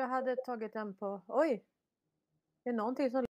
Jag tror jag hade tagit den på... Oj! Det är någonting som...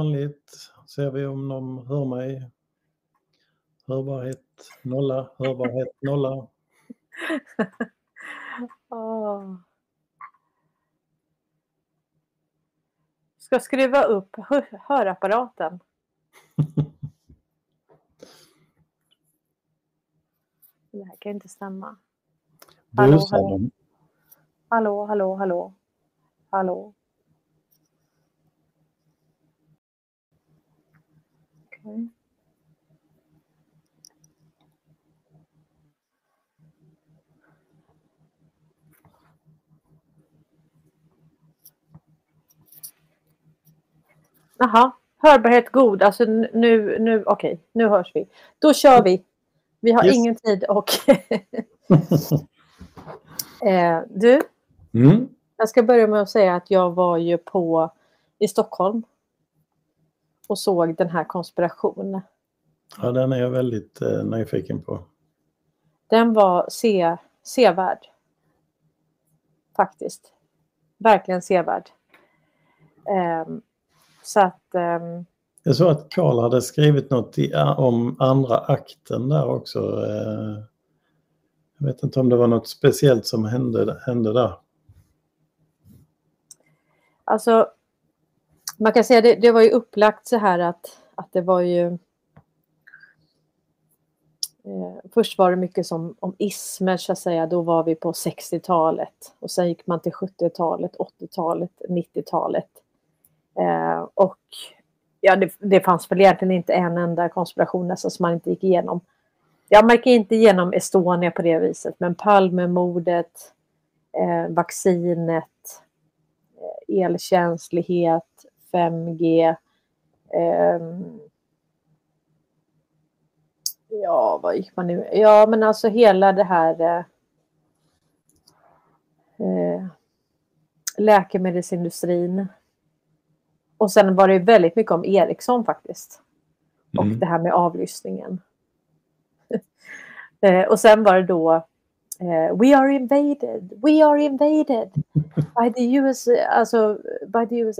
vanligt. Ser vi om de hör mig. Hörbarhet nolla, hörbarhet nolla. Åh. Ska skruva upp hö- hörapparaten. Det här kan inte stämma. Hallå? Hallå, hallå, hallå. Hallå. Okej. Jaha, hörbarhet god. Alltså nu, nu okej, nu hörs vi. Då kör vi. Vi har Yes. ingen tid och... eh, du, Mm. jag ska börja med att säga att jag var ju på i Stockholm och såg den här konspiration. Ja, den är jag väldigt eh, nyfiken på. Den var se, sevärd. Faktiskt. Verkligen sevärd. Ehm, så att... ehm, Jag såg att Karl hade skrivit något i, om andra akten där också. eh. Jag vet inte om det var något speciellt som hände, hände där. Alltså, man kan säga det, det var ju upplagt så här att, att det var ju... Eh, först var det mycket som om ismer så att säga, då var vi på 60-talet och sen gick man till 70-talet, 80-talet, 90-talet. Eh, och ja, det, det fanns väl egentligen inte en enda konspiration nästan som man inte gick igenom. Jag märker inte igenom Estonia på det viset, men Palmemordet, eh, vaccinet, eh, elkänslighet, 5G, eh, ja, vad gick man nu? Ja, men alltså hela det här eh, eh läkemedelsindustrin. Och sen var det väldigt mycket om Ericsson faktiskt. Och mm. det här med avlyssningen. eh, och sen var det då Uh, We are invaded, we are invaded by the US, alltså by the US,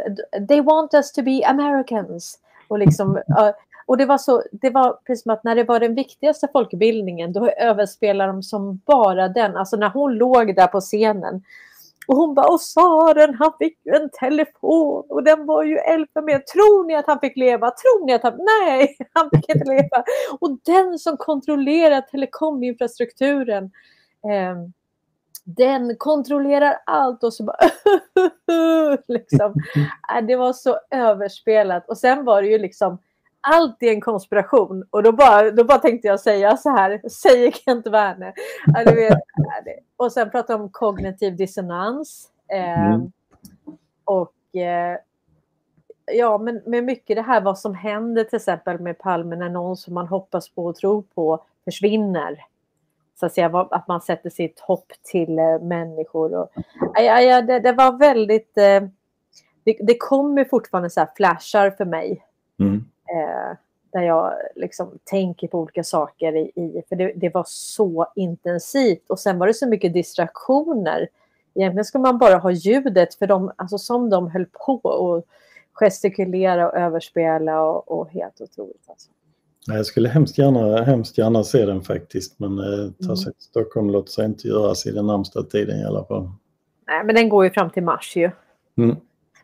they want us to be Americans. Och liksom, uh, och det var, så, det var precis som att när det var den viktigaste folkbildningen, då överspelade de som bara den. Alltså när hon låg där på scenen och hon bara, och Saren han fick ju en telefon och den var ju elfenben. Tror ni att han fick leva? Tror ni att han... Nej, han fick inte leva. Och den som kontrollerar telekominfrastrukturen, den kontrollerar allt och så bara liksom. Det var så överspelat. Och sen var det ju liksom allt är en konspiration. Och då bara, då bara tänkte jag säga så här, säger Kent Werner. Vet, och sen prata om kognitiv dissonans. Eh, mm. Och eh, ja, men med mycket det här vad som händer till exempel med Palme när någon som man hoppas på och tror på försvinner. Så att, säga, att man sätter sitt hopp till eh, människor. Och, ja, ja, det, det var väldigt... Eh, det, det kommer fortfarande så flashar för mig. Mm. Eh, där jag liksom tänker på olika saker i, i för det, det, var så intensivt och sen var det så mycket distraktioner. Egentligen ska man bara ha ljudet för de, alltså som de höll på och gestikulera och överspela och, och helt otroligt. Alltså. Jag skulle hemskt gärna, hemskt gärna se den faktiskt men eh, ta sig till Stockholm låter sig inte göras i den närmsta tiden i alla fall. Nej men den går ju fram till mars ju. Mm.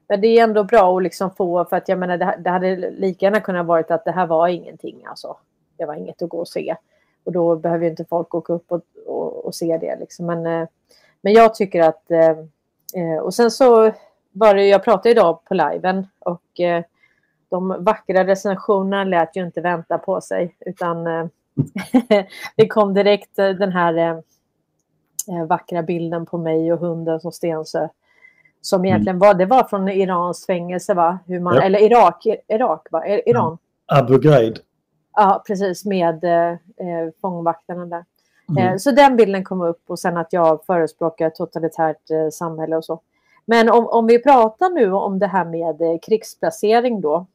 Men det är ändå bra att liksom få, för att jag menar det, det hade lika gärna kunnat varit att det här var ingenting alltså. Det var inget att gå och se. Och då behöver inte folk åka upp och, och, och se det liksom. Men, eh, men jag tycker att, eh, eh, och sen så var det, jag pratade idag på liven och de vackra recensionerna lät ju inte vänta på sig utan det kom direkt den här vackra bilden på mig och hunden som Stensö som mm. egentligen var, det var från Irans fängelse va? Hur man, ja. Eller Irak, Irak va? Iran? Abu Ghraib. Ja, precis med eh, fångvaktarna där. Mm. Eh, så den bilden kom upp och sen att jag förespråkar totalitärt eh, samhälle och så. Men om, om vi pratar nu om det här med eh, krigsplacering då.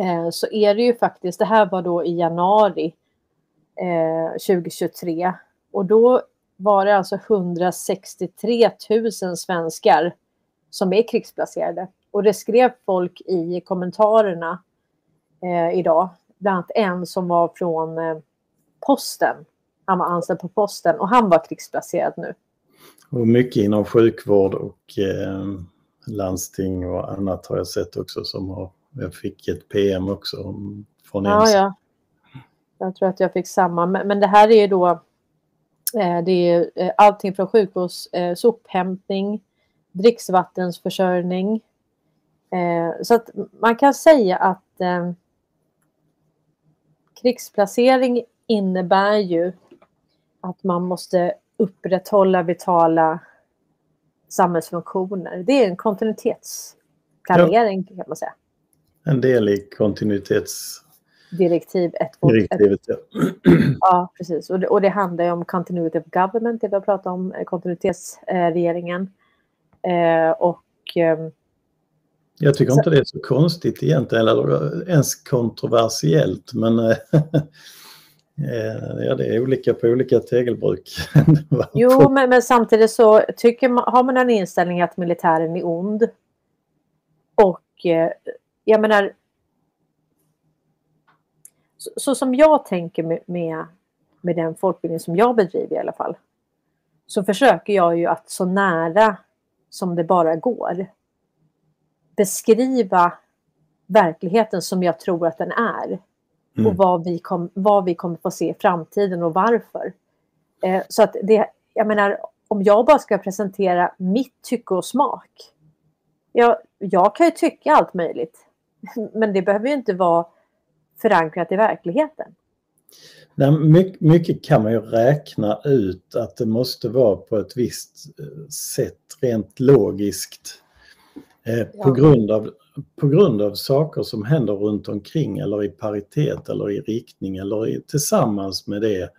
Eh, så är det ju faktiskt, det här var då i januari eh, 2023. Och då var det alltså 163 000 svenskar som är krigsplacerade. Och det skrev folk i kommentarerna eh, idag. Bland annat en som var från eh, posten. Han var anställd på posten och han var krigsplacerad nu. Och mycket inom sjukvård och eh, landsting och annat har jag sett också som har, jag fick ett PM också från ja, ja. Jag tror att jag fick samma, men, men det här är då eh, det är eh, allting från sjukvårds, eh, sophämtning, dricksvattensförsörjning. Så att man kan säga att krigsplacering innebär ju att man måste upprätthålla vitala samhällsfunktioner. Det är en kontinuitetsplanering ja. kan man säga. En del i kontinuitets... Direktiv 1. Direktivet, ja. ja, precis. Och det, och det handlar ju om continuity of government, det vi har pratat om, eh, kontinuitetsregeringen. Eh, och... Eh, jag tycker så, inte det är så konstigt egentligen, eller ens kontroversiellt, men eh, ja, det är olika på olika tegelbruk. jo, men, men, samtidigt så tycker man, har man en inställning att militären är ond. Och eh, jag menar, så, så, som jag tänker med, med, med den folkbildning som jag bedriver i alla fall, så försöker jag ju att så nära som det bara går beskriva verkligheten som jag tror att den är. och vad vi, kom, vad vi kommer få se i framtiden och varför. Eh, så att det, jag menar, om jag bara ska presentera mitt tycke och smak. Jag, jag kan ju tycka allt möjligt. Men det behöver ju inte vara förankrat i verkligheten. Nej, mycket, mycket kan man ju räkna ut att det måste vara på ett visst eh, sätt rent logiskt. Eh, ja. på, grund av, på grund av saker som händer runt omkring eller i paritet eller i riktning eller i, tillsammans med det.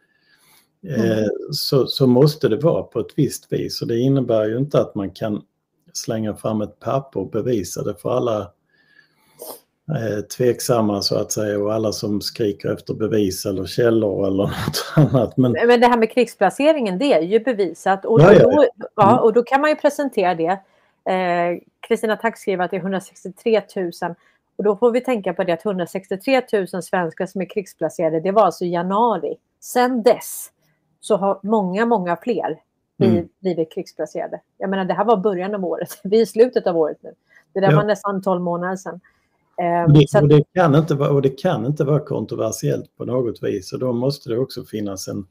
Eh, mm. så, så måste det vara på ett visst vis och det innebär ju inte att man kan slänga fram ett papper och bevisa det för alla tveksamma så att säga och alla som skriker efter bevis eller källor eller något annat. Men, men det här med krigsplaceringen det är ju bevisat och, ja, ja, ja. Då, ja, mm. och då kan man ju presentera det. Eh, Kristina Tack skriver att det är 163 000 och då får vi tänka på det att 163 000 svenskar som är krigsplacerade det var alltså i januari. Sen dess så har många, många fler mm. blivit krigsplacerade. Jag menar det här var början av året, vi är i slutet av året nu. Det där var nästan 12 månader sedan. Ehm, det, och, det kan inte vara, och det kan inte vara kontroversiellt på något vis och då måste det också finnas en,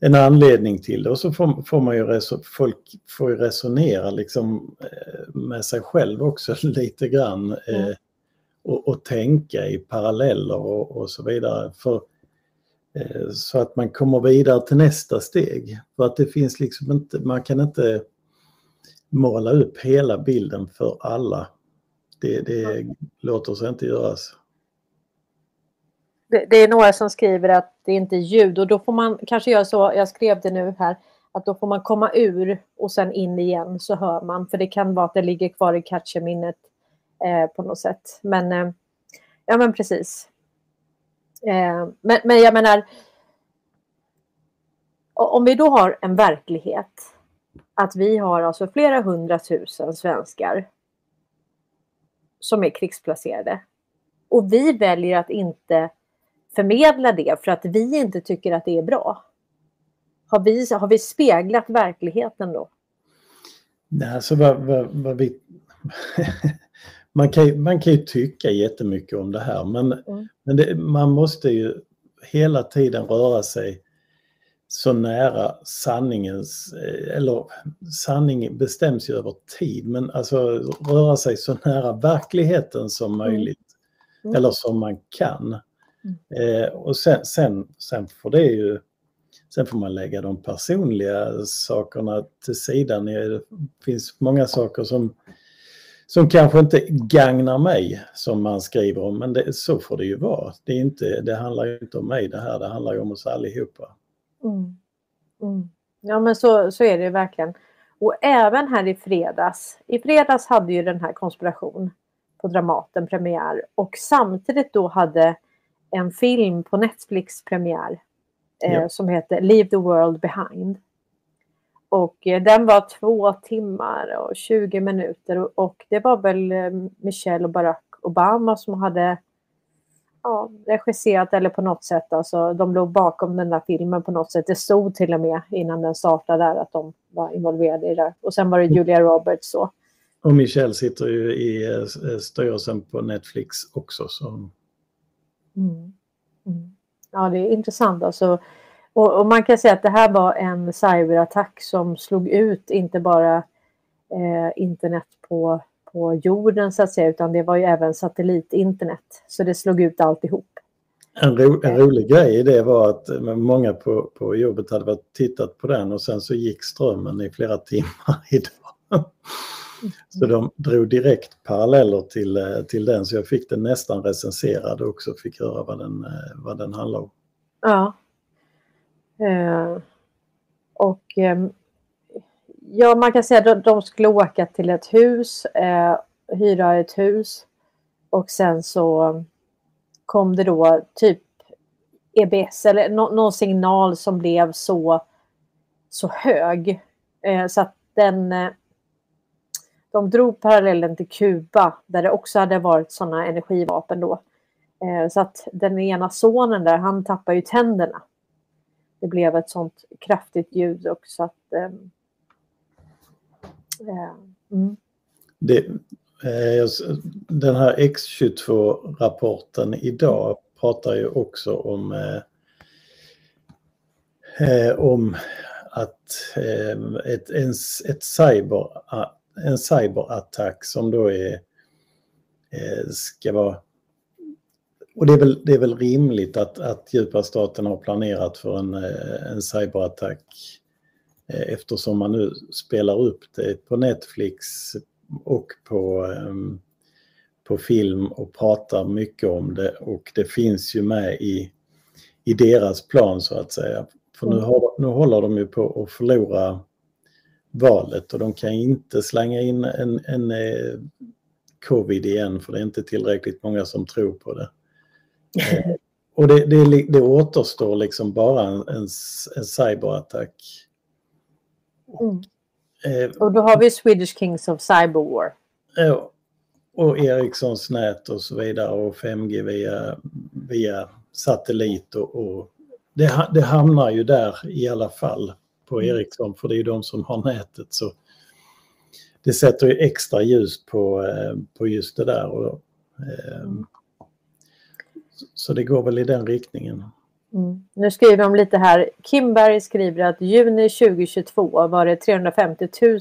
en anledning till det. Och så får, får man ju reso, folk får ju resonera liksom eh, med sig själv också lite grann eh, mm. och, och, tänka i paralleller och, och så vidare. För, eh, så att man kommer vidare till nästa steg. För att det finns liksom inte, man kan inte måla upp hela bilden för alla det, det låter sig inte göras. Det, det, är några som skriver att det inte är ljud och då får man kanske göra så, jag skrev det nu här, att då får man komma ur och sen in igen så hör man. För det kan vara att det ligger kvar i catcherminnet eh, på något sätt. Men eh, ja men precis. Eh, men, men jag menar, om vi då har en verklighet att vi har alltså flera hundratusen svenskar som är krigsplacerade. Och vi väljer att inte förmedla det för att vi inte tycker att det är bra. Har vi, har vi speglat verkligheten då? Nej, alltså vad, vad, vad vi... man, kan, man kan ju tycka jättemycket om det här men, mm. men det, man måste ju hela tiden röra sig så nära sanningens, eh, eller sanning bestäms ju över tid, men alltså röra sig så nära verkligheten som mm. möjligt. Mm. Eller som man kan. Mm. Eh, och sen, sen, sen får det ju, sen får man lägga de personliga sakerna till sidan. Det finns många saker som, som kanske inte gagnar mig som man skriver om, men det, så får det ju vara. Det, är inte, det handlar ju inte om mig det här, det handlar ju om oss allihopa. Mm. Mm. Ja men så, så är det verkligen. Och även här i fredags. I fredags hade ju den här konspiration på Dramaten premiär och samtidigt då hade en film på Netflix premiär eh, ja. som heter Leave the World Behind. Och eh, den var två timmar och 20 minuter och, och det var väl eh, Michelle och Barack Obama som hade ja, regisserat eller på något sätt. Alltså, de låg bakom den där filmen på något sätt. Det stod till och med innan den startade där att de var involverade i det. Och sen var det Julia Roberts så. Och Michelle sitter ju i eh, styrelsen på Netflix också. Så. Mm. Mm. Ja, det är intressant. Alltså, och, och, man kan säga att det här var en cyberattack som slog ut inte bara eh, internet på på jorden så att säga, utan det var ju även satellitinternet. Så det slog ut alltihop. En, ro, en rolig grej i det var att många på, på jobbet hade varit tittat på den och sen så gick strömmen i flera timmar idag. Så de drog direkt paralleller till, till den så jag fick den nästan recenserad och också fick höra vad den, vad den handlar om. Ja. Eh, och eh, Ja, man kan säga att de skulle åka till ett hus, eh, hyra ett hus och sen så kom det då typ EBS eller no någon signal som blev så, så hög eh, så att den eh, de drog parallellen till Kuba där det också hade varit sådana energivapen då. Eh, så att den ena sonen där, han tappade ju tänderna. Det blev ett sånt kraftigt ljud och så att eh, Mm. Det, eh, den här X22-rapporten idag pratar ju också om, eh, eh om att eh, ett, en, ett cyber, en cyberattack som då är, eh, ska vara och det är väl, det är väl rimligt att, att djupa staten har planerat för en, en cyberattack eh, eftersom man nu spelar upp det på Netflix och på, ehm, på film och pratar mycket om det och det finns ju med i, i deras plan så att säga. För nu, mm. har, nu håller de ju på att förlora valet och de kan inte slänga in en, en eh, covid igen för det är inte tillräckligt många som tror på det. Eh, och det, det, det återstår liksom bara en, en, en cyberattack. Mm. Eh, och då har vi Swedish Kings of Cyberwar. Ja, och Ericssons nät och så vidare och 5G via, via satellit och, och det, det, hamnar ju där i alla fall på mm. Ericsson för det är ju de som har nätet så det sätter ju extra ljus på, eh, på just det där. Och, eh. Så det går väl i den riktningen. Mm. Nu skriver de lite här. Kimberg skriver att juni 2022 var det 350 000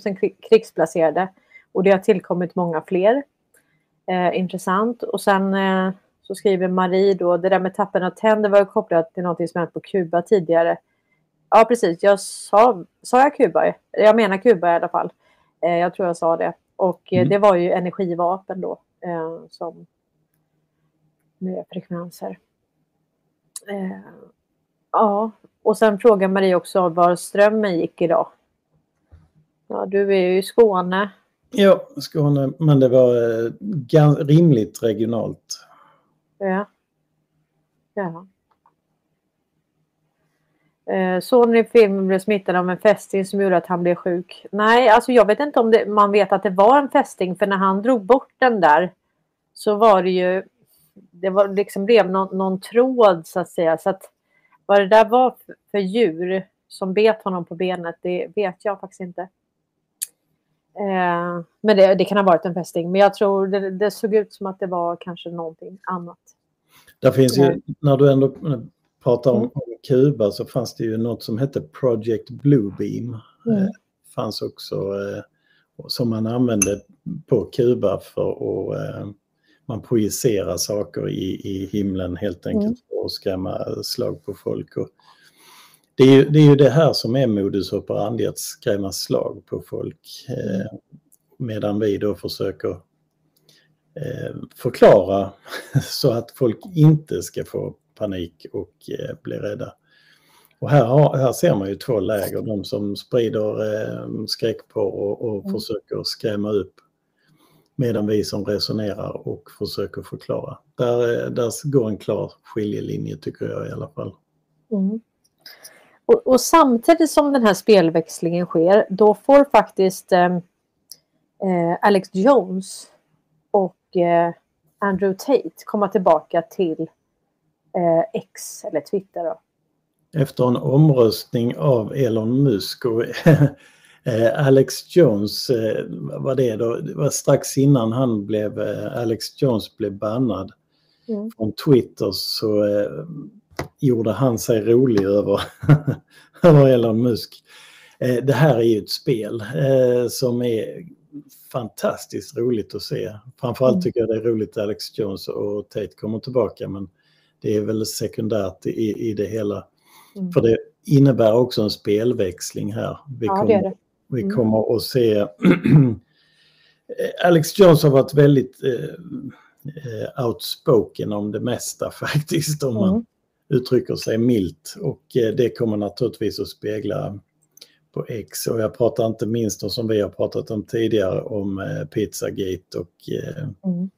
krigsplacerade och det har tillkommit många fler. Eh, intressant. Och sen eh, så skriver Marie då, det där med tappen av tänder var kopplat till något som hänt på Kuba tidigare. Ja, precis. Jag sa, sa jag Kuba? Jag menar Kuba i alla fall. Eh, jag tror jag sa det. Och eh, mm. det var ju energivapen då eh, som med frekvenser. Eh, ja, och sen frågar Marie också var strömmen gick idag. Ja, du är ju i Skåne. Ja, Skåne, men det var eh, rimligt regionalt. Ja. Ja. Eh, sonen i filmen blev smittad av en fästing som gjorde att han blev sjuk. Nej, alltså jag vet inte om det, man vet att det var en fästing för när han drog bort den där så var det ju det var liksom blev någon, någon tråd så att säga. Så att vad det där var för, för djur som bet honom på benet, det vet jag faktiskt inte. Eh, men det, det, kan ha varit en fästing. Men jag tror det, det, såg ut som att det var kanske någonting annat. Där finns ju, när du ändå pratar om, mm. Kuba så fanns det ju något som hette Project Bluebeam. Mm. Eh, fanns också eh, som man använde på Kuba för att eh, man projicerar saker i, i himlen helt enkelt mm. för att skrämma slag på folk. Och det, är ju, det är ju det här som är modus operandi, att skrämma slag på folk. Eh, medan vi då försöker eh, förklara så att folk inte ska få panik och eh, bli rädda. Och här, här ser man ju två läger, de som sprider eh, skräck på och, och mm. försöker skrämma upp Medan vi som resonerar och försöker förklara. Där, där går en klar skiljelinje tycker jag i alla fall. Mm. Och, och, samtidigt som den här spelväxlingen sker, då får faktiskt eh, eh, Alex Jones och eh, Andrew Tate komma tillbaka till eh, X eller Twitter. Då. Efter en omröstning av Elon Musk och Eh, Alex Jones eh, var det då, det var strax innan han blev, eh, Alex Jones blev bannad mm. från Twitter så eh, gjorde han sig rolig över, över Elon Musk. Eh, det här är ju ett spel som är fantastiskt roligt att se. Framförallt mm. tycker jag det är roligt att Alex Jones och Tate kommer tillbaka men det är väl sekundärt i, i det hela. Mm. För det innebär också en spelväxling här. Vi ja, kommer, det det. Vi mm. kommer att se... Alex Jones har varit väldigt eh, eh, outspoken om det mesta faktiskt, om man mm. uttrycker sig milt. Och eh, det kommer naturligtvis att spegla på X. Och jag pratar inte minst om, som vi har pratat om tidigare, om eh, Pizzagate och, eh, mm.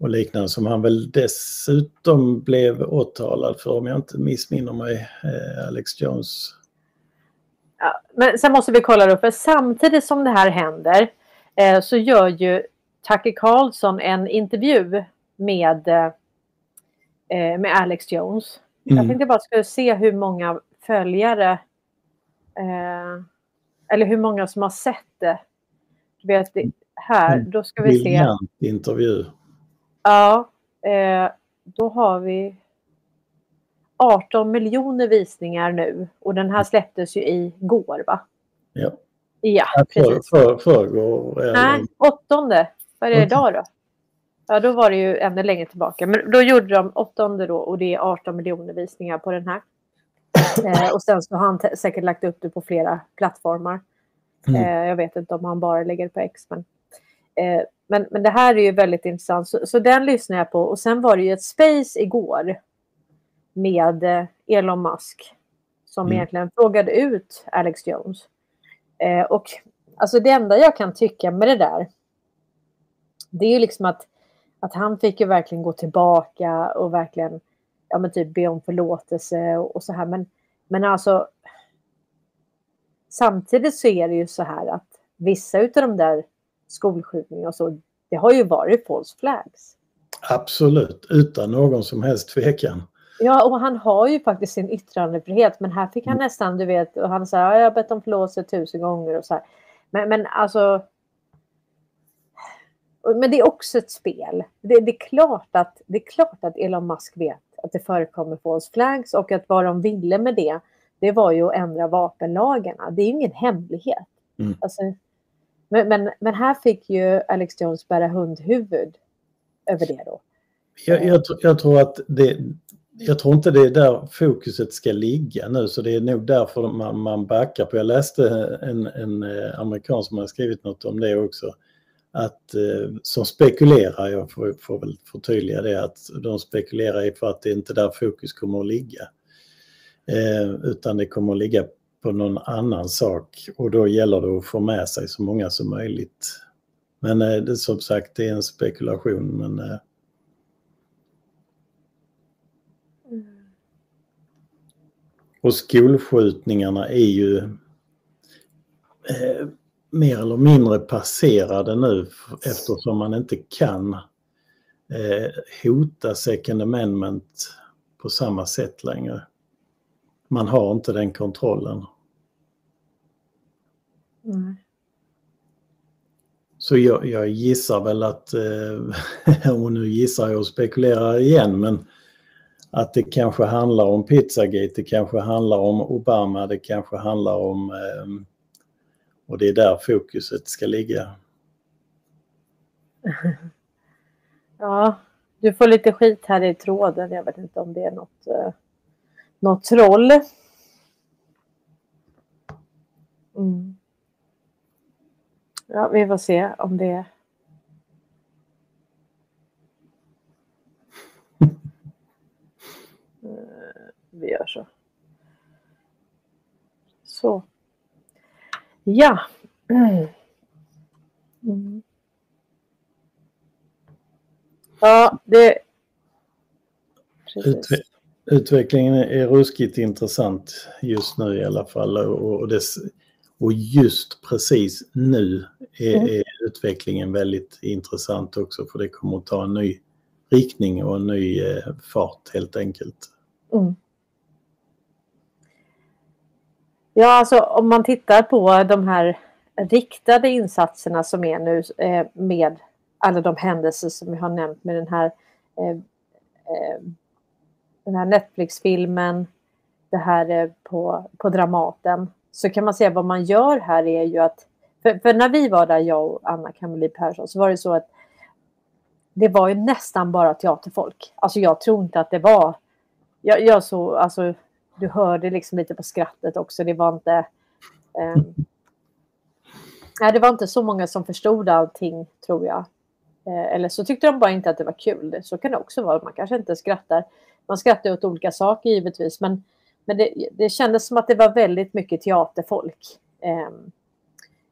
och liknande som han väl dessutom blev åtalad för, om jag inte missminner mig, Alex Jones Ja, men sen måste vi kolla då, för samtidigt som det här händer eh, så gör ju Tucker Carlson en intervju med, eh, med Alex Jones. Mm. Jag tänkte bara skulle se hur många följare eh, eller hur många som har sett det. Vet, här, mm. då ska vi se. intervju. Ja, eh, då har vi 18 miljoner visningar nu och den här släpptes ju igår va? Ja. Ja, precis. för, förrgår, eller- Nej, åttonde. Vad är det idag då? Ja, då var det ju ännu längre tillbaka. Men då gjorde de åttonde då och det är 18 miljoner visningar på den här. Eh, och sen så har han säkert lagt upp det på flera plattformar. Mm. Eh, jag vet inte om han bara lägger det på X. Men, eh, men, men det här är ju väldigt intressant. Så, så den lyssnar jag på. Och sen var det ju ett space igår med eh, Elon Musk som Mm. egentligen frågade ut Alex Jones. Eh, och alltså det enda jag kan tycka med det där det är ju liksom att, att han fick ju verkligen gå tillbaka och verkligen ja, men typ be om förlåtelse och, och så här. Men, men alltså samtidigt så är det ju så här att vissa utav de där skolskjutningarna och så, det har ju varit false flags. Absolut, utan någon som helst tvekan. Ja, och han har ju faktiskt sin yttrandefrihet, men här fick han nästan, du vet, och han ja, jag har bett om förlåtelse tusen gånger och så här. Men, men alltså. Men det är också ett spel. Det, det, är klart att, det är klart att Elon Musk vet att det förekommer false flags och att vad de ville med det, det var ju att ändra vapenlagarna. Det är ju ingen hemlighet. Mm. Alltså, men, men, men här fick ju Alex Jones bära hundhuvud över det då. Jag, jag, jag tror att det, jag tror inte det är där fokuset ska ligga nu så det är nog därför man, man backar på. Jag läste en, en eh, amerikan som har skrivit något om det också. Att, eh, som spekulerar, jag får, får väl förtydliga det, att de spekulerar i för att det är inte där fokus kommer att ligga. Eh, utan det kommer att ligga på någon annan sak och då gäller det att få med sig så många som möjligt. Men eh, det, som sagt, det är en spekulation. Men, eh, Och skolskjutningarna är ju eh, mer eller mindre passerade nu eftersom man inte kan eh, hota second amendment på samma sätt längre. Man har inte den kontrollen. Mm. Så jag, jag gissar väl att, eh, och nu gissar jag och spekulerar igen, men att det kanske handlar om Pizzagate, det kanske handlar om Obama, det kanske handlar om, eh, och det är där fokuset ska ligga. Ja, du får lite skit här i tråden. Jag vet inte om det är något, eh, något troll. Mm. Ja, vi får se om det... Eh, vi gör så. Så. Ja. Mm. Ja, det... Precis. Utve utvecklingen är ruskigt intressant just nu i alla fall och, och, dess, och just precis nu är, Mm. är utvecklingen väldigt intressant också för det kommer att ta en ny riktning och en ny eh, fart helt enkelt. Mm. Ja, alltså om man tittar på de här riktade insatserna som är nu eh, med alla de händelser som vi har nämnt med den här, eh, eh, den här Netflix-filmen, det här eh, på, på Dramaten, så kan man säga vad man gör här är ju att, för, för när vi var där, jag och Anna Kameli Persson, så var det så att det var ju nästan bara teaterfolk. Alltså jag tror inte att det var jag, jag så, alltså, du hörde liksom lite på skrattet också. Det var inte... Eh, nej, det var inte så många som förstod allting, tror jag. Eh, eller så tyckte de bara inte att det var kul. Så kan det också vara. Man kanske inte skrattar. Man skrattar åt olika saker givetvis. Men, men det, det kändes som att det var väldigt mycket teaterfolk. Eh,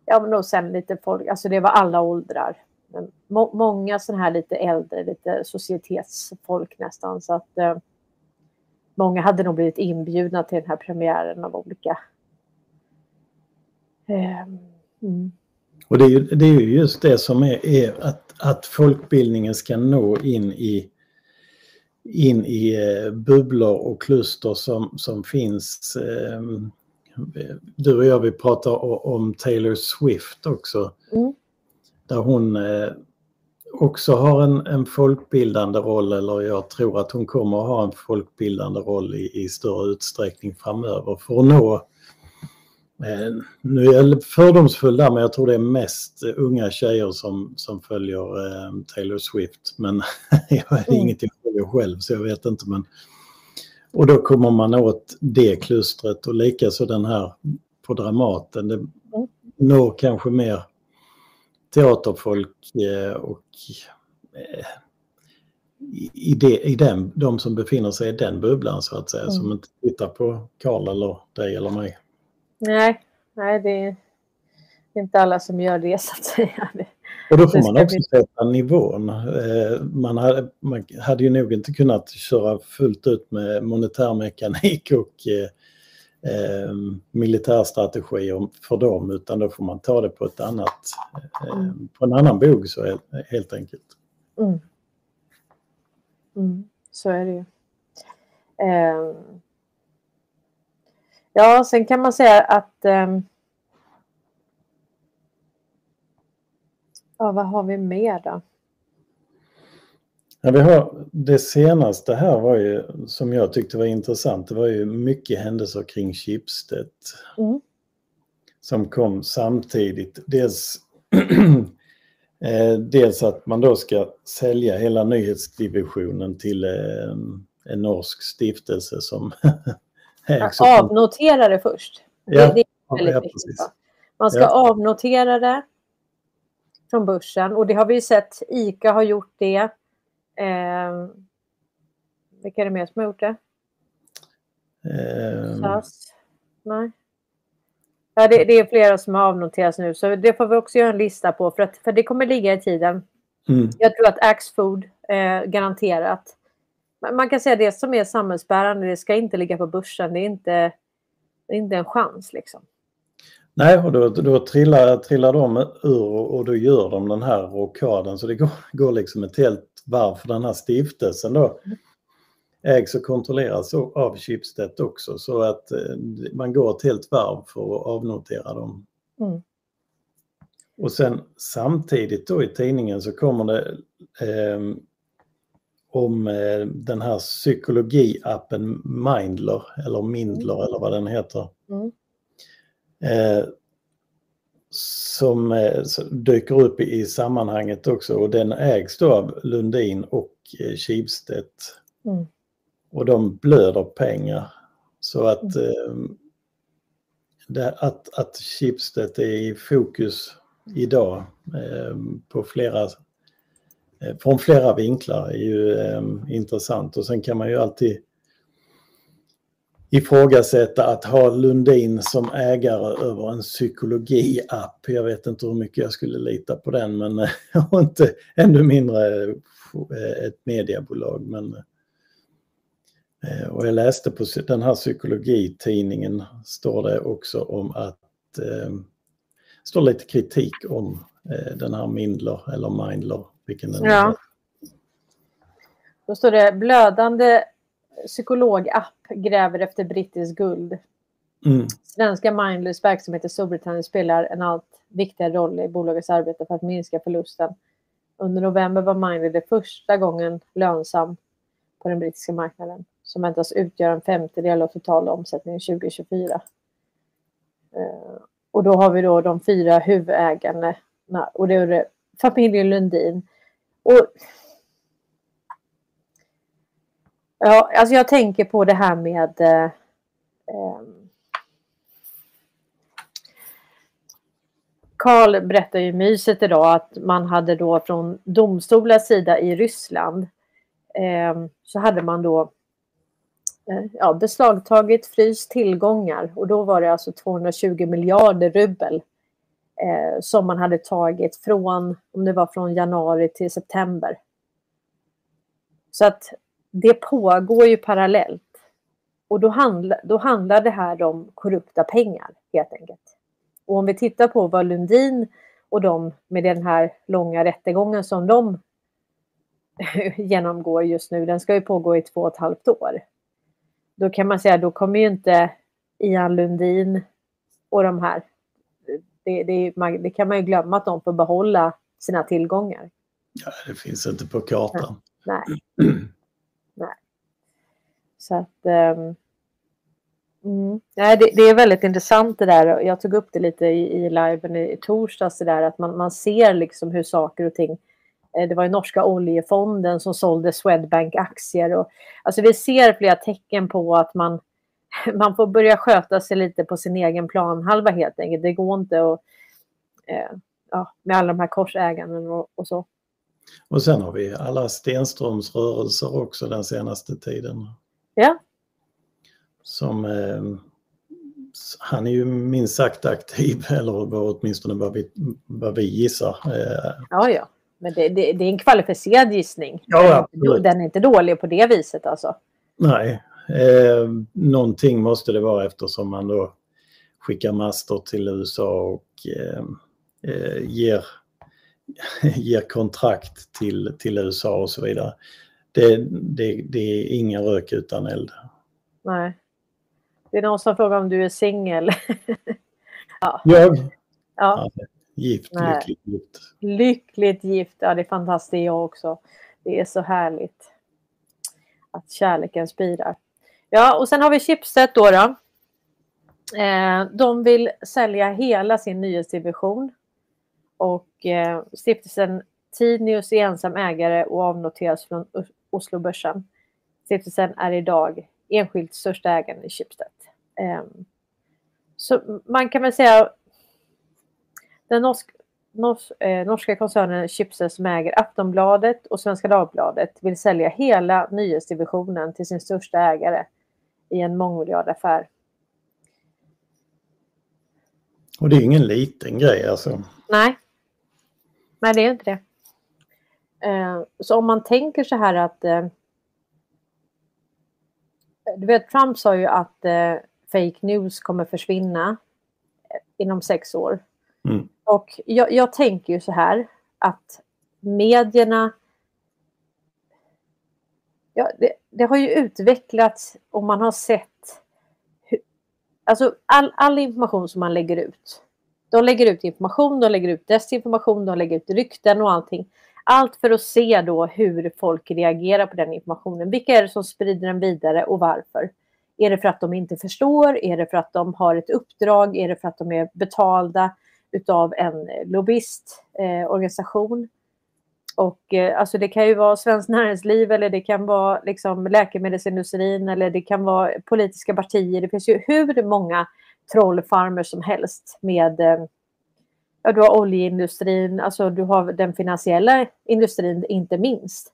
ja, men och sen lite folk. Alltså det var alla åldrar. Men må, många sådana här lite äldre, lite societetsfolk nästan. Så att... Eh, Många hade nog blivit inbjudna till den här premiären av olika... Ehm, Mm. Och det är, ju, det är ju just det som är, är att, att folkbildningen ska nå in i, in i eh, bubblor och kluster som, som finns. Eh, du och jag vi pratar om Taylor Swift också. Mm. Där hon, eh, också har en, en folkbildande roll eller jag tror att hon kommer att ha en folkbildande roll i, i större utsträckning framöver för att nå eh, nu är jag fördomsfull där men jag tror det är mest unga tjejer som, som följer eh, Taylor Swift men jag är mm. inget jag följer själv så jag vet inte men och då kommer man åt det klustret och likaså den här på Dramaten. Det mm. når kanske mer teaterfolk eh, och eh, i, det, i den, de som befinner sig i den bubblan så att säga, mm. som inte tittar på Karl eller dig eller mig. Nej, nej det är inte alla som gör det så att säga. Och då får man också sätta nivån. Eh, man hade, man hade ju nog inte kunnat köra fullt ut med monetärmekanik och eh, militärstrategier för dem utan då får man ta det på ett annat, eh, mm. på en annan bog så helt enkelt. Mm. Mm, så är det ju. Eh, ja, sen kan man säga att eh, Ja, vad har vi mer då? Ja, vi har, det senaste här var ju, som jag tyckte var intressant, det var ju mycket händelser kring Schibsted. Mm. Som kom samtidigt. Dels, eh, dels att man då ska sälja hela nyhetsdivisionen till eh, en norsk stiftelse som ägs Avnotera det först. Ja, det, det är ja, viktigt. Man ska ja. avnotera det från börsen och det har vi sett. ICA har gjort det. Eh, vilka är det mer som har gjort det? Um... SAS? Nej. Ja, det, det, är flera som har avnoterats nu, så det får vi också göra en lista på, för, att, för det kommer ligga i tiden. Mm. Jag tror att Axfood, eh, garanterat. Man kan säga att det som är samhällsbärande, det ska inte ligga på börsen. Det är inte, det är inte en chans. Liksom. Nej, och då, då trillar, trillar de ur och då gör de den här rockaden så det går, går liksom ett helt varv för den här stiftelsen då ägs och kontrolleras av Schibsted också så att eh, man går ett helt varv för att avnotera dem. Mm. Och sen samtidigt då i tidningen så kommer det eh, om eh, den här psykologiappen Mindler eller Mindler mm. eller vad den heter. Mm. Eh, som eh, dyker upp i, sammanhanget också och den ägs då av Lundin och eh, Schibsted. Mm. Och de blöder pengar. Så att, mm. eh, det, att, att Schibsted är i fokus idag eh, på flera, eh, från flera vinklar är ju eh, intressant och sen kan man ju alltid ifrågasätta att ha Lundin som ägare över en psykologi-app. Jag vet inte hur mycket jag skulle lita på den, men inte ännu mindre eh, ett mediebolag. Men, eh, och jag läste på den här psykologitidningen står det också om att eh, står lite kritik om den här Mindler eller Mindler, vilken den ja. Då står det blödande psykologapp gräver efter brittiskt guld. Mm. Svenska Mindless verksamhet i Storbritannien spelar en allt viktigare roll i bolagets arbete för att minska förlusten. Under november var Mindless det första gången lönsam på den brittiska marknaden som väntas utgöra en femtedel av totala omsättningen 2024. Eh, och då har vi då de fyra huvudägarna och det är familjen Lundin. Och Ja, alltså jag tänker på det här med eh, eh, Karl berättar ju myset idag att man hade då från domstolens sida i Ryssland eh, så hade man då eh, ja, beslagtagit fryst tillgångar och då var det alltså 220 miljarder rubel eh, som man hade tagit från, om det var från januari till september. Så att det pågår ju parallellt. Och då handlar, då handlar det här om korrupta pengar helt enkelt. Och om vi tittar på vad Lundin och de med den här långa rättegången som de genomgår just nu, den ska ju pågå i två och ett halvt år. Då kan man säga, då kommer ju inte Ian Lundin och de här, det, det, det kan man ju glömma att de får behålla sina tillgångar. Ja, det finns inte på kartan. Nej. Så att... Um, mm. Nej, det, det, är väldigt intressant det där. Jag tog upp det lite i, i liven i, i torsdags, det där att man, man ser liksom hur saker och ting eh, det var ju norska oljefonden som sålde Swedbank-aktier. Och, alltså vi ser flera tecken på att man, man får börja sköta sig lite på sin egen planhalva helt enkelt. Det går inte att, eh, ja, med alla de här korsäganden och, och, så. Och sen har vi alla Stenströms rörelser också den senaste tiden. Ja. Som, eh, han är ju minst sagt aktiv, eller åtminstone vad vi, vad vi gissar. Eh, ja, ja. Men det, det, det, är en kvalificerad gissning. Ja, den är inte dålig på det viset alltså. Nej, eh, någonting måste det vara eftersom man då skickar master till USA och eh, eh, ger, ger kontrakt till, till USA och så vidare. Det, det, det är ingen rök utan eld. Nej. Det är någon som frågar om du är singel. ja. Jag? Ja. Gift, Nej. lyckligt gift. Lyckligt gift, ja det är fantastiskt jag också. Det är så härligt att kärleken spirar. Ja, och sen har vi Schibsted då. då. Eh, de vill sälja hela sin nyhetsdivision. Och eh, stiftelsen Tinius är ensam ägare och avnoteras från Oslobörsen. Stiftelsen är idag enskilt största ägaren i Schibsted. Eh, så man kan väl säga den norsk, nors, eh, norska koncernen Schibsted som äger Aftonbladet och Svenska Dagbladet vill sälja hela nyhetsdivisionen till sin största ägare i en mångmiljardaffär. Och det är ingen liten grej alltså. Nej. Nej, det är inte det. Eh, så om man tänker så här att eh, du vet, Trump sa ju att eh, fake news kommer försvinna inom sex år. Mm. Och jag, jag, tänker ju så här att medierna ja, det, det, har ju utvecklats och man har sett hur, alltså all, all information som man lägger ut. De lägger ut information, de lägger ut desinformation, de lägger ut rykten och allting. Allt för att se då hur folk reagerar på den informationen. Vilka är det som sprider den vidare och varför? Är det för att de inte förstår? Är det för att de har ett uppdrag? Är det för att de är betalda? utav en lobbyistorganisation? Eh, och eh, alltså det kan ju vara Svenskt Näringsliv eller det kan vara liksom läkemedelsindustrin eller det kan vara politiska partier. Det finns ju hur många trollfarmer som helst med eh, ja, du har oljeindustrin, alltså du har den finansiella industrin inte minst.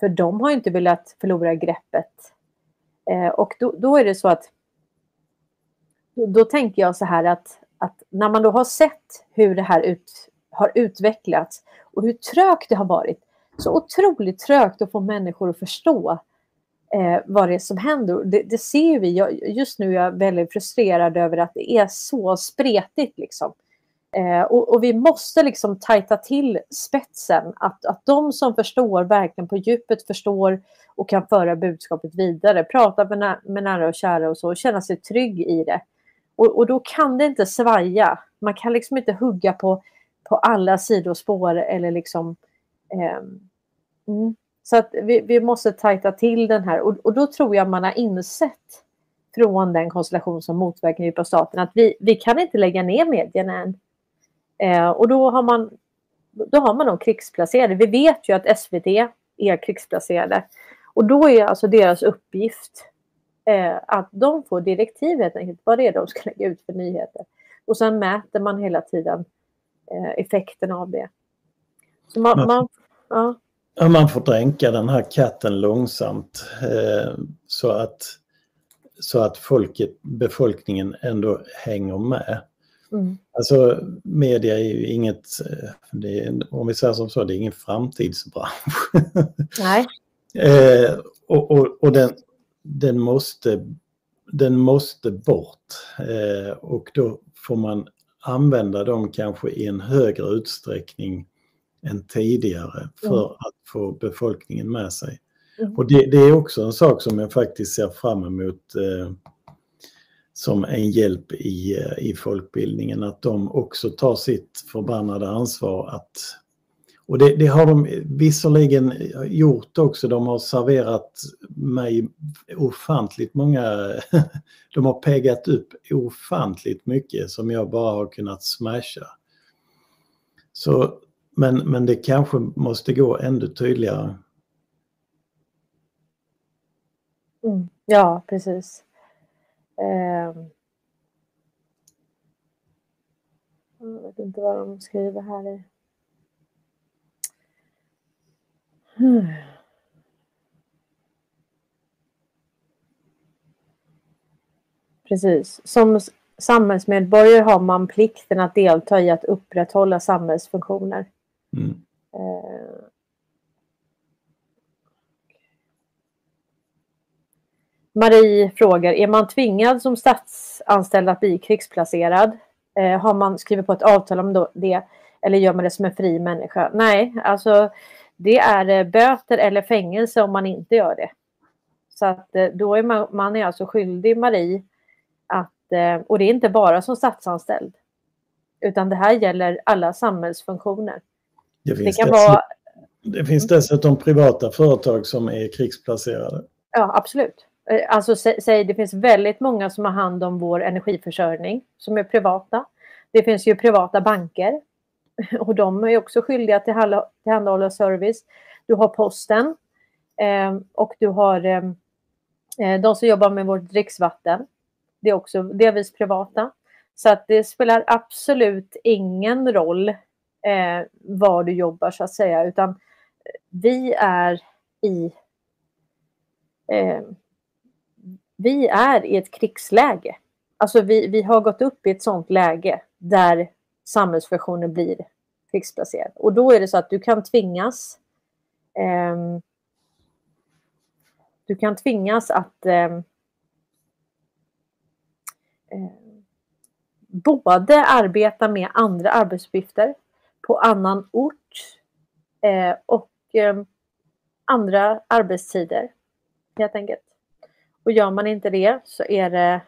För de har inte velat förlora greppet. Eh, och då, då, är det så att då, då tänker jag så här att att när man då har sett hur det här ut, har utvecklats och hur trögt det har varit, så otroligt trögt att få människor att förstå eh, vad det är som händer. Det, det ser vi. Jag, just nu är jag väldigt frustrerad över att det är så spretigt. Liksom. Eh, och, och, vi måste liksom tajta till spetsen. Att, att de som förstår, verkligen på djupet förstår och kan föra budskapet vidare, prata med, med nära och kära och så, och känna sig trygg i det. Och, och då kan det inte svaja. Man kan liksom inte hugga på, på alla sidospår eller liksom... Eh, mm. Så att vi, vi måste tajta till den här och, och då tror jag man har insett från den konstellation som motverkar djupa staten att vi, vi kan inte lägga ner medierna än. Eh, och då har man då har man de krigsplacerade. Vi vet ju att SVT är krigsplacerade. Och då är alltså deras uppgift eh, att de får direktiv helt enkelt vad det är de ska lägga ut för nyheter. Och sen mäter man hela tiden eh, effekten av det. Så man, man, ja. Ja, man får dränka den här katten långsamt eh, så att, så att folket, befolkningen ändå hänger med. Mm. Alltså media är ju inget, eh, är, om vi säger som så, det är ingen framtidsbransch. Nej. eh, och, och, och den, den måste, den måste bort eh, och då får man använda dem kanske i en högre utsträckning än tidigare för mm. att få befolkningen med sig. Mm. Och det, det, är också en sak som jag faktiskt ser fram emot eh, som en hjälp i, eh, i folkbildningen, att de också tar sitt förbannade ansvar att Och det, det, har de visserligen gjort också. De har serverat mig ofantligt många... De har pegat upp ofantligt mycket som jag bara har kunnat smasha. Så, men, men det kanske måste gå ännu tydligare. Mm. Ja, precis. Eh... Jag vet inte vad de skriver här. Hmm. Precis. Som samhällsmedborgare har man plikten att delta i att upprätthålla samhällsfunktioner. Mm. Eh. Marie frågar, är man tvingad som statsanställd att bli krigsplacerad? Eh, har man skrivit på ett avtal om det eller gör man det som en fri människa? Nej, alltså det är eh, böter eller fängelse om man inte gör det. Så att eh, då är man, man är alltså skyldig Marie att, eh, och det är inte bara som statsanställd, utan det här gäller alla samhällsfunktioner. Det finns, det kan vara... det finns dessutom privata företag som är krigsplacerade. Ja, absolut. Eh, alltså säg, det finns väldigt många som har hand om vår energiförsörjning som är privata. Det finns ju privata banker och de är också skyldiga att tillhandahålla service. Du har posten eh, och du har eh, eh, de som jobbar med vårt dricksvatten. Det är också delvis privata. Så att det spelar absolut ingen roll eh, var du jobbar så att säga, utan vi är i eh, vi är i ett krigsläge. Alltså vi, vi har gått upp i ett sådant läge där samhällsfunktioner blir krigsplacerad. Och då är det så att du kan tvingas eh, du kan tvingas att eh, både arbeta med andra arbetsuppgifter på annan ort eh, och ehm, andra arbetstider helt enkelt. Och gör man inte det så är det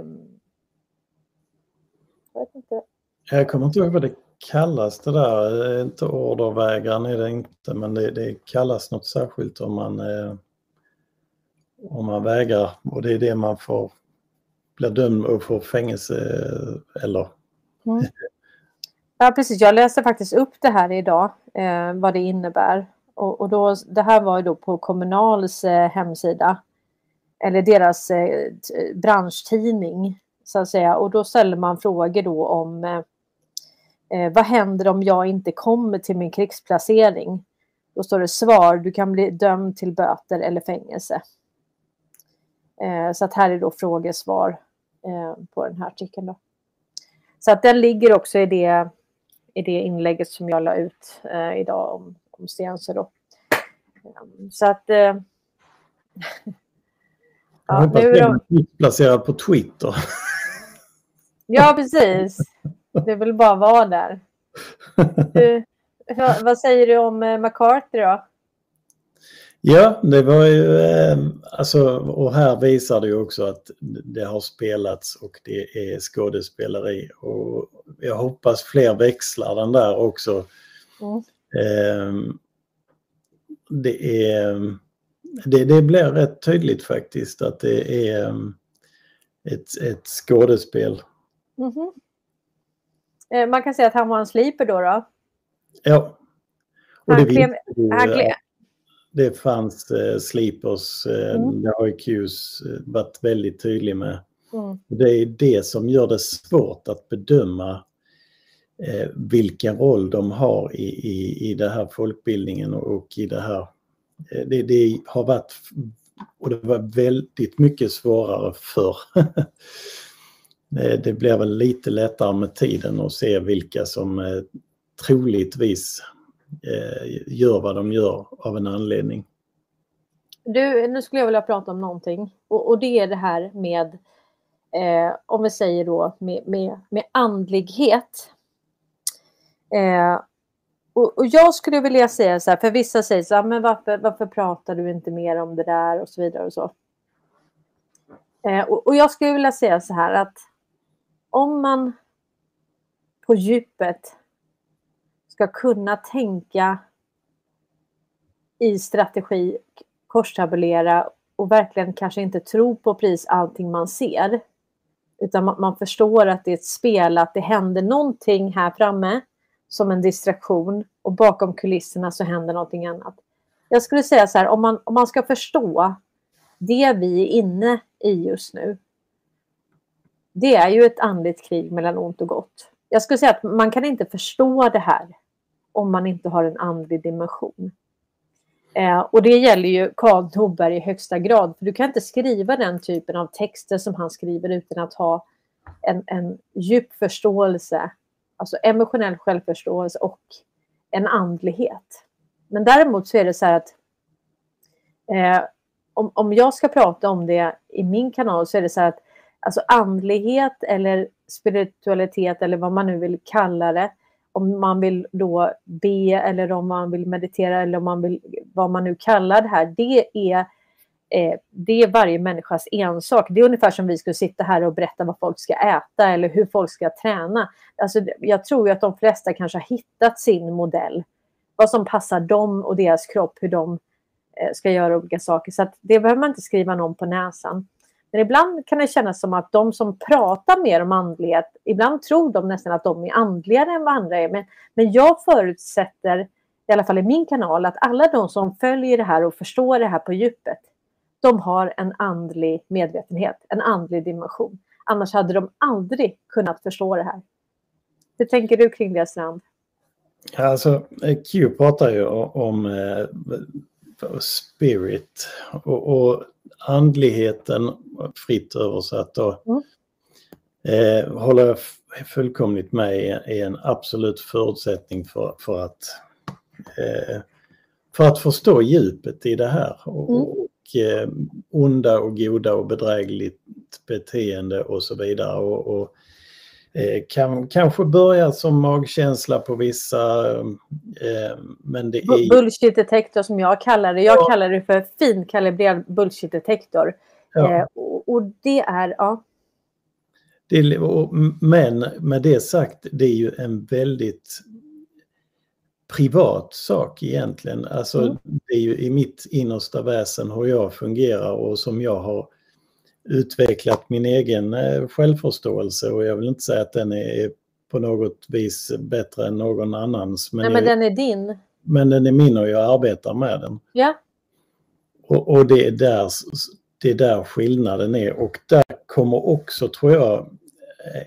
um, jag vet inte. Jag kommer inte ihåg vad det kallas det där. Inte ordervägran är det inte, men det, det kallas något särskilt om man, eh, om man vägrar. Och det är det man får bli dömd och få fängelse eller... Mm. Ja, precis. Jag läste faktiskt upp det här idag, eh, vad det innebär. Och, och då, det här var ju då på Kommunals eh, hemsida, eller deras eh, branschtidning så att säga. Och då ställer man frågor då om eh, eh, vad händer om jag inte kommer till min krigsplacering? Då står det svar, du kan bli dömd till böter eller fängelse. Eh, så att här är då frågesvar eh, på den här artikeln. Då. Så att den ligger också i det, i det inlägget som jag la ut eh, idag om, Stense. Då. Så att... Eh, ja, nu är de... placerad på Twitter. Ja, precis. Det vill bara vara där. Du, vad säger du om eh, McCarthy då? Ja, det var ju, eh, alltså, och här visar det ju också att det har spelats och det är skådespeleri. Och jag hoppas fler växlar den där också. Mm. Ehm, det, är, det, det blir rätt tydligt faktiskt att det är ehm, ett, ett skådespel. Mm -hmm. Man kan säga att han var en sliper då? då? Ja. Och han det, klev, han klev. det fanns eh, slipers, eh, mm. det har IQs eh, varit väldigt tydlig med. Mm. Det är det som gör det svårt att bedöma eh, vilken roll de har i, i, i det här folkbildningen och i det här. Eh, det, det har varit, och det var väldigt mycket svårare för eh, det blir väl lite lättare med tiden att se vilka som eh, troligtvis eh, gör vad de gör av en anledning. Du, nu skulle jag vilja prata om någonting och, och det är det här med, eh, om vi säger då med, med, med andlighet. Eh, och, och, jag skulle vilja säga så här, för vissa säger så här, ah, men varför, varför pratar du inte mer om det där och så vidare och så. Eh, och, och jag skulle vilja säga så här att om man på djupet ska kunna tänka i strategi, korstabulera och verkligen kanske inte tro på precis allting man ser. Utan man, man, förstår att det är ett spel, att det händer någonting här framme som en distraktion och bakom kulisserna så händer någonting annat. Jag skulle säga så här, om man, om man ska förstå det vi är inne i just nu. Det är ju ett andligt krig mellan ont och gott. Jag skulle säga att man kan inte förstå det här om man inte har en andlig dimension. Eh, och det gäller ju Karl Norberg i högsta grad. För du kan inte skriva den typen av texter som han skriver utan att ha en, en djup förståelse, alltså emotionell självförståelse och en andlighet. Men däremot så är det så här att eh, om, om jag ska prata om det i min kanal så är det så här att alltså andlighet eller spiritualitet eller vad man nu vill kalla det om man vill då be eller om man vill meditera eller om man vill, vad man nu kallar det här, det är, eh, det är varje människas ensak. Det är ungefär som vi skulle sitta här och berätta vad folk ska äta eller hur folk ska träna. Alltså, jag tror ju att de flesta kanske har hittat sin modell. Vad som passar dem och deras kropp, hur de eh, ska göra olika saker. Så det behöver man inte skriva någon på näsan. Men ibland kan det kännas som att de som pratar mer om andlighet, ibland tror de nästan att de är andligare än vad andra är. Men, men jag förutsätter, i alla fall i min kanal, att alla de som följer det här och förstår det här på djupet, de har en andlig medvetenhet, en andlig dimension. Annars hade de aldrig kunnat förstå det här. Hur tänker du kring det, Strand? Alltså, Q pratar ju om eh, spirit och, och andligheten, fritt översatt, då, mm. eh, håller jag fullkomligt med är en absolut förutsättning för, för att eh, för att förstå djupet i det här och, mm. eh, onda och goda och bedrägligt beteende och så vidare. Och, och eh, kan kanske börja som magkänsla på vissa, eh, men det är... Bullshit detektor som jag kallar det. Jag ja. kallar det för finkalibrerad bullshit detektor. Ja. Eh, och, och, det är, ja. Det, och, men med det sagt, det är ju en väldigt privat sak egentligen. Alltså mm. det är ju i mitt innersta väsen hur jag fungerar och som jag har utvecklat min egen eh, självförståelse och jag vill inte säga att den är på något vis bättre än någon annans. Men, Nej, men jag, den är din. Men den är min och jag arbetar med den. Ja. Och, och det, är där, det är där skillnaden är och där kommer också, tror jag,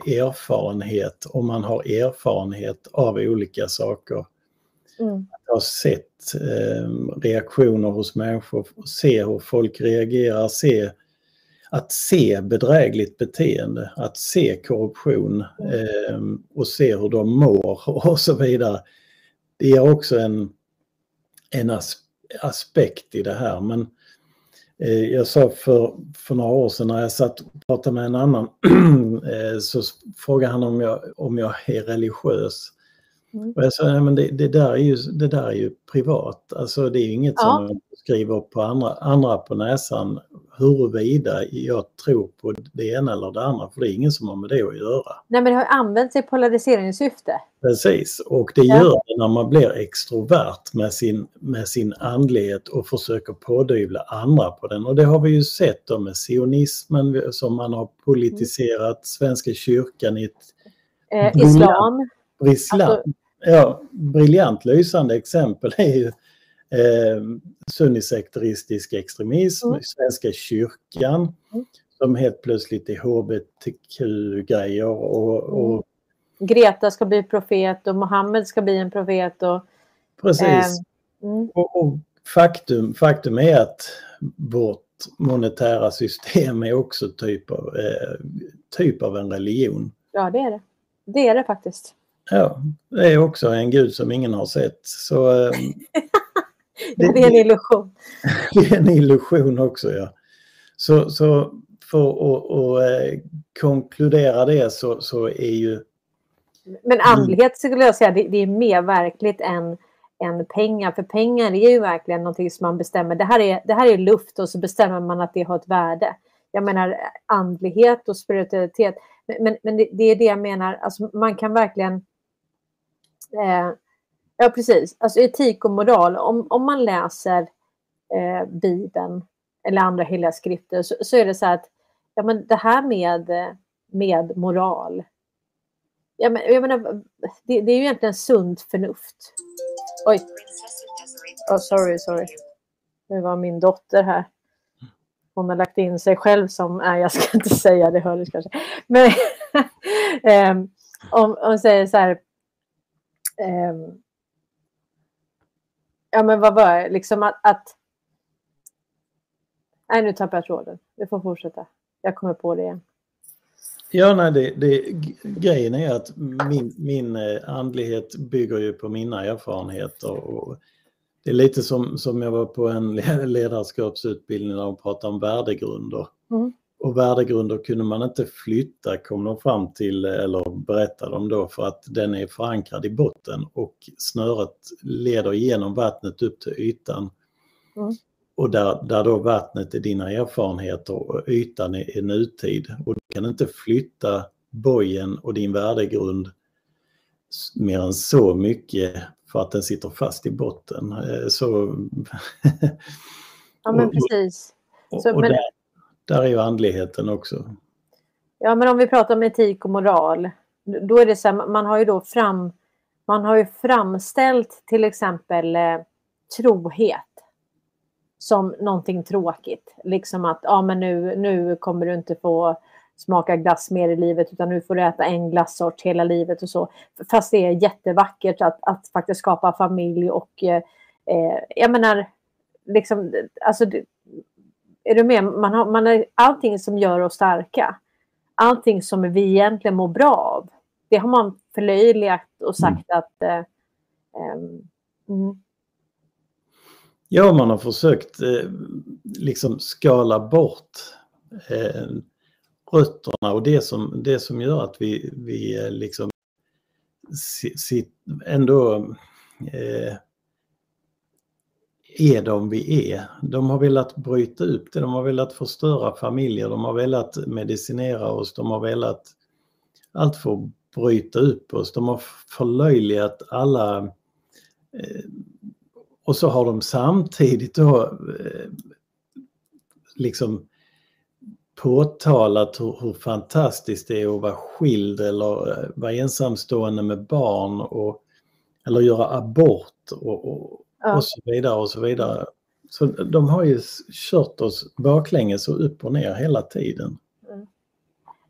erfarenhet, om man har erfarenhet av olika saker. Mm. Att ha sett eh, reaktioner hos människor, se hur folk reagerar, se att se bedrägligt beteende, att se korruption eh, och se hur de mår och så vidare. Det är också en, en as, aspekt i det här. Men eh, jag sa för, för några år sedan när jag satt och pratade med en annan eh, så frågade han om jag, om jag är religiös. Mm. Och jag sa, nej men det, det, där är ju, det där är ju privat, alltså det är inget ja. som man skriver på andra, andra på näsan huruvida jag tror på det ena eller det andra, för det är ingen som har med det att göra. Nej, men det har använts i polariseringssyfte. Precis, och det gör det när man blir extrovert med sin, med sin andlighet och försöker pådyvla andra på den. Och det har vi ju sett då med sionismen som man har politiserat, mm. Svenska kyrkan i ett eh, islam. Islam. Alltså... Ja, briljant lysande exempel är ju eh, sunnisekteristisk extremism, mm. Svenska kyrkan mm. som helt plötsligt är hbtq-grejer och, och mm. Greta ska bli profet och Mohammed ska bli en profet. Och, Precis. Eh, och, och, faktum, faktum är att vårt monetära system är också typ av, eh, typ av en religion. Ja, det är det. Det är det faktiskt. Ja, det är också en gud som ingen har sett. Så, eh, det, det, är en illusion. Det är en illusion också, ja. Så, så för att och, eh, konkludera det så, så är ju... Men andlighet skulle jag säga, det, det, är mer verkligt än, än pengar. För pengar är ju verkligen någonting som man bestämmer. Det här, är, det här är luft och så bestämmer man att det har ett värde. Jag menar andlighet och spiritualitet. Men, men det, det, är det jag menar, alltså, man kan verkligen... Eh, Ja, precis. Alltså etik och moral. Om, om man läser eh, Bibeln eller andra heliga skrifter så, så, är det så här att ja, men det här med, med moral. Ja, men, jag menar, det, det är ju egentligen sunt förnuft. Oj. Oh, sorry, sorry. Det var min dotter här. Hon har lagt in sig själv som, nej jag ska inte säga det hördes kanske. Men ehm, om, om säger så här. Um, ja men vad var det, liksom att, att Nej, nu tappar jag tråden. Vi får fortsätta. Jag kommer på det igen. Ja, nej, det, det, grejen är att min, min eh, andlighet bygger ju på mina erfarenheter. Och det är lite som, som jag var på en ledarskapsutbildning där de pratade om värdegrunder. Mm. Och värdegrunder kunde man inte flytta, kom de fram till, eller berättade de då, för att den är förankrad i botten och snöret leder genom vattnet upp till ytan. Mm. Och där, där då vattnet är dina erfarenheter och ytan är, är nutid. Och du kan inte flytta bojen och din värdegrund mer än så mycket för att den sitter fast i botten. Eh, så... ja men precis. Och, och, och men... där, där är ju andligheten också. Ja men om vi pratar om etik och moral. Då är det så här, man har ju då fram, man har ju framställt till exempel eh, trohet som någonting tråkigt. Liksom att ja, men nu, nu kommer du inte få smaka glass mer i livet utan nu får du äta en glassort hela livet och så. Fast det är jättevackert att, att faktiskt skapa familj och eh, eh jag menar, liksom, alltså, är du med? Man har, man har allting som gör oss starka, allting som vi egentligen mår bra av, det har man förlöjligat och sagt mm. att eh, um, mm. Ja, man har försökt eh, liksom skala bort eh, rötterna och det som, det som gör att vi, vi eh, liksom si, ändå eh, är de vi är. De har velat bryta upp det, de har velat förstöra familjer, de har velat medicinera oss, de har velat allt för att bryta upp oss. De har förlöjligat alla eh, och så har de samtidigt då eh, liksom påtalat hur, hur, fantastiskt det är att vara skild eller eh, vara ensamstående med barn och, eller göra abort och, och, ja. och så vidare och så vidare. Så de har ju kört oss baklänges och upp och ner hela tiden. Mm.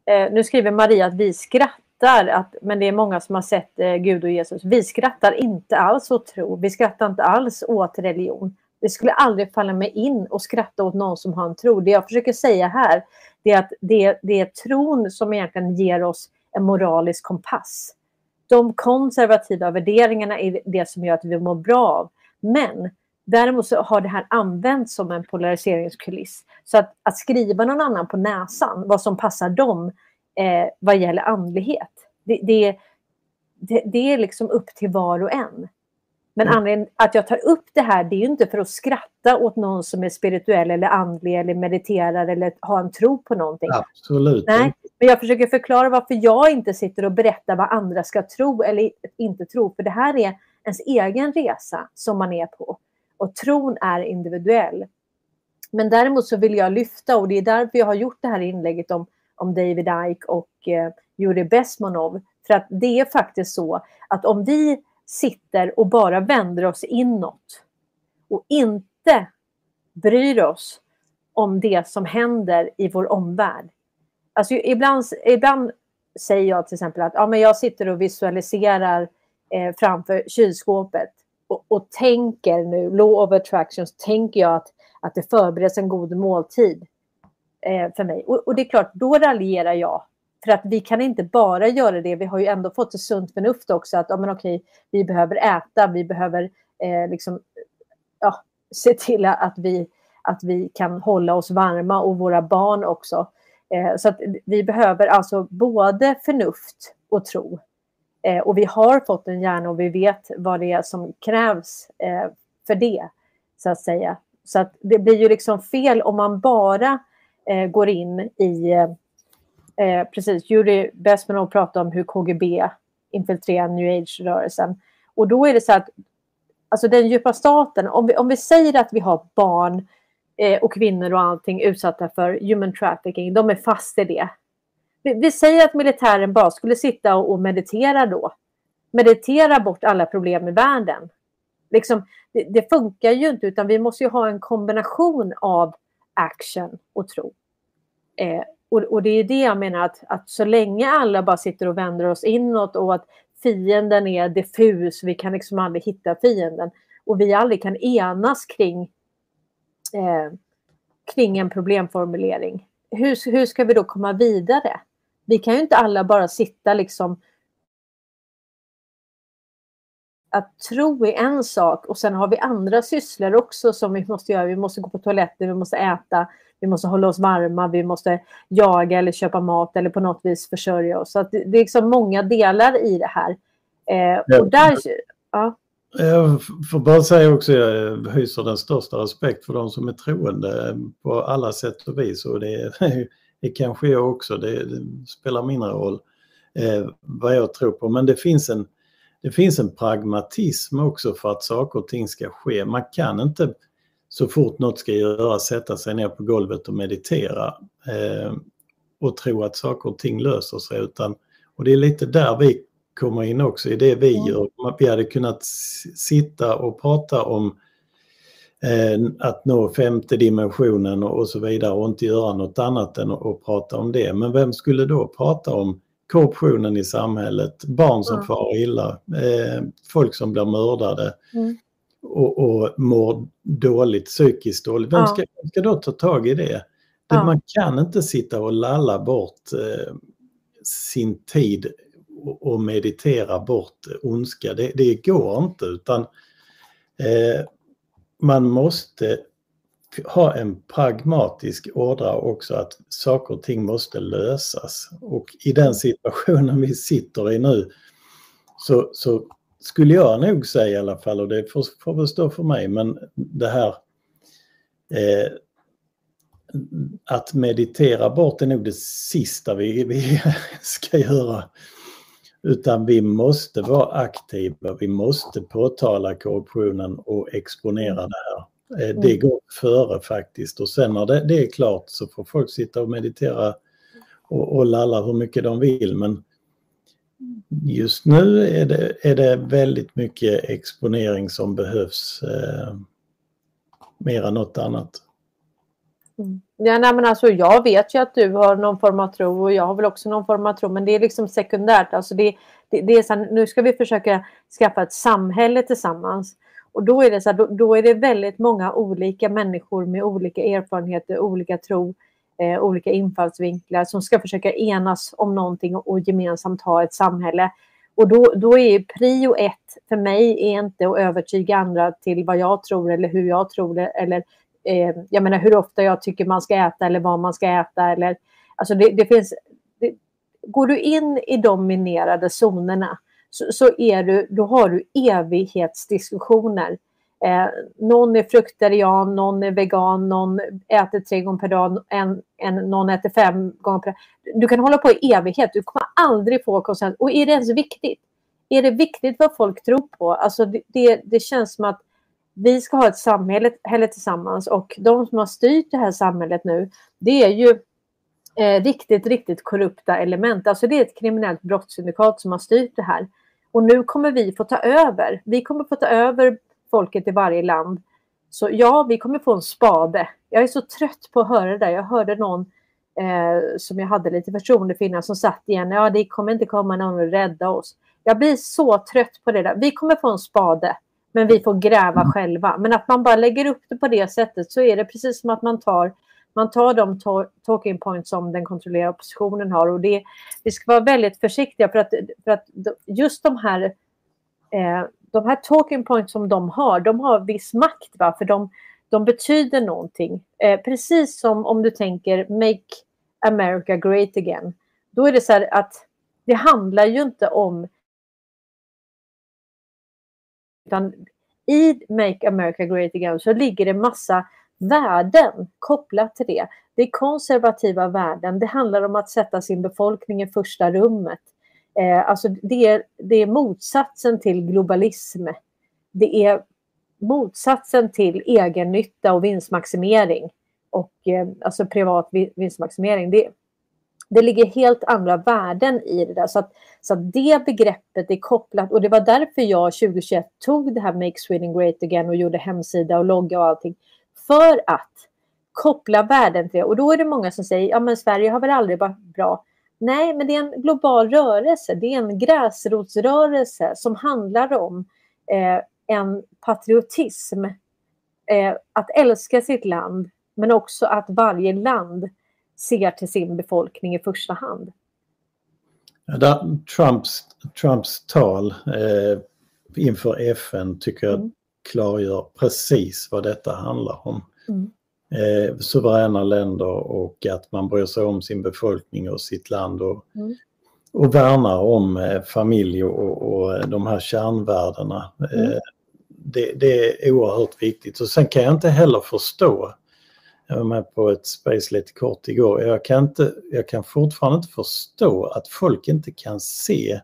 Eh, nu skriver Maria att vi skrattar skrattar, att, men det är många som har sett eh, Gud och Jesus. Vi skrattar inte alls åt tro. Vi skrattar inte alls åt religion. Det skulle aldrig falla mig in och skratta åt någon som har en tro. Det jag försöker säga här det är att det, det är tron som egentligen ger oss en moralisk kompass. De konservativa värderingarna är det som gör att vi mår bra av. Men däremot så har det här använts som en polariseringskuliss. Så att, att skriva någon annan på näsan vad som passar dem eh, vad gäller andlighet. Det, det, det, det, är liksom upp till var och en. Men mm. anledningen att jag tar upp det här, det är ju inte för att skratta åt någon som är spirituell eller andlig eller mediterar eller har en tro på någonting. Absolut. Nej, men jag försöker förklara varför jag inte sitter och berättar vad andra ska tro eller inte tro. För det här är ens egen resa som man är på. Och tron är individuell. Men däremot så vill jag lyfta, och det är därför jag har gjort det här inlägget om om David Ike och eh, Yuri Besmonov. För att det är faktiskt så att om vi sitter och bara vänder oss inåt och inte bryr oss om det som händer i vår omvärld. Alltså ibland, ibland säger jag till exempel att ja, men jag sitter och visualiserar eh, framför kylskåpet och, och, tänker nu, law of attractions, tänker jag att, att det förbereds en god måltid eh, för mig. Och, och, det är klart, då raljerar jag. För att vi kan inte bara göra det, vi har ju ändå fått ett sunt förnuft också att ja, men okej, vi behöver äta, vi behöver eh, liksom, ja, se till att vi, att vi kan hålla oss varma och våra barn också. Eh, så att vi behöver alltså både förnuft och tro. Eh, och vi har fått en hjärna och vi vet vad det är som krävs eh, för det, så att säga. Så att det blir ju liksom fel om man bara eh, går in i... Eh, precis, Yuri Besmanov pratade om hur KGB infiltrerar new age-rörelsen. Och då är det så att alltså den djupa staten, om vi, om vi säger att vi har barn eh, och kvinnor och allting utsatta för human trafficking, de är fast i det. Vi, vi säger att militären bara skulle sitta och, och, meditera då. Meditera bort alla problem i världen. Liksom, det, det, funkar ju inte utan vi måste ju ha en kombination av action och tro. Eh, och, och, det är det jag menar att, att så länge alla bara sitter och vänder oss inåt och att fienden är diffus, vi kan liksom aldrig hitta fienden och vi aldrig kan enas kring, eh, kring en problemformulering. Hur, hur ska vi då komma vidare? Vi kan ju inte alla bara sitta liksom att tro är en sak och sen har vi andra sysslor också som vi måste göra. Vi måste gå på toaletten, vi måste äta, vi måste hålla oss varma, vi måste jaga eller köpa mat eller på något vis försörja oss. Så det är liksom många delar i det här. Eh, ja. och där, ja. Jag får bara säga också, jag hyser den största respekt för de som är troende på alla sätt och vis och det, det kanske jag också, det, det spelar mindre roll eh, vad jag tror på. Men det finns, en, det finns en pragmatism också för att saker och ting ska ske. Man kan inte så fort något ska göras sätta sig ner på golvet och meditera eh, och tro att saker och ting löser sig. Utan, och det är lite där vi kommer in också, i det vi gör. Vi hade kunnat sitta och prata om att nå femte dimensionen och, så vidare och inte göra något annat än att, prata om det. Men vem skulle då prata om korruptionen i samhället, barn som mm. far illa, eh, folk som blir mördade, mm och, och mår dåligt, psykiskt dåligt, vem ska, vem ska då ta tag i det? Ja. Man kan inte sitta och lalla bort eh, sin tid och, och, meditera bort ondska. Det, det går inte utan eh, man måste ha en pragmatisk ådra också att saker och ting måste lösas. Och i den situationen vi sitter i nu så, så skulle jag nog säga i alla fall, och det får, får väl stå för mig, men det här eh, att meditera bort är nog det sista vi, vi ska göra. Utan vi måste vara aktiva, vi måste påtala korruptionen och exponera det här. Eh, det mm. går före faktiskt och sen när det, det, är klart så får folk sitta och meditera och, och lalla hur mycket de vill men just nu är det, är det väldigt mycket exponering som behövs eh, mer än något annat. Mm. Ja, nej, men alltså, jag vet ju att du har någon form av tro och jag har väl också någon form av tro men det är liksom sekundärt. Alltså det, det, det är så här, nu ska vi försöka skaffa ett samhälle tillsammans. Och då är det så här, då, då, är det väldigt många olika människor med olika erfarenheter, olika tro eh, olika infallsvinklar som ska försöka enas om någonting och, och gemensamt ha ett samhälle. Och då, då är prio ett för mig är inte att övertyga andra till vad jag tror eller hur jag tror eller eh, jag menar hur ofta jag tycker man ska äta eller vad man ska äta eller alltså det, det finns det, går du in i de minerade zonerna så, så, är du, då har du evighetsdiskussioner Eh, någon är fruktarian, någon är vegan, någon äter tre gånger per dag, en, en, någon äter fem gånger per dag. Du kan hålla på i evighet, du kommer aldrig få konsensus. Och är det ens viktigt? Är det viktigt vad folk tror på? Alltså det, det, det känns som att vi ska ha ett samhälle tillsammans och de som har styrt det här samhället nu, det är ju eh, riktigt, riktigt korrupta element. Alltså det är ett kriminellt brottssyndikat som har styrt det här. Och nu kommer vi få ta över. Vi kommer få ta över folket i varje land. Så ja, vi kommer få en spade. Jag är så trött på att höra det där. Jag hörde någon eh, som jag hade lite förtroende för innan som satt igen. Ja, det kommer inte komma någon och rädda oss. Jag blir så trött på det där. Vi kommer få en spade, men vi får gräva själva. Men att man bara lägger upp det på det sättet så är det precis som att man tar man tar de talking points som den kontrollerade oppositionen har och det, vi ska vara väldigt försiktiga för att, för att just de här eh, de här talking points som de har, de har viss makt. Va? För de, de betyder någonting. Eh, precis som om du tänker Make America Great Again. Då är det så här att det handlar ju inte om... Utan i Make America Great Again så ligger det massa värden kopplat till det. Det är konservativa värden. Det handlar om att sätta sin befolkning i första rummet. Eh, alltså det är, det är motsatsen till globalism. Det är motsatsen till egennytta och vinstmaximering och eh, alltså privat vinstmaximering. Det, det ligger helt andra värden i det där. Så att, så att det begreppet är kopplat och det var därför jag 2021 tog det här Make Sweden Great Again och gjorde hemsida och logga och allting. För att koppla värden till det. Och då är det många som säger, ja men Sverige har väl aldrig varit bra. Nej, men det är en global rörelse. Det är en gräsrotsrörelse som handlar om eh, en patriotism. Eh, att älska sitt land, men också att varje land ser till sin befolkning i första hand. Trumps, Trumps tal eh, inför FN tycker jag mm. klargör precis vad detta handlar om. Mm. Eh, suveräna länder och att man bryr sig om sin befolkning och sitt land och, mm. och värnar om eh, familj och, och de här kärnvärdena. Mm. Eh, det, det, är oerhört viktigt. Och sen kan jag inte heller förstå jag var med på ett space lite kort igår. Jag kan, inte, jag kan fortfarande inte förstå att folk inte kan se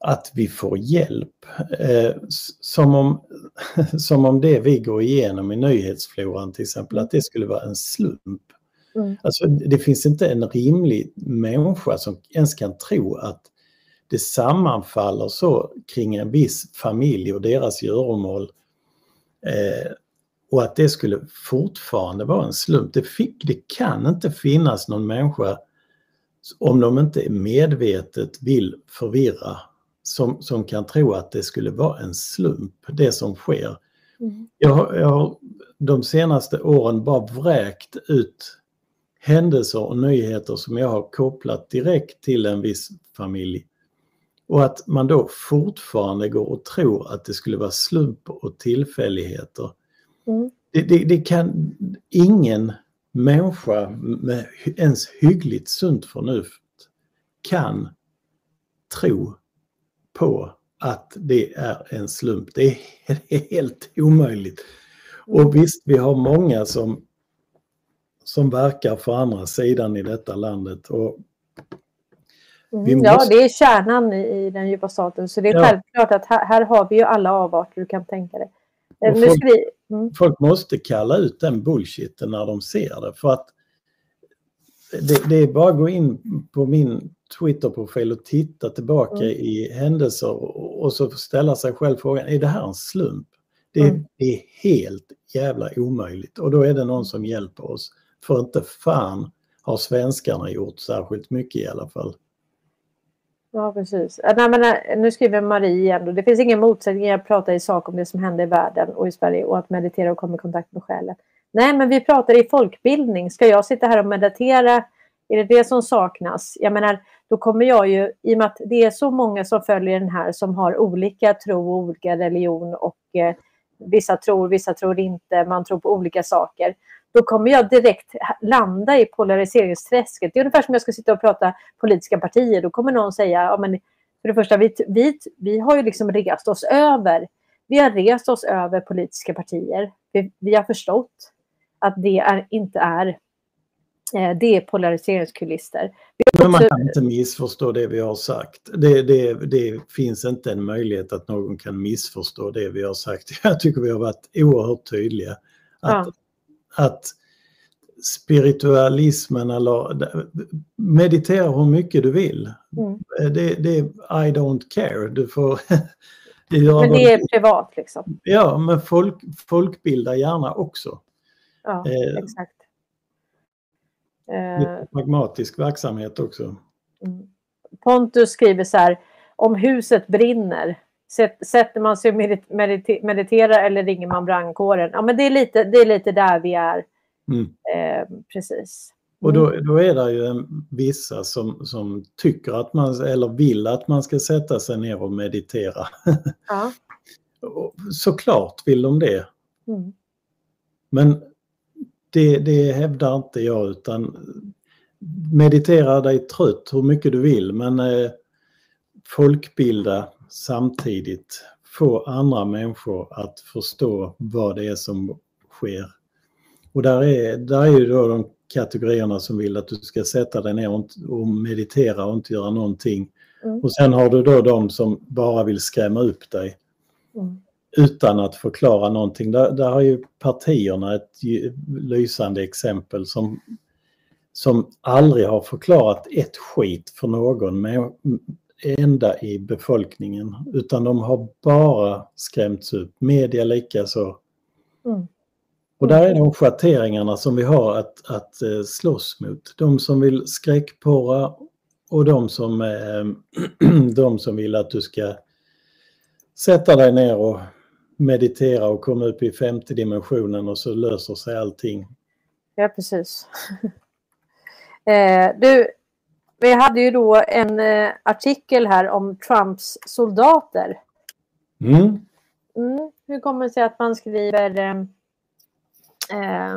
att vi får hjälp. Eh, som, om, som om det vi går igenom i nyhetsfloran till exempel, att det skulle vara en slump. Mm. Alltså, det finns inte en rimlig människa som ens kan tro att det sammanfaller så kring en viss familj och deras göromål. Eh, och att det skulle fortfarande vara en slump. Det, fick, det kan inte finnas någon människa, om de inte medvetet vill förvirra, som, som kan tro att det skulle vara en slump, det som sker. Mm. Jag, har, jag har de senaste åren bara vräkt ut händelser och nyheter som jag har kopplat direkt till en viss familj. Och att man då fortfarande går och tror att det skulle vara slump och tillfälligheter. Mm. Det, det, det, kan ingen människa med ens hyggligt sunt förnuft kan tro på att det är en slump. Det är, det är helt omöjligt. Och visst, vi har många som, som verkar för andra sidan i detta landet. Och mm, måste... Ja, det är kärnan i, den djupa staten. Så det är ja. självklart att här, här, har vi ju alla avarter du kan tänka dig. Eh, folk, mm. folk, måste kalla ut den bullshiten när de ser det. För att det, det är bara att gå in på min Twitter-profil och titta tillbaka mm. i händelser och, och, så ställa sig själv frågan, är det här en slump? Det, mm. det, är helt jävla omöjligt och då är det någon som hjälper oss. För inte fan har svenskarna gjort särskilt mycket i alla fall. Ja, precis. Nej, men, eh, nu skriver Marie igen. Det finns ingen motsättning att prata i sak om det som händer i världen och i Sverige och att meditera och komma i kontakt med själen. Nej, men vi pratar i folkbildning. Ska jag sitta här och meditera? Är det det som saknas? Jag menar, då kommer jag ju, i och med att det är så många som följer den här som har olika tro och olika religion och eh, vissa tror, vissa tror inte, man tror på olika saker då kommer jag direkt landa i polariseringsträsket. Det är ungefär som jag ska sitta och prata politiska partier. Då kommer någon säga, ja, men för det första, vi, vi, vi har ju liksom rest oss över. Vi har rest oss över politiska partier. Vi, vi har förstått att det är, inte är eh, det är polariseringskulister. Men man kan inte missförstå det vi har sagt. Det, det, det, finns inte en möjlighet att någon kan missförstå det vi har sagt. Jag tycker vi har varit oerhört tydliga. Att att spiritualismen eller meditera hur mycket du vill. Mm. Det, det är I don't care. Du får men det är privat liksom? Ja, men folk, folkbilda gärna också. Ja, eh, exakt. Eh, pragmatisk verksamhet också. Mm. Pontus skriver så här, om huset brinner, sätter man sig och mediter mediterar eller ringer man brandkåren? Ja, men det är lite, det är lite där vi är. Mm. Eh, precis. Och då, mm. då, är det ju en, vissa som, som tycker att man, eller vill att man ska sätta sig ner och meditera. Ja. Såklart vill de det. Mm. Men det, det hävdar inte jag utan meditera dig trött hur mycket du vill men eh, folkbilda samtidigt få andra människor att förstå vad det är som sker. Och där är, där är ju då de kategorierna som vill att du ska sätta dig ner och, meditera och inte göra någonting. Mm. Och sen har du då de som bara vill skrämma upp dig. Mm. Utan att förklara någonting. Där, där har ju partierna ett lysande exempel som, som aldrig har förklarat ett skit för någon enda i befolkningen. Utan de har bara skrämts upp. Media likaså. Mm. Och där är de schatteringarna som vi har att, att eh, slåss mot. De som vill skräckporra och de som, eh, de som vill att du ska sätta dig ner och meditera och komma upp i femte dimensionen och så löser sig allting. Ja, precis. eh, du, vi hade ju då en eh, artikel här om Trumps soldater. Mm. Mm, hur kommer det sig att man skriver eh, eh,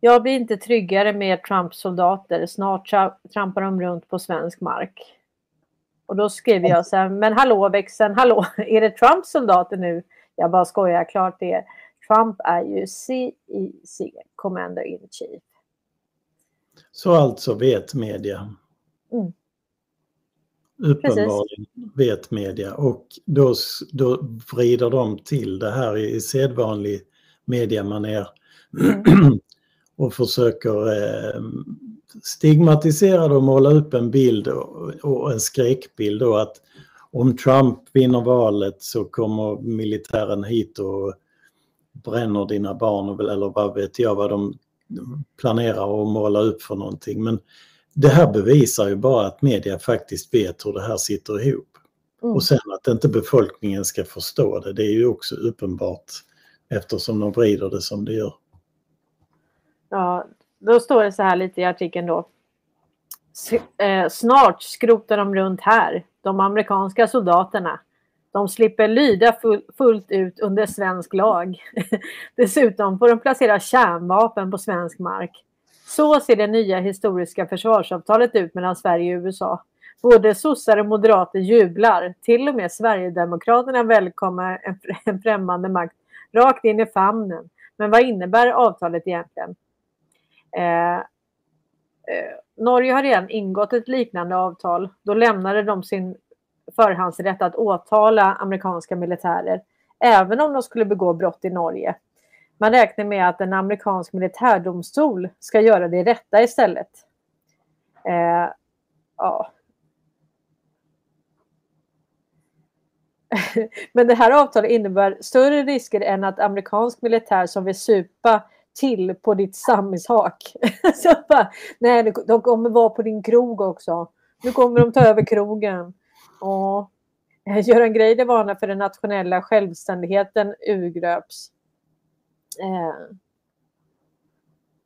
jag blir inte tryggare med Trumps soldater. Snart trampar de runt på svensk mark. Och då skriver jag så här, men hallå växeln, hallå, är det Trumps soldater nu? Jag bara skojar, klart det är. Trump är ju CIC, Commander in Chief. Så alltså vet media. Mm. Uppenbarligen vet media och då, då vrider de till det här i sedvanlig mediamaner. Mm. och försöker eh, stigmatisera och måla upp en bild och, och en skräckbild då att om Trump vinner valet så kommer militären hit och bränner dina barn eller vad vet jag vad de planerar att måla upp för någonting. Men det här bevisar ju bara att media faktiskt vet hur det här sitter ihop. Mm. Och sen att inte befolkningen ska förstå det, det är ju också uppenbart eftersom de vrider det som det gör. Ja, då står det så här lite i artikeln då. Eh, snart skrotar de runt här, de amerikanska soldaterna. De slipper lyda fullt ut under svensk lag. Dessutom får de placera kärnvapen på svensk mark. Så ser det nya historiska försvarsavtalet ut mellan Sverige och USA. Både sossar och moderater jublar. Till och med Sverigedemokraterna välkomnar en, en främmande makt rakt in i famnen. Men vad innebär avtalet egentligen? Eh, eh, Norge har redan ingått ett liknande avtal. Då lämnade de sin förhandsrätt att åtala amerikanska militärer, även om de skulle begå brott i Norge. Man räknar med att en amerikansk militärdomstol ska göra det rätta istället. Eh, ja. Men det här avtalet innebär större risker än att amerikansk militär som vill supa till på ditt sammishak. så bara, nej, de kommer vara på din krog också. Nu kommer de ta över krogen. Ja. Göran Greider varnar för den nationella självständigheten urgröps. Eh.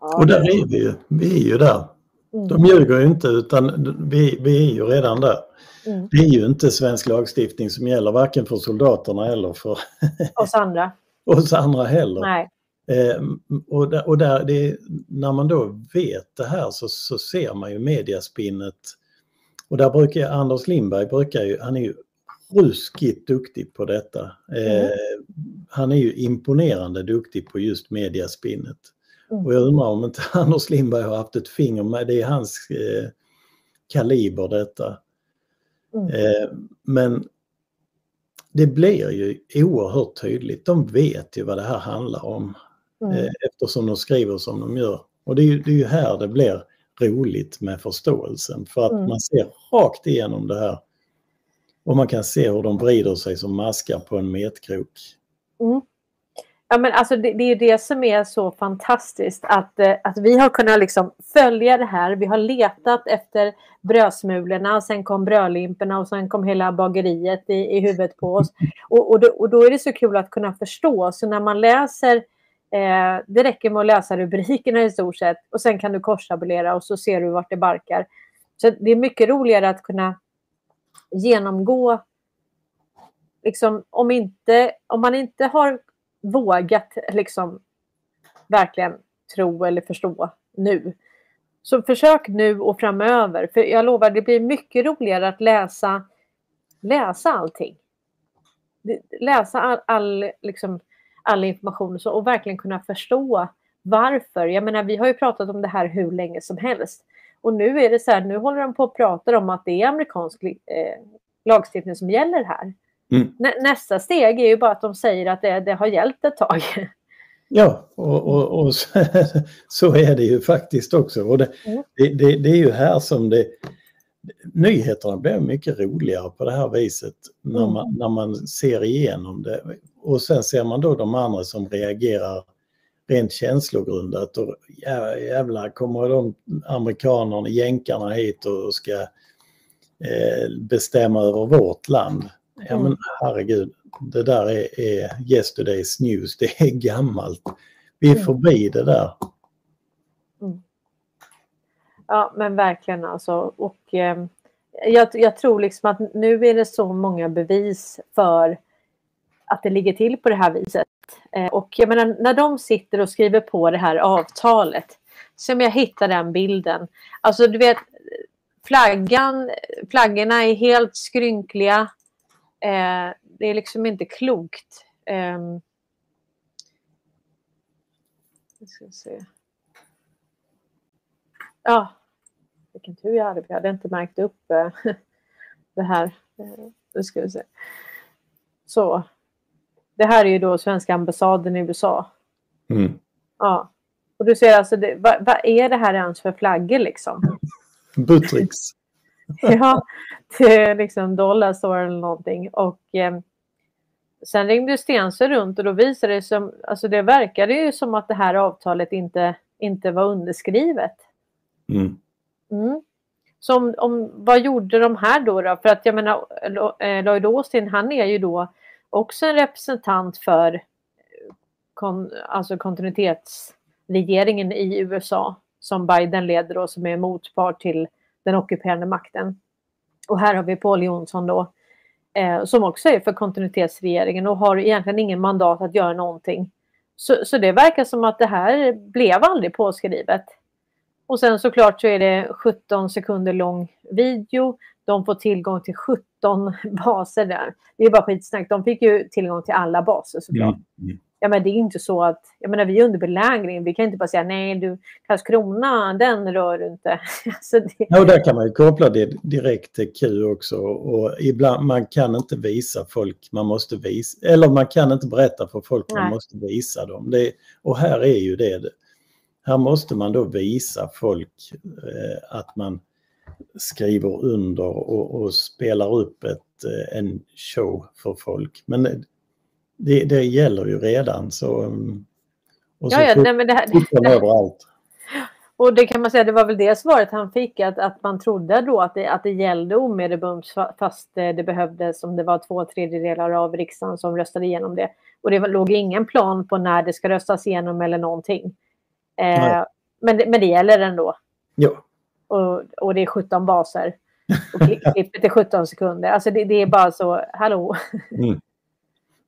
Ja, och där är vi ju. Vi är ju där. Mm. De ljuger ju inte utan vi, vi är ju redan där. Mm. Det är ju inte svensk lagstiftning som gäller varken för soldaterna eller för oss andra. oss andra heller. Nej. Eh, och där, och där det, när man då vet det här så, så ser man ju mediaspinnet. Och där brukar Anders Lindberg, brukar ju, han är ju ruskigt duktig på detta. Eh, mm. Han är ju imponerande duktig på just mediaspinnet. Mm. Och jag undrar om inte Anders Lindberg har haft ett finger med, det är hans eh, kaliber detta. Mm. Eh, men det blir ju oerhört tydligt, de vet ju vad det här handlar om. Mm. Eh, eftersom de skriver som de gör. Och det är, ju, det är ju här det blir roligt med förståelsen för att mm. man ser rakt igenom det här. Och man kan se hur de vrider sig som maskar på en metkrok. Mm. Ja, men alltså det, det, är det som är så fantastiskt att, eh, att vi har kunnat liksom följa det här. Vi har letat efter brödsmulorna och sen kom brödlimporna och sen kom hela bageriet i, i huvudet på oss. Och, och, då, och då är det så kul att kunna förstå. Så när man läser Eh, det räcker med att läsa rubrikerna i stort sett och sen kan du korstabulera och så ser du vart det barkar. Så det är mycket roligare att kunna genomgå, liksom, om, inte, om man inte har vågat liksom, verkligen tro eller förstå nu, så försök nu och framöver. För jag lovar, det blir mycket roligare att läsa, läsa allting. Läsa all, all liksom, all information och verkligen kunna förstå varför. Jag menar, vi har ju pratat om det här hur länge som helst. Och nu är det så här, nu håller de på att prata om att det är amerikansk eh, lagstiftning som gäller här. Mm. Nä, nästa steg är ju bara att de säger att det, det har hjälpt ett tag. Ja, och, och, och så, så, är det ju faktiskt också. Och det, mm. det, det, det, är ju här som det... Nyheterna blir mycket roligare på det här viset när man, mm. när man ser igenom det. Och sen ser man då de andra som reagerar rent känslogrundat och jävlar kommer de amerikanerna, jänkarna hit och ska eh, bestämma över vårt land. Ja men mm. herregud, det där är, är yesterday's news, det är gammalt. Vi är mm. förbi det där. Ja men verkligen alltså. Och, eh, jag, jag, tror liksom att nu är det så många bevis för att det ligger till på det här viset. Eh, och jag menar, när de sitter och skriver på det här avtalet, som jag hittar den bilden. Alltså du vet, flaggan, flaggorna är helt skrynkliga. Eh, det är liksom inte klokt. Eh, ska se. Ja, vilken tur jag hade. Jag hade inte märkt upp eh, det här. Eh, nu ska vi se. Så, det här är ju då svenska ambassaden i USA. Mm. Ja. Och du ser alltså, det, vad, vad, är det här ens för flaggor liksom? Buttricks. ja, det är liksom dollar store eller någonting. Och eh, sen ringde Stensö runt och då visade det sig, alltså det verkade ju som att det här avtalet inte, inte var underskrivet. Mm. Mm. Så om, om, vad gjorde de här då, då? För att jag menar, eh, Lloyd Austin, han är ju då också en representant för eh, kon, alltså kontinuitetsregeringen i USA som Biden leder och som är motpart till den ockuperande makten. Och här har vi Paul Jonsson då eh, som också är för kontinuitetsregeringen och har egentligen ingen mandat att göra någonting. Så, så det verkar som att det här blev aldrig påskrivet. Och sen såklart så är det 17 sekunder lång video de får tillgång till 17 baser där. Det är bara skitsnack. De fick ju tillgång till alla baser såklart. Mm. Mm. Ja, men det är inte så att, jag menar vi är under belägring, vi kan inte bara säga nej du Karlskrona, den rör du inte. alltså det... Ja, och där kan man ju koppla det direkt till Q också och ibland, man kan inte visa folk, man måste visa, eller man kan inte berätta för folk, nej. man måste visa dem. Det, och här är ju det, här måste man då visa folk eh, att man skriver under och, och spelar upp ett, eh, en show för folk. Men det, det gäller ju redan så... Mm, och så ja, ja, nej, men det här, det, överallt. Och det kan man säga, det var väl det svaret han fick, att, att man trodde då att det, att det gällde omedelbart fast det behövdes, om det var två tredjedelar av riksdagen som röstade igenom det. Och det låg ingen plan på när det ska röstas igenom eller någonting. Eh, men, men det gäller ändå. Ja och, och det är 17 baser. Och klippet är 17 sekunder. Alltså det, det är bara så, hallå. Mm.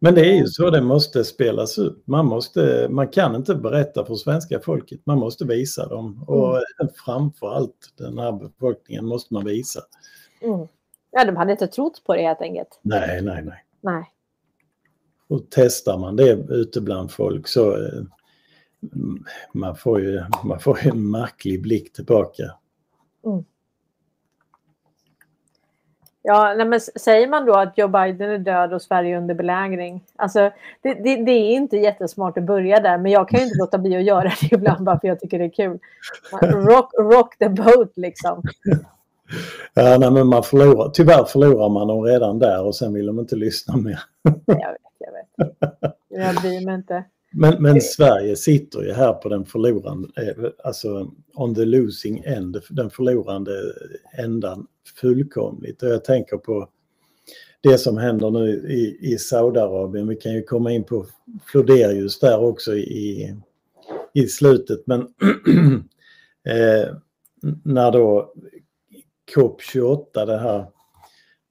Men det är ju så det måste spelas upp. Man, måste, man kan inte berätta för svenska folket, man måste visa dem. Och mm. framför allt den här befolkningen måste man visa. Mm. Ja, de hade inte trott på det helt enkelt. Nej, nej, nej. nej. Och testar man det ute bland folk så eh, man får ju, man får ju en märklig blick tillbaka. Mm. Ja, nej, men säger man då att Joe Biden är död och Sverige under belägring? Alltså, det, det, det, är inte jättesmart att börja där, men jag kan ju inte låta bli att göra det ibland bara för jag tycker det är kul. Rock, rock the boat liksom. Ja, nej, men man förlorar, tyvärr förlorar man dem redan där och sen vill de inte lyssna mer. jag vet, jag vet. Jag bryr mig inte. Men, men Sverige sitter ju här på den förlorande, eh, alltså on the losing end, den förlorande ändan fullkomligt. Och jag tänker på det som händer nu i, i Saudiarabien. Vi kan ju komma in på Floderius där också i, i slutet. Men eh, när då COP28, det här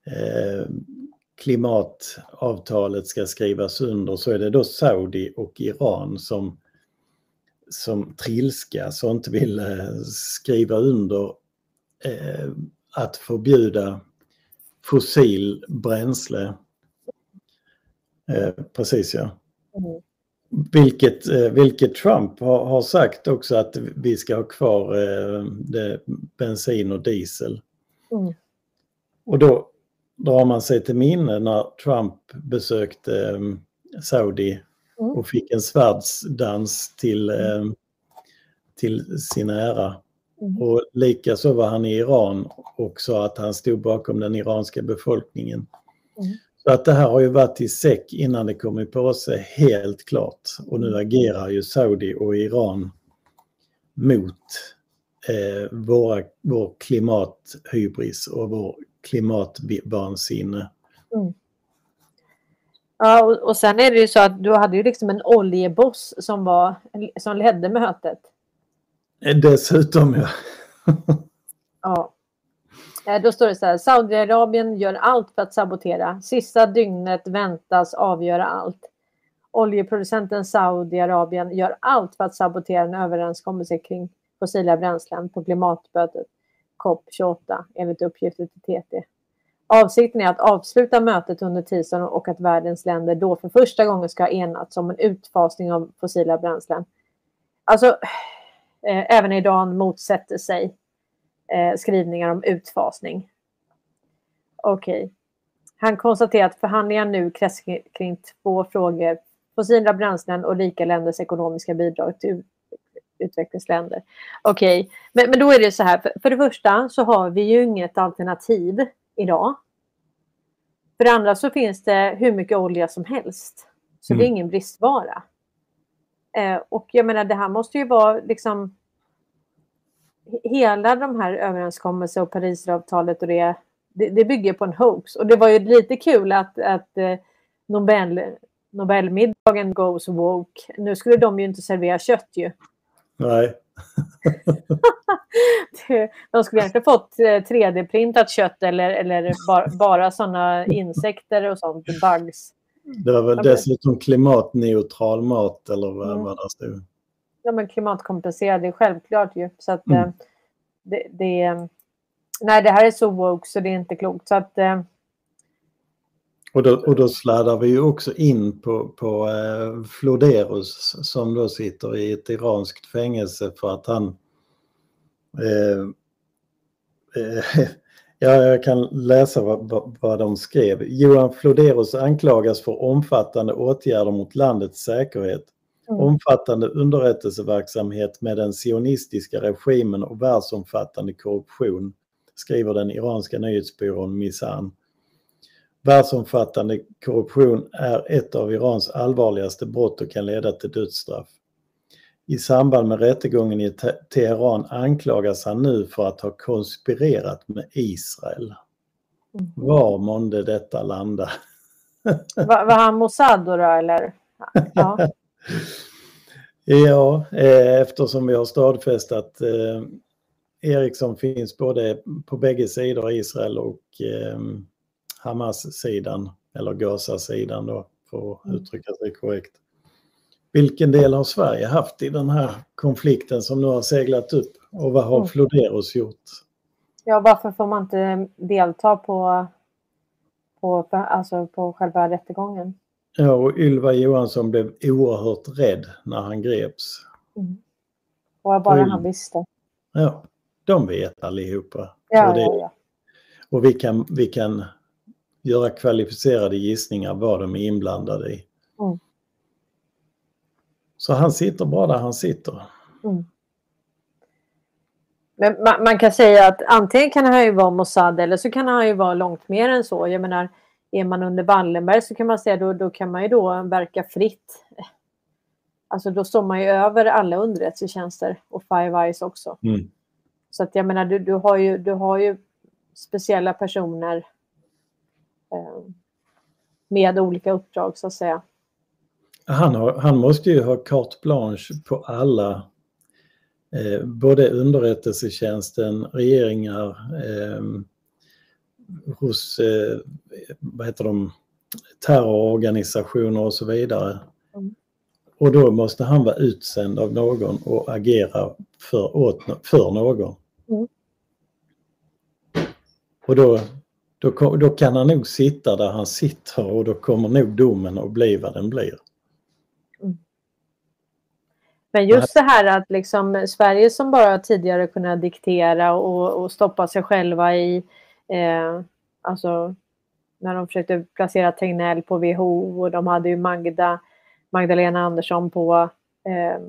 eh, klimatavtalet ska skrivas under så är det då Saudi och Iran som, som trilskas och inte vill eh, skriva under eh, att förbjuda fossil bränsle. Eh, precis ja. Mm. Vilket, eh, vilket Trump har, har, sagt också att vi ska ha kvar eh, det, bensin och diesel. Mm. Och då drar man sig till minne när Trump besökte eh, Saudi mm. och fick en svärdsdans till, eh, till sin ära. Mm. Och likaså var han i Iran och sa att han stod bakom den iranska befolkningen. Mm. Så att det här har ju varit i säck innan det kom i påse helt klart. Och nu agerar ju Saudi och Iran mot eh, våra, vår klimathybris och vår klimatvansinne. Mm. Ja, och, och sen är det ju så att du hade ju liksom en oljeboss som, var, som ledde mötet. Eh, dessutom ja. ja. Eh, då står det så här, Saudiarabien gör allt för att sabotera. Sista dygnet väntas avgöra allt. Oljeproducenten Saudiarabien gör allt för att sabotera en överenskommelse kring fossila bränslen på klimatmötet COP28 enligt uppgifter till TT. Avsikten är att avsluta mötet under tisdagen och att världens länder då för första gången ska ha enats om en utfasning av fossila bränslen. Alltså, eh, även Iran motsätter sig eh, skrivningar om utfasning. Okej. Okay. Han konstaterar att förhandlingar nu kretsar kring två frågor. Fossila bränslen och rika länders ekonomiska bidrag till utvecklingsländer. Okej, okay. men, men då är det så här. För, för det första så har vi ju inget alternativ idag. För det andra så finns det hur mycket olja som helst. Så mm. det är mm. ingen bristvara. Eh, och jag menar det här måste ju vara liksom hela de här överenskommelserna och Parisavtalet och det, det, det, bygger på en hoax. Och det var ju lite kul att, att eh, Nobel, Nobelmiddagen goes woke. Nu skulle de ju inte servera kött ju. Nej. de skulle inte fått 3D-printat eh, kött eller, eller bara, bara sådana insekter och sånt, bugs. Det var väl dessutom klimatneutral mat eller vad, mm. det stod ja, men klimatkompenserad, det är självklart ju. Så att, mm. Eh, det, det, nej, det här är så woke så det är inte klokt. Så att, eh, och då, och då sladdar vi ju också in på, på eh, Floderus som då sitter i ett iranskt fängelse för att han... Eh, eh, ja, jag kan läsa vad, vad de skrev. Johan Floderus anklagas för omfattande åtgärder mot landets säkerhet Mm. omfattande underrättelseverksamhet med den sionistiska regimen och världsomfattande korruption, skriver den iranska nyhetsbyrån Misan. Världsomfattande korruption är ett av Irans allvarligaste brott och kan leda till dödsstraff. I samband med rättegången i Teheran anklagas han nu för att ha konspirerat med Israel. Mm. Var månde detta landa? Var, var han Mossad då, eller? Ja. Ja, eh, eftersom vi har stadfäst att eh, Ericsson finns både på bägge sidor, Israel och eh, Hamas-sidan, eller Gaza-sidan då, för att mm. uttrycka sig korrekt. Vilken del har Sverige haft i den här konflikten som nu har seglat upp och vad har mm. Floderus gjort? Ja, varför får man inte delta på, på, alltså på själva rättegången? Ja, och Ylva Johansson blev oerhört rädd när han greps. Mm. Och bara och, han visste. Ja, de vet allihopa. Ja, och, det, ja, ja. och vi, kan, vi kan göra kvalificerade gissningar vad de är inblandade i. Mm. Så han sitter bara där han sitter. Mm. Men man, man, kan säga att antingen kan han ju vara Mossad eller så kan han ju vara långt mer än så. Jag menar, är man under Wallenberg så kan man säga då, då kan man ju då verka fritt. Alltså då står man ju över alla underrättelsetjänster och Five Eyes också. Mm. Så att jag menar, du, du, har ju, du har ju speciella personer med olika uppdrag så att säga. Han, har, han måste ju ha carte blanche på alla, eh, både underrättelsetjänsten, regeringar, eh, hos eh, vad heter de, terrororganisationer och så vidare. Mm. Och då måste han vara utsänd av någon och agera för, åt, för någon. Mm. Och då, då, då kan han nog sitta där han sitter och då kommer nog domen att bli vad den blir. Mm. Men just det här att liksom Sverige som bara tidigare kunnat diktera och, och stoppa sig själva i, eh, alltså när de försökte placera Tegnell på WHO och de hade ju Magda, Magdalena Andersson på eh,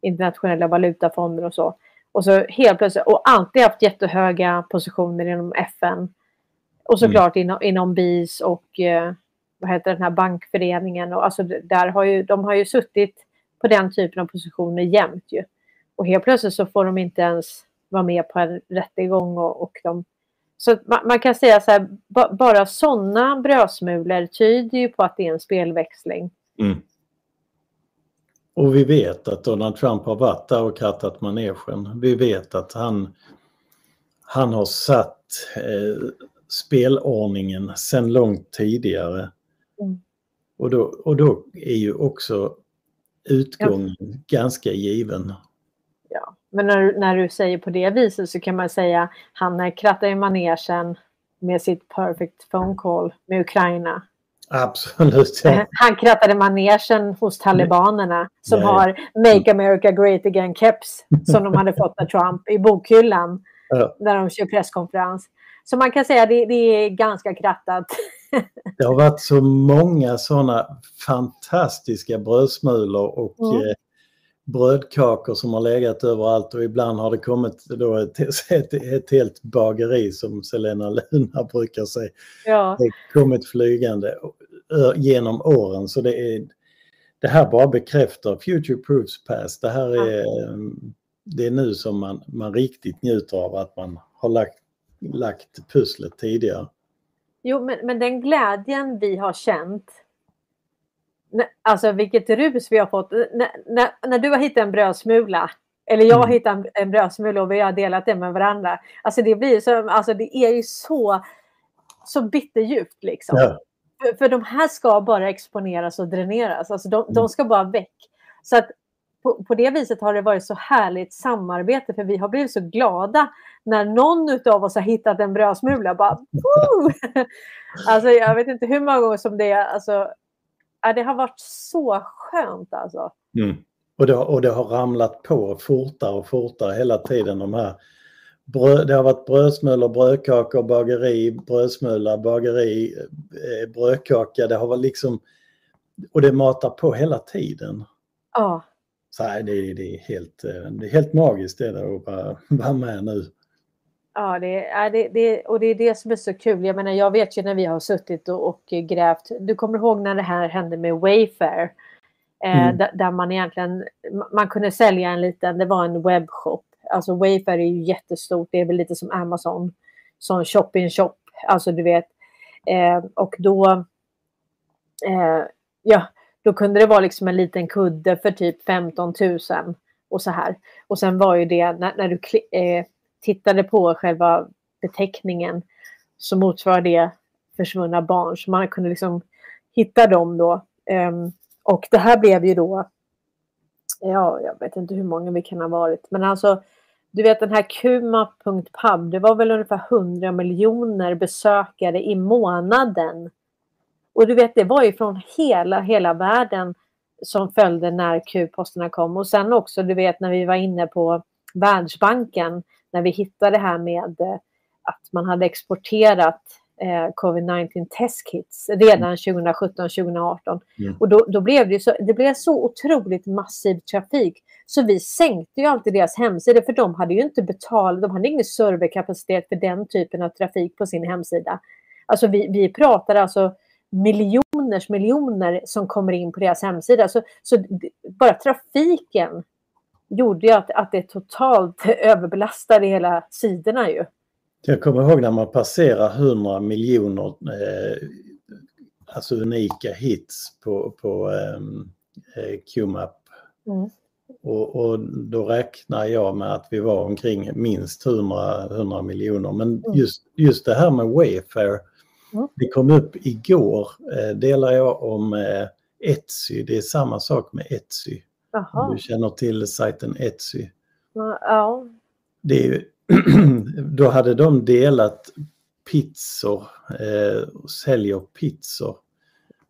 internationella valutafonder och så. Och så helt plötsligt, och alltid haft jättehöga positioner inom FN. Och såklart mm. inom, inom BIS och eh, vad heter den här bankföreningen. Och alltså där har ju, de har ju suttit på den typen av positioner jämt ju. Och helt plötsligt så får de inte ens vara med på en rättegång och, och de så man, man, kan säga så här, ba, bara sådana brödsmulor tyder ju på att det är en spelväxling. Mm. Och vi vet att Donald Trump har varit där och krattat manegen. Vi vet att han, han har satt eh, spelordningen sedan långt tidigare. Mm. Och, då, och då är ju också utgången ja. ganska given. Ja, men när, när du säger på det viset så kan man säga han krattar i manegen med sitt perfect phone call med Ukraina. Absolut. Ja. Han krattade manegen hos talibanerna som Nej. har Make America Great Again keps som de hade fått av Trump i bokhyllan ja. när de kör presskonferens. Så man kan säga att det, det är ganska krattat. Det har varit så många sådana fantastiska brödsmulor och mm. eh, brödkakor som har legat överallt och ibland har det kommit då ett, ett, ett helt bageri som Selena Luna brukar säga. Ja. Det kommit flygande genom åren så det är det här bara bekräftar future proofs past. Det här är, ja. det är nu som man, man riktigt njuter av att man har lagt, lagt pusslet tidigare. Jo, men, men den glädjen vi har känt Alltså vilket rus vi har fått. N när, när du har hittat en brödsmula eller jag har mm. hittat en, en brödsmula och vi har delat det med varandra. Alltså det blir så, alltså det är ju så, så bitterdjupt liksom. Ja. För, för de här ska bara exponeras och dräneras. Alltså de, de mm. ska bara väck. Så att på, på, det viset har det varit så härligt samarbete för vi har blivit så glada när någon av oss har hittat en brödsmula. Bara, alltså jag vet inte hur många gånger som det är. Alltså, ja, det har varit så skönt alltså. Mm. Och, det har, och det har ramlat på fortare och fortare hela tiden de här bröd, det har varit brödsmulor, brödkakor, bageri, brödsmula, bageri, eh, brödkaka. Det har varit liksom och det matar på hela tiden. Ja. Så här, det, det, är helt, eh, det är helt magiskt det där att vara, vara med nu. Ja, det, är, det, det, och det är det som är så kul. Jag menar, jag vet ju när vi har suttit och, och grävt. Du kommer ihåg när det här hände med Wayfair? Eh, mm. där, där, man egentligen, man kunde sälja en liten, det var en webbshop. Alltså Wayfair är ju jättestort, det är väl lite som Amazon. Som shop-in shop, alltså du vet. Eh, och då, eh, ja, då kunde det vara liksom en liten kudde för typ 15 000 och så här. Och sen var ju det när, när du eh, tittade på själva beteckningen så motsvarar det försvunna barn. Så man kunde liksom hitta dem då. Um, och det här blev ju då, ja, jag vet inte hur många vi kan ha varit, men alltså du vet den här kuma.pub, det var väl ungefär 100 miljoner besökare i månaden. Och du vet, det var ju från hela, hela världen som följde när Q-posterna kom. Och sen också, du vet, när vi var inne på Världsbanken, när vi hittade det här med eh, att man hade exporterat eh, covid-19 test kits redan 2017-2018. Mm. mm. Och då, då, blev det, så, det blev så otroligt massiv trafik så vi sänkte ju alltid deras hemsida för de hade ju inte betalat, de hade ingen serverkapacitet för den typen av trafik på sin hemsida. Alltså vi, vi pratar alltså miljoners miljoner som kommer in på deras hemsida. Så, så bara trafiken gjorde ju att, att det totalt överbelastade hela sidorna ju. Jag kommer ihåg när man passerar 100 miljoner eh, alltså unika hits på, på ehm, eh, QMAP. Mm. Och, och, då räknar jag med att vi var omkring minst 100, 100 miljoner. Men mm. just, just det här med Wayfair. Det kom upp igår, eh, delar jag om eh, Etsy, det är samma sak med Etsy. Aha. Du känner till sajten Etsy? Ja. Det är, då hade de delat pizzor, eh, säljer pizzor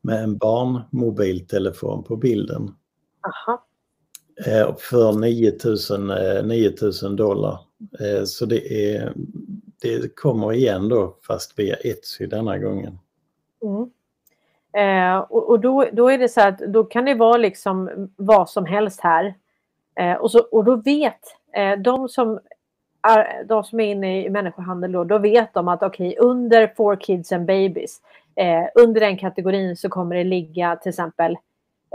med en barnmobiltelefon på bilden. Aha. eh, för 9000, 9000 dollar. Så det, är, det kommer igen då fast via Etsy denna gången. Mm. Eh, och, och då, då är det så att då kan det vara liksom vad som helst här. Eh, och, så, och då vet eh, de som är, de som är inne i människohandel då, då vet de att okej, okay, under four kids and babies, eh, under den kategorin så kommer det ligga till exempel,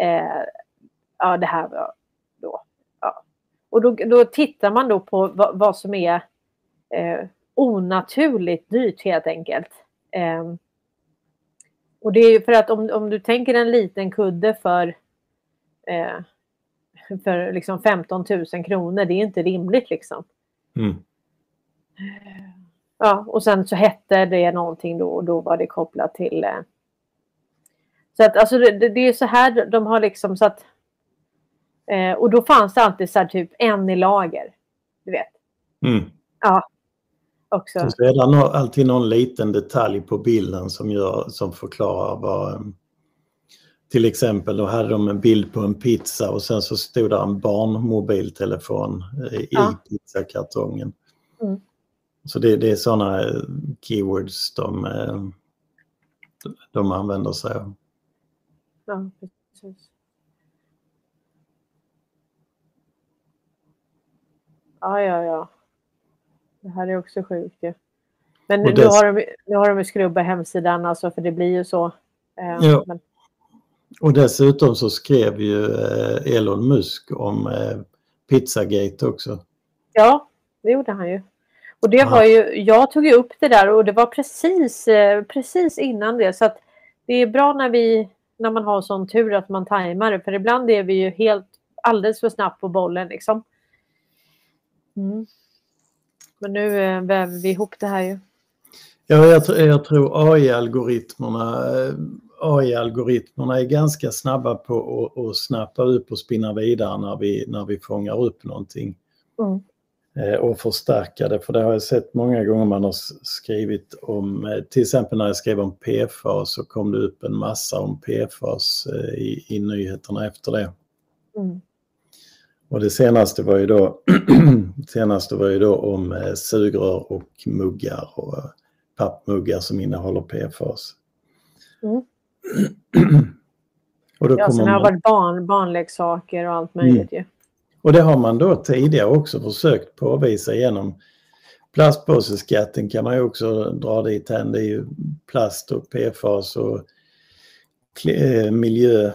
eh, ja det här då. Ja. Och då, då tittar man då på vad, vad som är eh, onaturligt dyrt helt enkelt. Eh, och det är för att om, om du tänker en liten kudde för, eh, för liksom 15 000 kronor, det är inte rimligt liksom. Mm. Ja, och sen så hette det någonting då och då var det kopplat till... Eh, så att alltså det, det är så här de har liksom så att... Eh, och då fanns det alltid så här typ en i lager. Du vet. Mm. Ja. Också. Så är det alltid någon liten detalj på bilden som, gör, som förklarar vad... Eh, till exempel då hade de en bild på en pizza och sen så stod där en barnmobiltelefon i ja. pizzakartongen. Mm. Så det, det är sådana eh, keywords de, eh, de använder sig av. Ja, precis. Ja, ja, ja. Det här är också sjukt ju. Men nu, dess... har de, nu har de skrubbat hemsidan alltså för det blir ju så. Eh, ja. Men... Och dessutom så skrev ju eh, Elon Musk om eh, Pizzagate också. Ja, det gjorde han ju. Och det var ju, jag tog ju upp det där och det var precis, eh, precis innan det. Så att det är bra när, vi, när man har sån tur att man tajmar det. För ibland är vi ju helt alldeles för snabbt på bollen liksom. Mm. Men nu eh, väver vi ihop det här ju. Ja, jag, jag tror AI-algoritmerna eh, AI-algoritmerna är ganska snabba på att, att snappa upp och spinna vidare när vi, när vi fångar upp någonting. Mm. Eh, och förstärka det. För det har jag sett många gånger man har skrivit om, till exempel när jag skrev om PFAS så kom det upp en massa om PFAS i, i nyheterna efter det. Mm. Och det senaste var ju då, senaste var ju då om sugrör och muggar och pappmuggar som innehåller PFAS. Mm. och då ja, sen har det varit barn, barnleksaker och allt möjligt mm. ju. Och det har man då tidigare också försökt påvisa genom plastpåseskatten kan man ju också dra dit hän. Det är ju plast och PFAS och eh, miljö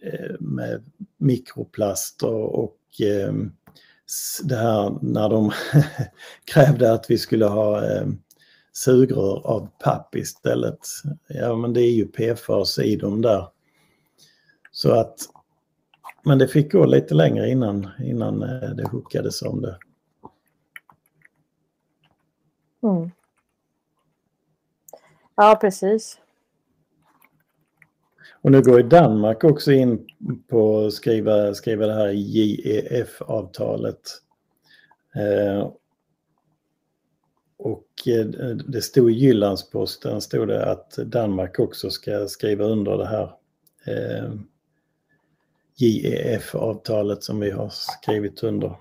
eh, med mikroplaster och Ehm, det här när de krävde att vi skulle ha ehm, sugrör av papp istället. Ja men det är ju PFAS i dem där. Så att men det fick gå lite längre innan, innan eh, det hookades om det. Mm. Ja, precis. Och nu går Danmark också in på att skriva, skriva det här JEF-avtalet. Eh, och eh, det stod i Jyllandsposten stod det att Danmark också ska skriva under det här. Eh, JEF-avtalet som vi har skrivit under.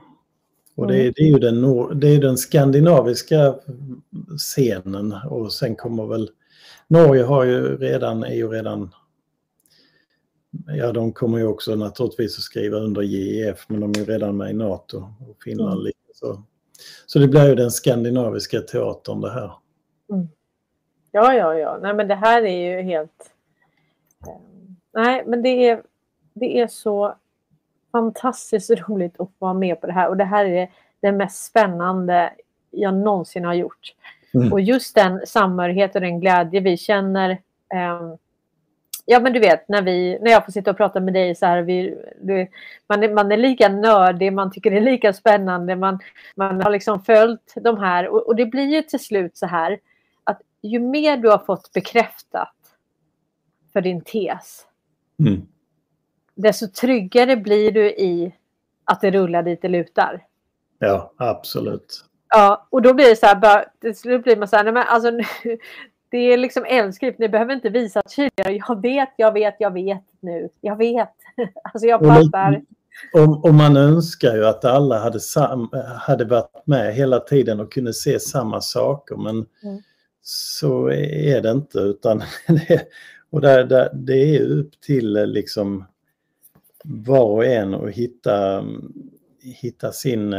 Och det, är, mm. det är ju den, det är den skandinaviska scenen och sen kommer väl Norge har ju redan, är ju redan Ja, de kommer ju också naturligtvis att skriva under JEF, men de är ju redan med i NATO och Finland mm. så. Så det blir ju den skandinaviska teatern det här. Mm. Ja, ja, ja. Nej, men det här är ju helt... Eh, nej, men det är det är så fantastiskt roligt att få vara med på det här och det här är det mest spännande jag någonsin har gjort. Mm. Och just den samhörighet och den glädje vi känner. Eh, ja men du vet när, vi, när jag får sitta och prata med dig så här. Vi, du, man, är, man är lika nördig, man tycker det är lika spännande. Man, man har liksom följt de här och, och det blir ju till slut så här att ju mer du har fått bekräftat för din tes. Mm desto tryggare blir du i att det rullar dit det lutar. Ja, absolut. Ja, och då blir det så här, bara, till slut blir man så här, nej men alltså nu, det är liksom eldskrift, ni behöver inte visa tydligare. Jag vet, jag vet, jag vet nu. Jag vet. Alltså jag fattar. och, och, man önskar ju att alla hade, sam, hade varit med hela tiden och kunde se samma saker men mm. så är det inte utan det, och där, där, det är upp till liksom var och en att hitta, hitta sin,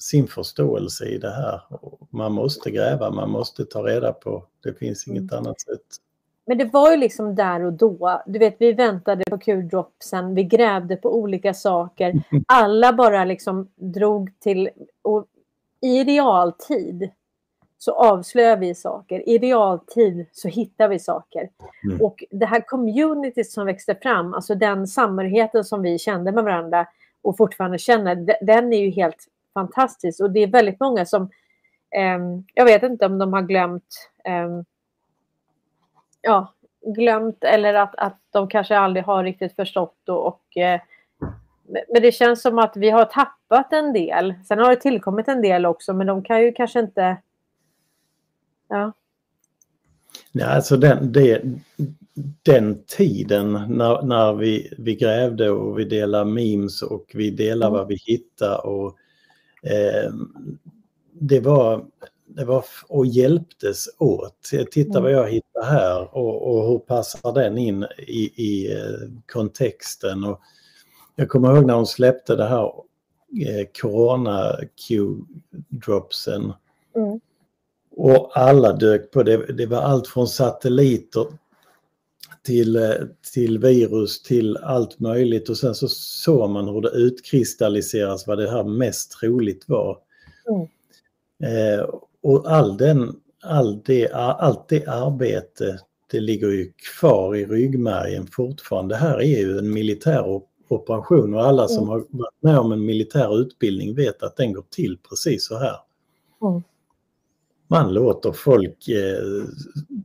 sin förståelse i det här. Man måste gräva, man måste ta reda på, det finns inget mm. annat sätt. Men det var ju liksom där och då. Du vet, vi väntade på Q-dropsen, vi grävde på olika saker. Alla bara liksom drog till... Och I realtid så avslöjar vi saker. I realtid så hittar vi saker. Mm. Och det här communityt som växte fram, alltså den samhörigheten som vi kände med varandra och fortfarande känner, den är ju helt fantastisk. Och det är väldigt många som... Eh, jag vet inte om de har glömt eh, ja, glömt eller att, att de kanske aldrig har riktigt förstått. Och, och eh, men det känns som att vi har tappat en del. Sen har det tillkommit en del också, men de kan ju kanske inte... Ja. Ja, alltså den, det, den tiden när, när vi, vi grävde och vi delade memes och vi delade mm. vad vi hittade och eh, det var det var och hjälptes åt. Titta vad mm. jag hittar här och, och hur passar den in i, i eh, kontexten. Och jag kommer ihåg när hon släppte det här eh, Corona Q-dropsen. Mm. Och alla dök på det. Det var allt från satelliter till, eh, till virus till allt möjligt och sen så såg man hur det utkristalliseras vad det här mest troligt var. Mm. Eh, och all den, all det, allt det arbete, det ligger ju kvar i ryggmärgen fortfarande. Det här är ju en militär operation och alla som mm. har varit med om en militär utbildning vet att den går till precis så här. Mm. Man låter folk eh,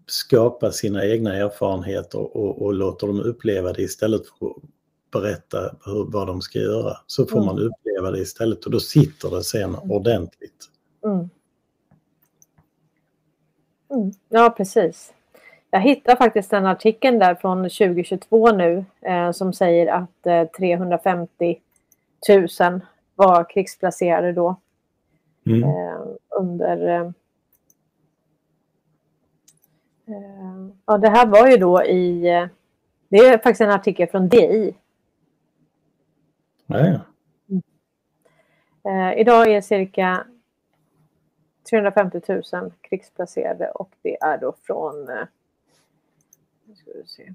skapa sina egna erfarenheter och, och, låter dem uppleva det istället för att berätta hur, vad de ska göra. Så får mm. man uppleva det istället och då sitter det sen mm. ordentligt. Mm. Mm. Ja, precis. Jag hittar faktiskt en artikel där från 2022 nu eh, som säger att eh, 350 000 var krigsplacerade då. Mm. Eh, under... Eh, eh, ja, det här var ju då i... Det är faktiskt en artikel från DI. Nej. Mm. idag är cirka 350 000 krigsplacerade och det är då från eh, ska vi se,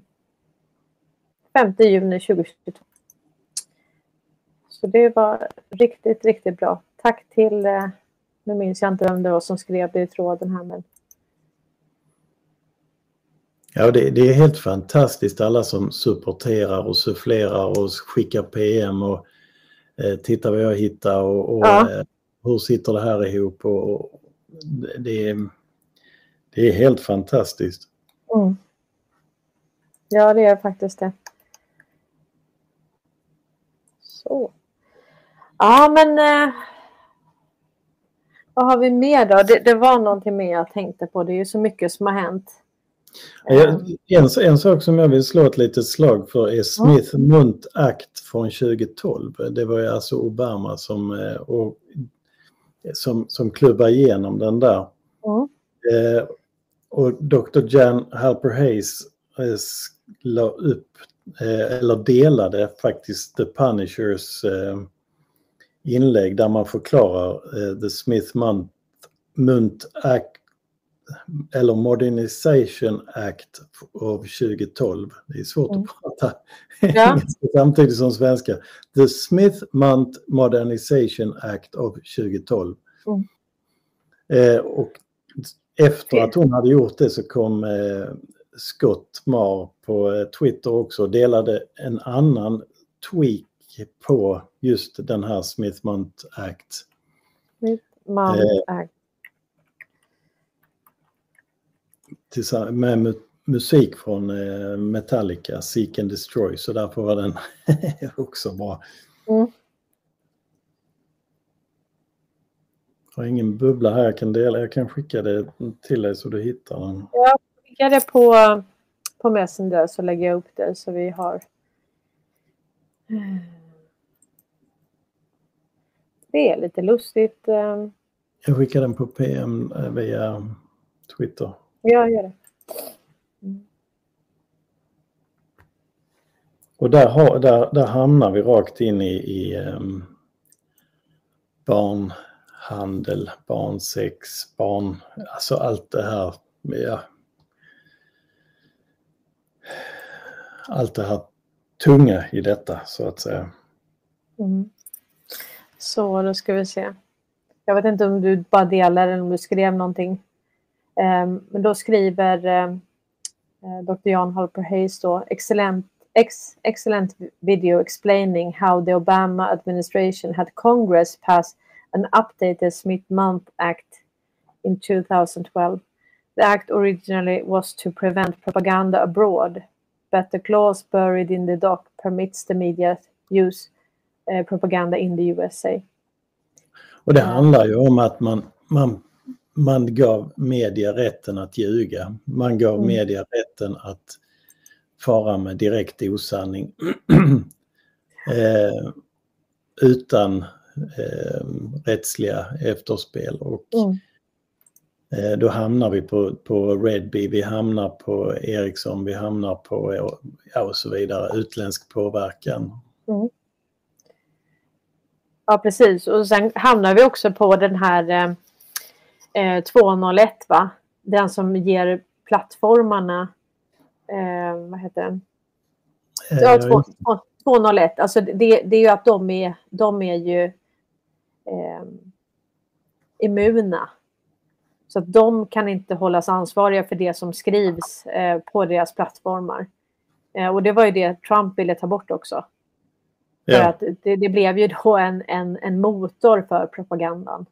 5 juni 2022. Så det var riktigt, riktigt bra. Tack till, eh, nu minns jag inte vem det var som skrev det i tråden här men Ja, det, det, är helt fantastiskt alla som supporterar och sufflerar och skickar PM och eh, tittar vad jag hittar och, och ja. eh, hur sitter det här ihop och, och det, är, det är helt fantastiskt. Mm. Ja, det är faktiskt det. Så. Ja, men eh, vad har vi mer då? Det, det, var någonting mer jag tänkte på. Det är ju så mycket som har hänt. En, en sak som jag vill slå ett litet slag för är Smith-Munt Act från 2012. Det var ju alltså Obama som, eh, och som, som klubbar igenom den där. Mm. Eh, och Dr. Jan Halper Hayes eh, la upp, eh, eller delade faktiskt The Punishers eh, inlägg där man förklarar eh, The Smith Munt, Munt Act eller Modernization Act av 2012. Det är svårt mm. att prata ja. samtidigt som svenska. The Smith-Munt Modernization Act av 2012. Mm. Eh, och efter att hon hade gjort det så kom eh, Scott Marr på eh, Twitter också och delade en annan tweak på just den här Smith-Munt Act. Smith-Munt eh, Act med musik från eh, Metallica, Seek and Destroy, så därför var den också bra. Mm. Jag har ingen bubbla här jag kan dela. Jag kan skicka det till dig så du hittar den. Jag skickar det på, på Messenger så lägger jag upp det så vi har. Det är lite lustigt. eh. Jag skickar den på PM eh, via Twitter. Jag gör det. Och där, har, där, där hamnar vi rakt in i, i um, barnhandel, barnsex, barn, alltså allt det här. Ja, allt det här tunga i detta så att säga. Mm. Så då ska vi se. Jag vet inte om du bara delar eller om du skrev någonting. Ehm, men då skriver ehm, eh, Dr. Jan Halper Hayes då excellent, ex, excellent video explaining how the Obama administration had Congress pass an updated Smith-Month Act in 2012. The act originally was to prevent propaganda abroad, but the clause buried in the doc permits the media use uh, propaganda in the USA. Och det handlar ju om att man, man, man gav media rätten att ljuga. Man gav Mm. media rätten att fara med direkt osanning. eh, utan eh, rättsliga efterspel. Och Mm. eh, då hamnar vi på, på Redby, vi hamnar på Ericsson, vi hamnar på ja, och så vidare, utländsk påverkan. Ja, precis. Och sen hamnar vi också på den här eh, eh, 201, va? Den som ger plattformarna, eh, vad heter den? Ja, Eh, två- 201. Alltså det, det är ju att de är, de är ju eh, immuna. Så att de kan inte hållas ansvariga för det som skrivs eh, på deras plattformar. Eh, och det var ju det Trump ville ta bort också. För ja. att det, det blev ju då en, en, en motor för propagandan.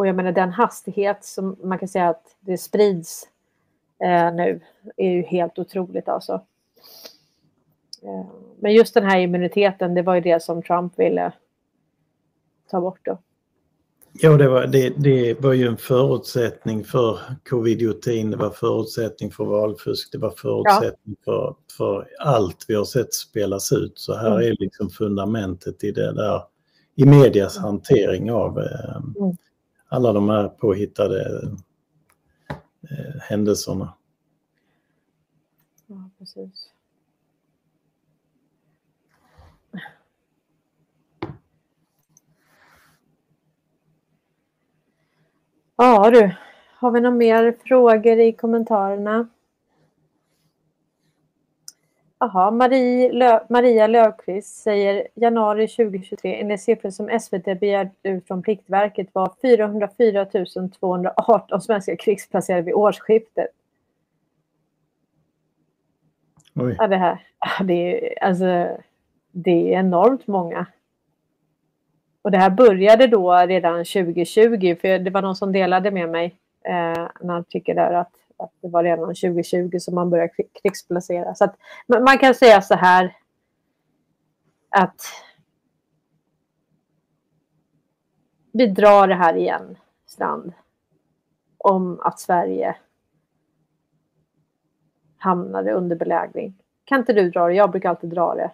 Och jag menar den hastighet som man kan säga att det sprids eh, nu är ju helt otroligt alltså. Eh, men just den här immuniteten, det var ju det som Trump ville ta bort då. Ja, det var, det, det var ju en förutsättning för covidiotin, det var förutsättning för valfusk, det var förutsättning för, för allt vi har sett spelas ut. Så här Mm. är liksom fundamentet i det där, i medias hantering av eh, Mm alla de här påhittade eh, händelserna. Ja, precis. Ja du, har vi några mer frågor i kommentarerna? Jaha, Marie Lö Maria Löfqvist säger januari 2023 enligt siffror som SVT begärde ut från Pliktverket var 404 218 svenska krigsplacerade vid årsskiftet. Oj. Ja, det här. Det är, alltså, det är enormt många. Och det här började då redan 2020, för det var någon som delade med mig eh, en artikel där att, att det var redan 2020 som man började kri- krigsplacera. Så att, man kan säga så här att vi drar det här igen, Strand, om att Sverige hamnade under belägring. Kan inte du dra det? Jag brukar alltid dra det.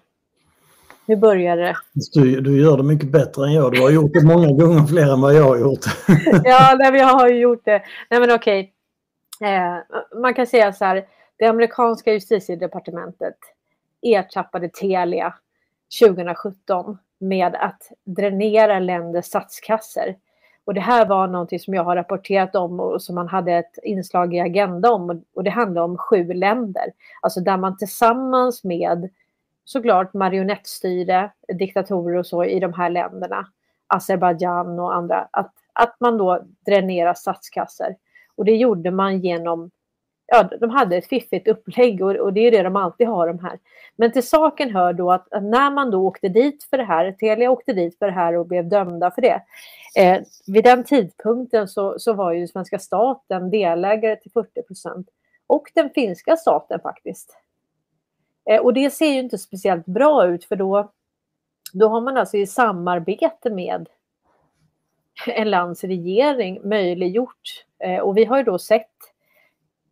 Hur börjar det? Du, du gör det mycket bättre än jag. Du har gjort det många gånger fler än vad jag har gjort. Ja, nej, jag har ju gjort det. Nej, men okej. Eh, man kan säga så här. Det amerikanska justitiedepartementet ertappade Telia 2017 med att dränera länders statskassor. Och det här var någonting som jag har rapporterat om och som man hade ett inslag i Agenda om. Och- det handlar om sju länder. Alltså där man tillsammans med såklart marionettstyre, diktatorer och så i de här länderna, Azerbajdzjan och andra, att, att man då dränerar statskassor. Och det gjorde man genom, ja de hade ett fiffigt upplägg och, och det är det de alltid har de här. Men till saken hör då att, att när man då åkte dit för det här, Telia åkte dit för det här och blev dömda för det. Eh, vid den tidpunkten så, så var ju svenska staten delägare till 40 procent och den finska staten faktiskt. Eh, och det ser ju inte speciellt bra ut för då, då har man alltså i samarbete med en lands regering möjliggjort. Eh, och vi har ju då sett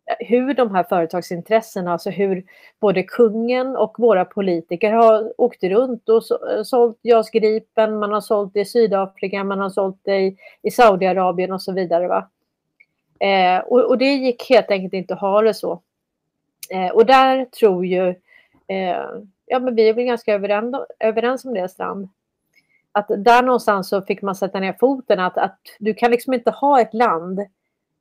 eh, hur de här företagsintressena, alltså hur både kungen och våra politiker har åkt runt och eh, sålt JAS Gripen, man har sålt det i Sydafrika, man har sålt det i, i Saudiarabien och så vidare. Va? Eh, och, och, det gick helt enkelt inte att ha det så. Eh, och där tror ju, eh, ja men vi är väl ganska överens, överens om det Strand, att där någonstans så fick man sätta ner foten att, att du kan liksom inte ha ett land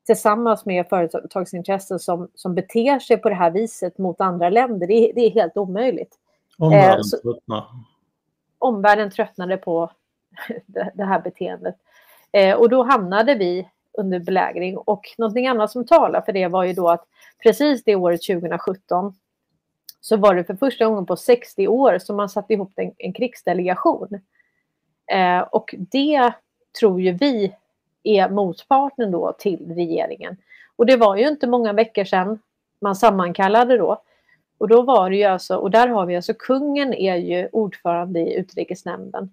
tillsammans med företagsintressen som, som beter sig på det här viset mot andra länder. Det, det är helt omöjligt. Omvärlden eh, tröttnar. Omvärlden tröttnade på det, det här beteendet. Eh, och då hamnade vi under belägring. Och någonting annat som talar för det var ju då att precis det året 2017 så var det för första gången på 60 år som man satte ihop en, en krigsdelegation. Eh, och det tror ju vi är motparten då till regeringen. Och det var ju inte många veckor sedan man sammankallade då. Och då var det ju alltså, och där har vi alltså kungen är ju ordförande i utrikesnämnden.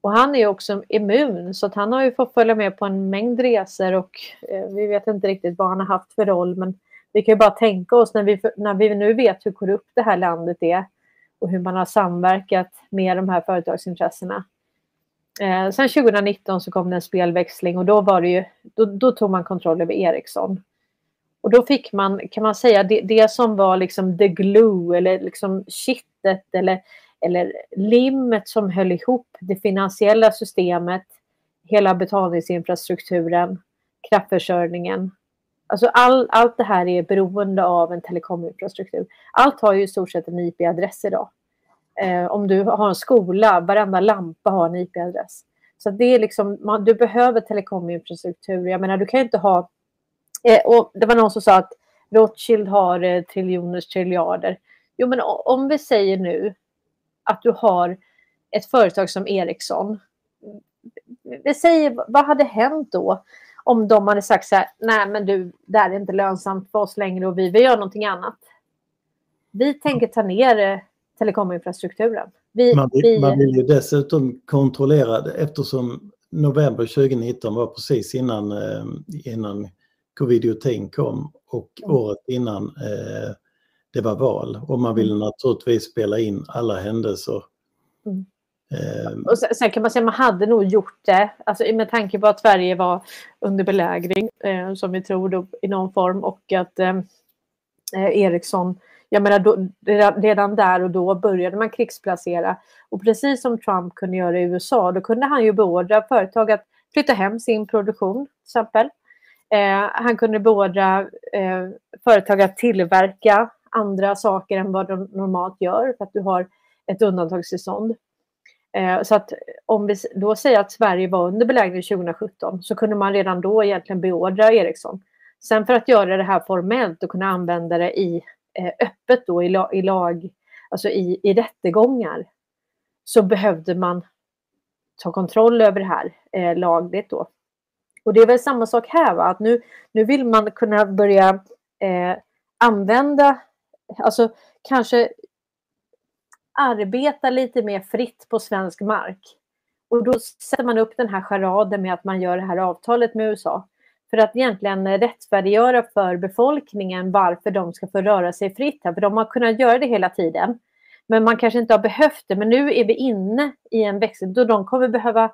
Och han är också immun så att han har ju fått följa med på en mängd resor och eh, vi vet inte riktigt vad han har haft för roll men vi kan ju bara tänka oss när vi, när vi nu vet hur korrupt det här landet är och hur man har samverkat med de här företagsintressena Eh, sen 2019 så kom det en spelväxling och då, var det ju, då, då, tog man kontroll över Ericsson. Och då fick man, kan man säga, det, det som var liksom the glue eller liksom kittet eller, eller limmet som höll ihop det finansiella systemet, hela betalningsinfrastrukturen, kraftförsörjningen. Alltså all, allt det här är beroende av en telekominfrastruktur. Allt har ju i stort sett en IP-adress idag. Eh, om du har en skola, varenda lampa har en IP-adress. Så det är liksom, man, du behöver telekominfrastruktur. Jag menar, du kan ju inte ha... Eh, och det var någon som sa att Rothschild har eh, triljoners triljarder. Jo, men om vi säger nu att du har ett företag som Ericsson. Vi säger, vad hade hänt då om de hade sagt så här, nej men du, det här är inte lönsamt för oss längre och vi vill göra någonting annat. Vi tänker ta ner eh, telekominfrastrukturen. Vi, man, vill, vi... man vill ju dessutom kontrollera det eftersom november 2019 var precis innan, eh, innan covid kom och mm. året innan eh, det var val. Och man ville mm. naturligtvis spela in alla händelser. Mm. Eh, och sen, sen, kan man säga att man hade nog gjort det, alltså med tanke på att Sverige var under belägring, eh, som vi tror då, i någon form, och att Ericsson jag menar, då, redan där och då började man krigsplacera. Och precis som Trump kunde göra i USA, då kunde han ju beordra företag att flytta hem sin produktion, till exempel. Eh, han kunde beordra eh, företag att tillverka andra saker än vad de normalt gör, för att du har ett undantagstillstånd. Eh, så att om vi då säger att Sverige var under belägring 2017 så kunde man redan då egentligen beordra Ericsson. Sen för att göra det här formellt och kunna använda det i Eh, öppet då i, lag, i lag, alltså i, i rättegångar, så behövde man ta kontroll över det här eh, lagligt då. Och det är väl samma sak här, va? att nu, nu vill man kunna börja eh, använda, alltså kanske arbeta lite mer fritt på svensk mark. Och då sätter man upp den här charaden med att man gör det här avtalet med USA för att egentligen rättfärdiggöra för befolkningen varför de ska få röra sig fritt här. För de har kunnat göra det hela tiden. Men man kanske inte har behövt det. Men nu är vi inne i en växel då de kommer behöva,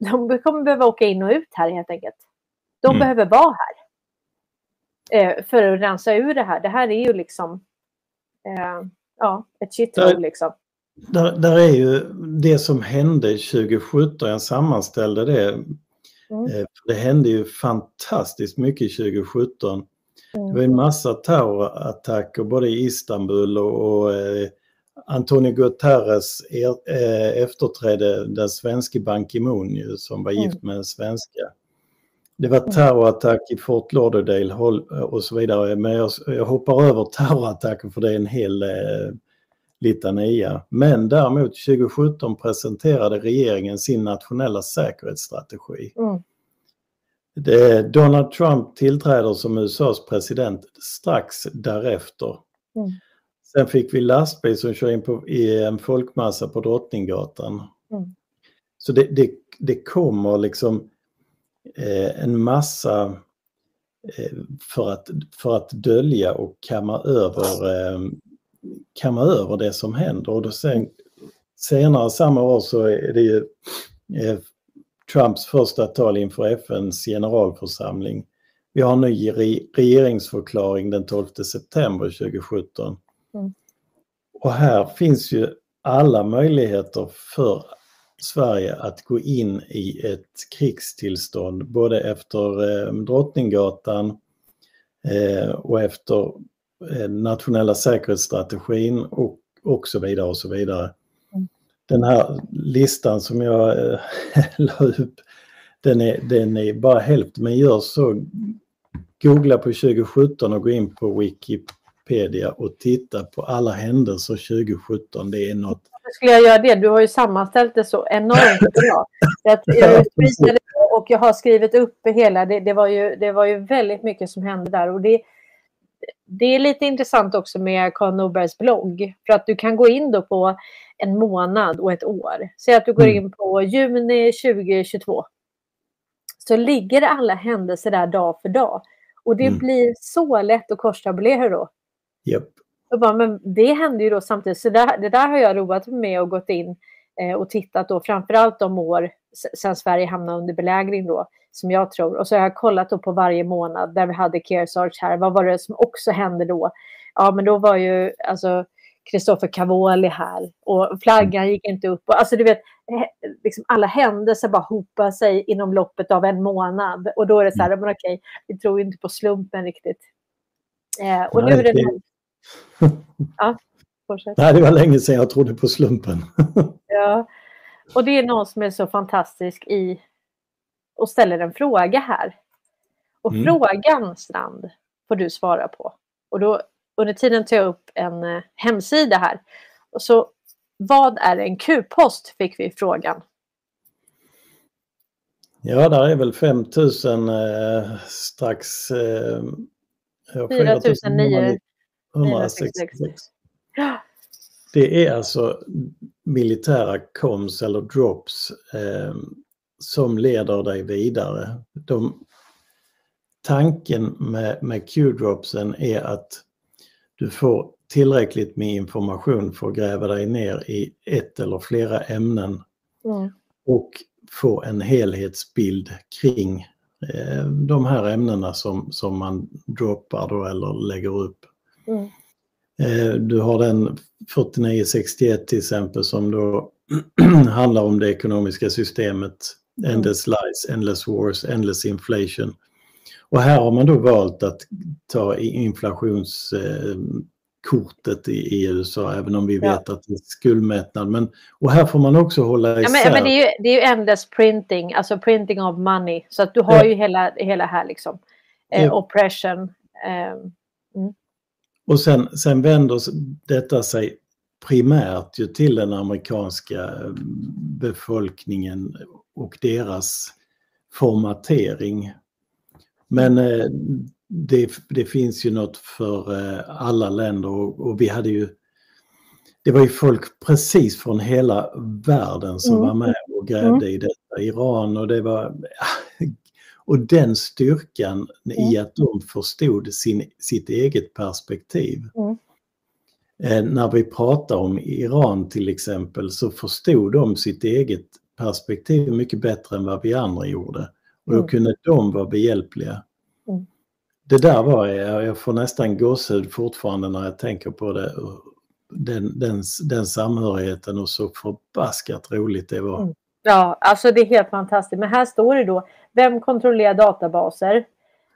de kommer behöva åka in och ut här helt enkelt. De mm. behöver vara här. Eh, för att rensa ur det här. Det här är ju liksom eh, ja, ett shithole liksom. Där, där är ju det som hände 2017, jag sammanställde det Mm. Eh, det hände ju fantastiskt mycket 2017. Mm. Det var en massa terrorattacker både i Istanbul och, och eh, Antonio Guterres er, eh, efterträdde den svenske Ban Ki-Moon som var gift mm. med en svenska. Det var mm. terrorattack i Fort Lauderdale och så vidare men jag, jag hoppar över terrorattacken för det är en hel eh, litania. Men däremot 2017 presenterade regeringen sin nationella säkerhetsstrategi. Mm. Det, Donald Trump tillträder som USAs president strax därefter. Mm. Sen fick vi lastbil som kör in på, i en folkmassa på Drottninggatan. Mm. Så det, det, det, kommer liksom eh, en massa eh, för att, för att dölja och kamma över, eh, kamma över det som händer. Och då sen, senare samma år så är det ju Trumps första tal inför FNs generalförsamling. Vi har en ny regeringsförklaring den 12 september 2017. Mm. Och här finns ju alla möjligheter för Sverige att gå in i ett krigstillstånd både efter eh, Drottninggatan eh, och efter eh, nationella säkerhetsstrategin och, och så vidare och så vidare. Mm. Den här listan som jag eh, la upp, den är, den är bara hälften, men gör så, googla på 2017 och gå in på Wikipedia och titta på alla händelser 2017. Det är något skulle jag göra det? Du har ju sammanställt det så enormt bra. Jag, jag och jag har skrivit upp hela. Det, det, var ju, det var ju väldigt mycket som hände där. Och det, det är lite intressant också med Karl Norbergs blogg. För att du kan gå in då på en månad och ett år. Säg att du går mm. in på juni 2022. Så ligger alla händelser där dag för dag. Och det mm. blir så lätt att korstabulera då. Yep. Och bara, men det hände ju då samtidigt. Så det, det där har jag roat mig med och gått in och tittat då framförallt de år sedan Sverige hamnade under belägring då, som jag tror. Och så har jag kollat då på varje månad där vi hade Kearsarge här. Vad var det som också hände då? Ja, men då var ju alltså Kristoffer Cavoli här och flaggan gick inte upp. Och, alltså du vet, liksom alla händelser bara hopar sig inom loppet av en månad. Och då är det så här, mm. men okej, vi tror inte på slumpen riktigt. Eh, och nu är det ja, fortsätt. Nej, det var länge sedan jag trodde på slumpen. ja, och det är någon som är så fantastisk i och ställer en fråga här. Och mm. frågan, Strand, får du svara på. Och då under tiden tar jag upp en eh, hemsida här. Och så, vad är en Q-post? fick vi frågan. Ja, där är väl 5000 eh, strax... Eh, 4009. 166. Det är alltså militära koms eller drops eh, som leder dig vidare. De, tanken med, med Q-dropsen är att du får tillräckligt med information för att gräva dig ner i ett eller flera ämnen mm. och få en helhetsbild kring eh, de här ämnena som, som man droppar då eller lägger upp. Mm. Eh, du har den 4961 till exempel som då handlar om det ekonomiska systemet. Mm. Endless lies, endless wars, endless inflation. Och här har man då valt att ta inflationskortet i, USA, även om vi vet ja. att det är skuldmättnad. Men, och här får man också hålla isär. Ja, men, men det, är ju, det är ju endless printing, alltså printing of money. Så att du har ja. ju hela, hela här liksom. Eh, oppression. Eh, mm. Och sen, sen vänder detta sig primärt ju till den amerikanska eh, befolkningen och deras formatering. Men eh, det, det, finns ju något för eh, alla länder och, och, vi hade ju det var ju folk precis från hela världen som mm. var med och grävde mm. i detta. Iran och det var och den styrkan mm. i att de förstod sin, sitt eget perspektiv. Mm. Eh, när vi pratar om Iran till exempel så förstod de sitt eget perspektiv mycket bättre än vad vi andra gjorde. Och då mm. kunde de vara behjälpliga. Mm. Det där var, jag, jag får nästan gåshud fortfarande när jag tänker på det. Den, den, den samhörigheten och så förbaskat roligt det var. Mm. Ja, alltså det är helt fantastiskt. Men här står det då, vem kontrollerar databaser?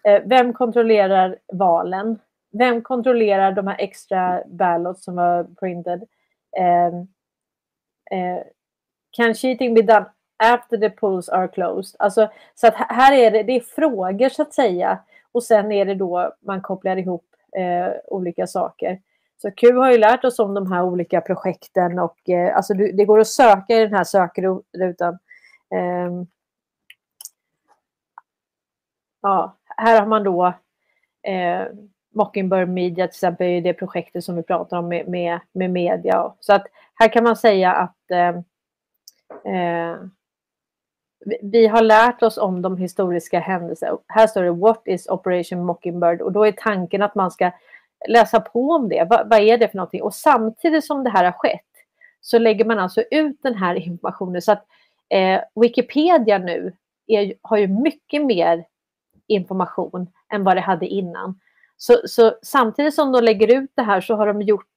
Eh, vem kontrollerar valen? Vem kontrollerar de här extra ballots som var printed? Eh, eh, can cheating be done after the polls are closed? Alltså, så att här är det, det är frågor så att säga. Och sen är det då man kopplar ihop eh, olika saker. Så Q har ju lärt oss om de här olika projekten och eh, alltså det går att söka i den här sökrutan. Eh, ja, här har man då eh, Mockingbird Media till exempel, det projektet som vi pratar om med, med, med media. Så att här kan man säga att eh, eh vi har lärt oss om de historiska händelserna. Här står det What is Operation Mockingbird? Och då är tanken att man ska läsa på om det. Va, vad är det för någonting? Och samtidigt som det här har skett så lägger man alltså ut den här informationen så att eh, Wikipedia nu är, har ju mycket mer information än vad det hade innan. Så, så samtidigt som de lägger ut det här så har de gjort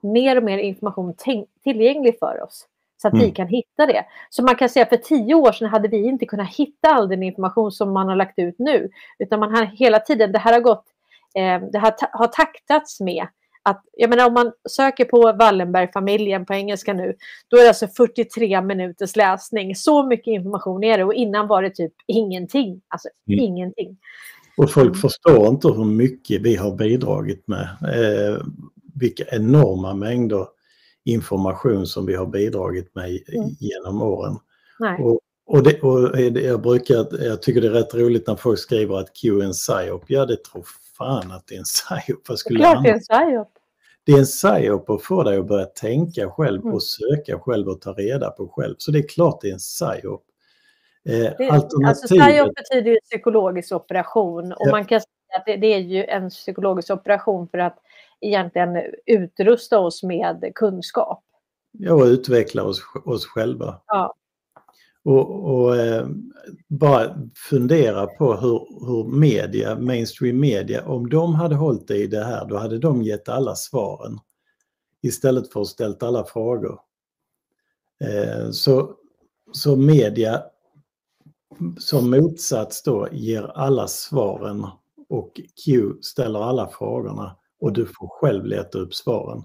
mer och mer information tillgänglig för oss så att mm. vi kan hitta det. Så man kan säga att för tio år sedan hade vi inte kunnat hitta all den information som man har lagt ut nu, utan man har hela tiden, det här har gått, eh, det har, har taktats med att, jag menar om man söker på Wallenberg-familjen på engelska nu, då är det alltså 43 minuters läsning. Så mycket information är det och innan var det typ ingenting. Alltså mm. ingenting. Och folk förstår inte hur mycket vi har bidragit med. Eh, vilka enorma mängder information som vi har bidragit med mm. genom åren. Och, och, det, och jag, brukar, jag tycker det är rätt roligt när folk skriver att Q är en psyop. Ja, det tror fan att det är en psyop. Vad skulle Klart det är en psyop. Det är en psyop att få dig att börja tänka själv mm. och söka själv och ta reda på själv. Så det är klart det är en psyop. Eh, det, alltså psyop betyder ju psykologisk operation och ja. man kan säga att det, det, är ju en psykologisk operation för att egentligen utrusta oss med kunskap. Ja, och utveckla oss, oss själva. Ja. Och, och eh, bara fundera på hur, hur media, mainstream media, om de hade hållit i det här, då hade de gett alla svaren istället för att ställt alla frågor. Eh, så, så media som motsats då ger alla svaren och Q ställer alla frågorna och du får själv leta upp svaren.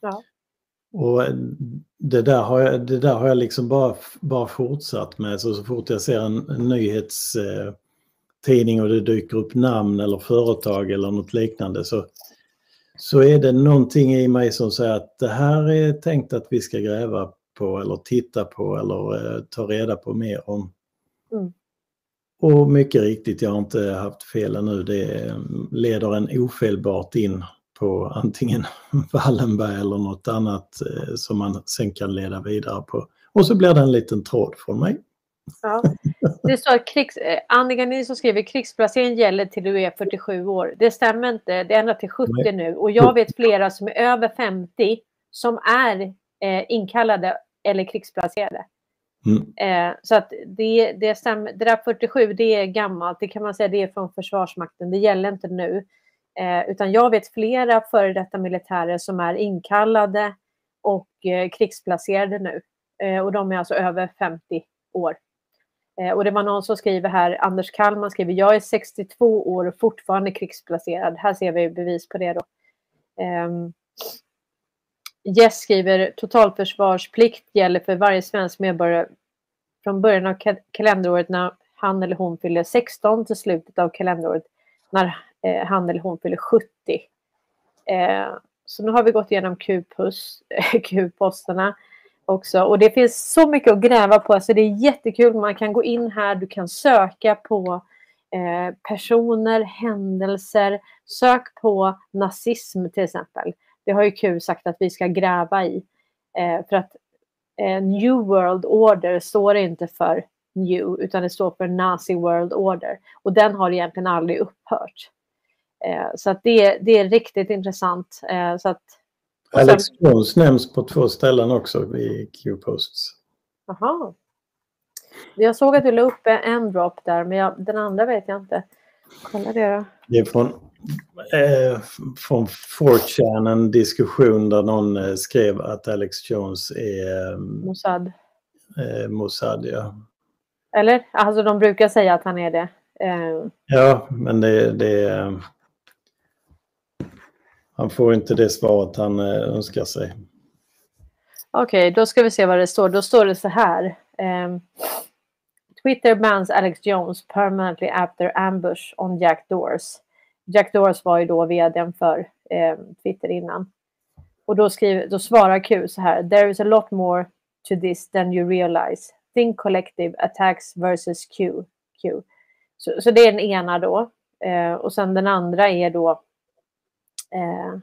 Ja. Och det där har jag, det där har jag liksom bara, bara fortsatt med. Så, så fort jag ser en, en nyhetstidning och det dyker upp namn eller företag eller något liknande så, så är det någonting i mig som säger att det här är tänkt att vi ska gräva på eller titta på eller eh, ta reda på mer om. Mm. Och mycket riktigt, jag har inte haft fel ännu. Det leder en ofelbart in på antingen Wallenberg eller något annat eh, som man sen kan leda vidare på. Och så blir det en liten tråd från mig. Ja. Det står att krigs, eh, Annika Nilsson skriver krigsplacering gäller till du är 47 år. Det stämmer inte. Det är ända till 70 Nej. nu. Och jag vet flera som är över 50 som är eh, inkallade eller krigsplacerade. Mm. Eh, så att det, det, stämmer, det där 47, det är gammalt. Det kan man säga, det är från Försvarsmakten. Det gäller inte nu. Eh, utan jag vet flera före detta militärer som är inkallade och eh, krigsplacerade nu. Eh, och de är alltså över 50 år. Eh, och det var någon som skriver här, Anders Kallman skriver, jag är 62 år och fortfarande krigsplacerad. Här ser vi bevis på det då. Um, Jess skriver totalförsvarsplikt gäller för varje svensk medborgare från början av kalenderåret när han eller hon fyller 16 till slutet av kalenderåret när eh, han eller hon fyller 70. Eh, så nu har vi gått igenom Q-posterna också och det finns så mycket att gräva på. Alltså det är jättekul. Man kan gå in här, du kan söka på eh, personer, händelser. Sök på nazism till exempel. Det har ju Q sagt att vi ska gräva i. Eh, för att eh, New World Order står inte för New utan det står för Nazi World Order. Och den har egentligen aldrig upphört. Eh, så att det, det är riktigt intressant. Eh, så att, Alex. Jones nämns på två ställen också i Q-posts. Jaha. Jag såg att du la upp en drop där, men jag, den andra vet jag inte. Kolla det då. Det är från, eh, från 4chan, en diskussion där någon eh, skrev att Alex Jones är... Eh, Mossad. Eh, Mossad, ja. Eller? Alltså de brukar säga att han är det. Eh. Ja, men det, det han får inte det svaret han eh, önskar sig. Okej, okay, då ska vi se vad det står. Då står det så här. Um, Twitter bans Alex Jones permanently after ambush on Jack Doors. Jack Doors var ju då vdn för um, Twitter innan. Och då, skriver, då svarar Q så här. There is a lot more to this than you realize. Think collective attacks versus Q. Q. Så, så det är den ena då. Uh, och sen den andra är då eh,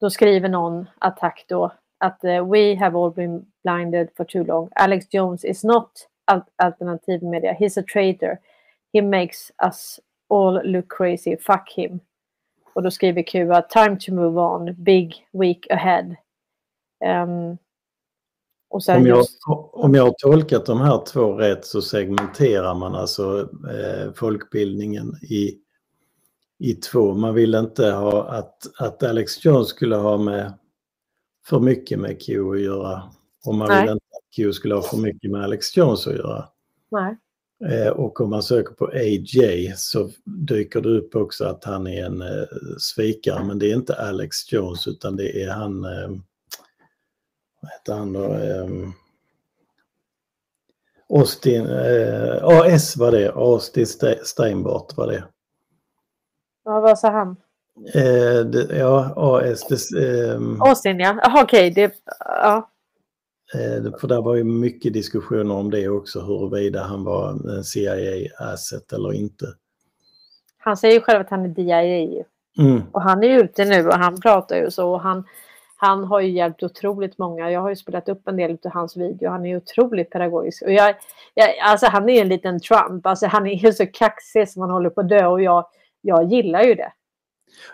då skriver någon attack då att uh, we have all been blinded for too long. Alex Jones is not alternativ media. He's a traitor. He makes us all look crazy. Fuck him. Och då skriver Q att time to move on. Big week ahead. Um, och sen om, jag, just... om jag har tolkat de här två rätt så segmenterar man alltså eh, folkbildningen i, i två. Man vill inte ha att, att Alex Jones skulle ha med för mycket med Q att göra. Och man Nej. vill inte att Q skulle ha för mycket med Alex Jones att göra. Nej. Eh, och om man söker på AJ så dyker det upp också att han är en eh, svikare men det är inte Alex Jones utan det är han eh, vad heter han då? Um, Austin, eh, AS var det, Austin Steinbart var det. Ja, vad sa han? Eh, det, ja, AS. Det, eh, Austin ja, Aha, okej. Okay, ja. Eh, för det var ju mycket diskussioner om det också, huruvida han var en CIA-asset eller inte. Han säger ju själv att han är DIA. Mm. Och han är ju ute nu och han pratar ju så. Och han, han har ju hjälpt otroligt många. Jag har ju spelat upp en del av hans video. Han är otroligt pedagogisk. Och jag, jag, alltså han är en liten Trump. Alltså han är ju så kaxig som man håller på att dö och jag, jag gillar ju det.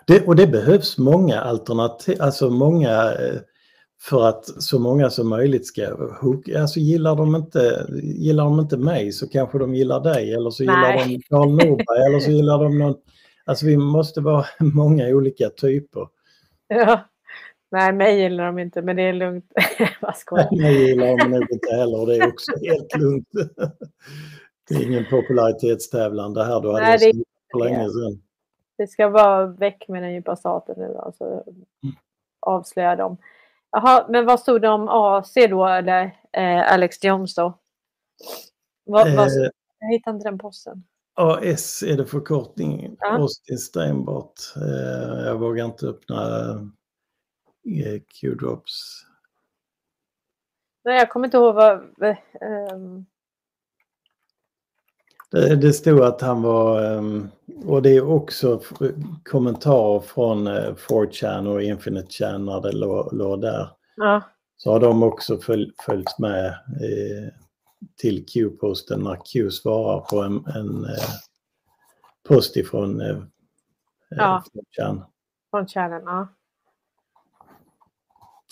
det. Och det behövs många alternativ, alltså många eh, för att så många som möjligt ska Alltså gillar de inte, gillar de inte mig så kanske de gillar dig eller så gillar Nej. de Karl Norberg eller så gillar de någon. Alltså vi måste vara många olika typer. Ja. Nej, mig gillar de inte, men det är lugnt. Vad skojar. Mig gillar de nog inte heller, det är också helt lugnt. det är ingen popularitetstävlan det här, du hade Nej, det för länge sedan. Det ska vara väck med den djupa staten nu, alltså mm. avslöja dem. Jaha, men vad stod det om AC då, eller eh, Alex Jones då? Vad, eh, vad, jag hittade inte den posten. AS är det förkortning, ja. Austin Steinbart. Eh, jag vågar inte öppna Q-drops. Nej, jag kommer inte ihåg vad... Um... Det, det stod att han var, um, och det är också kommentarer från uh, 4chan och Infinite Chan när det låg, där. Ja. Så har de också följ, följt med eh, till Q-posten när Q svarar på en, en eh, post ifrån eh, ja. 4chan. Från channen, ja.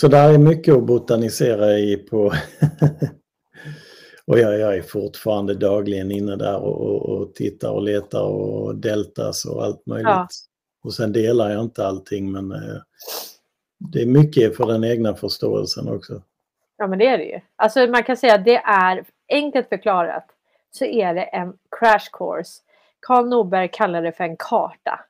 Så där är mycket att botanisera i på Och jag, jag, är fortfarande dagligen inne där och, och, och tittar och letar och deltas och allt möjligt. Ja. Och sen delar jag inte allting men eh, det är mycket för den egna förståelsen också. Ja men det är det ju. Alltså man kan säga att det är enkelt förklarat så är det en crash course. Karl Norberg kallar det för en karta.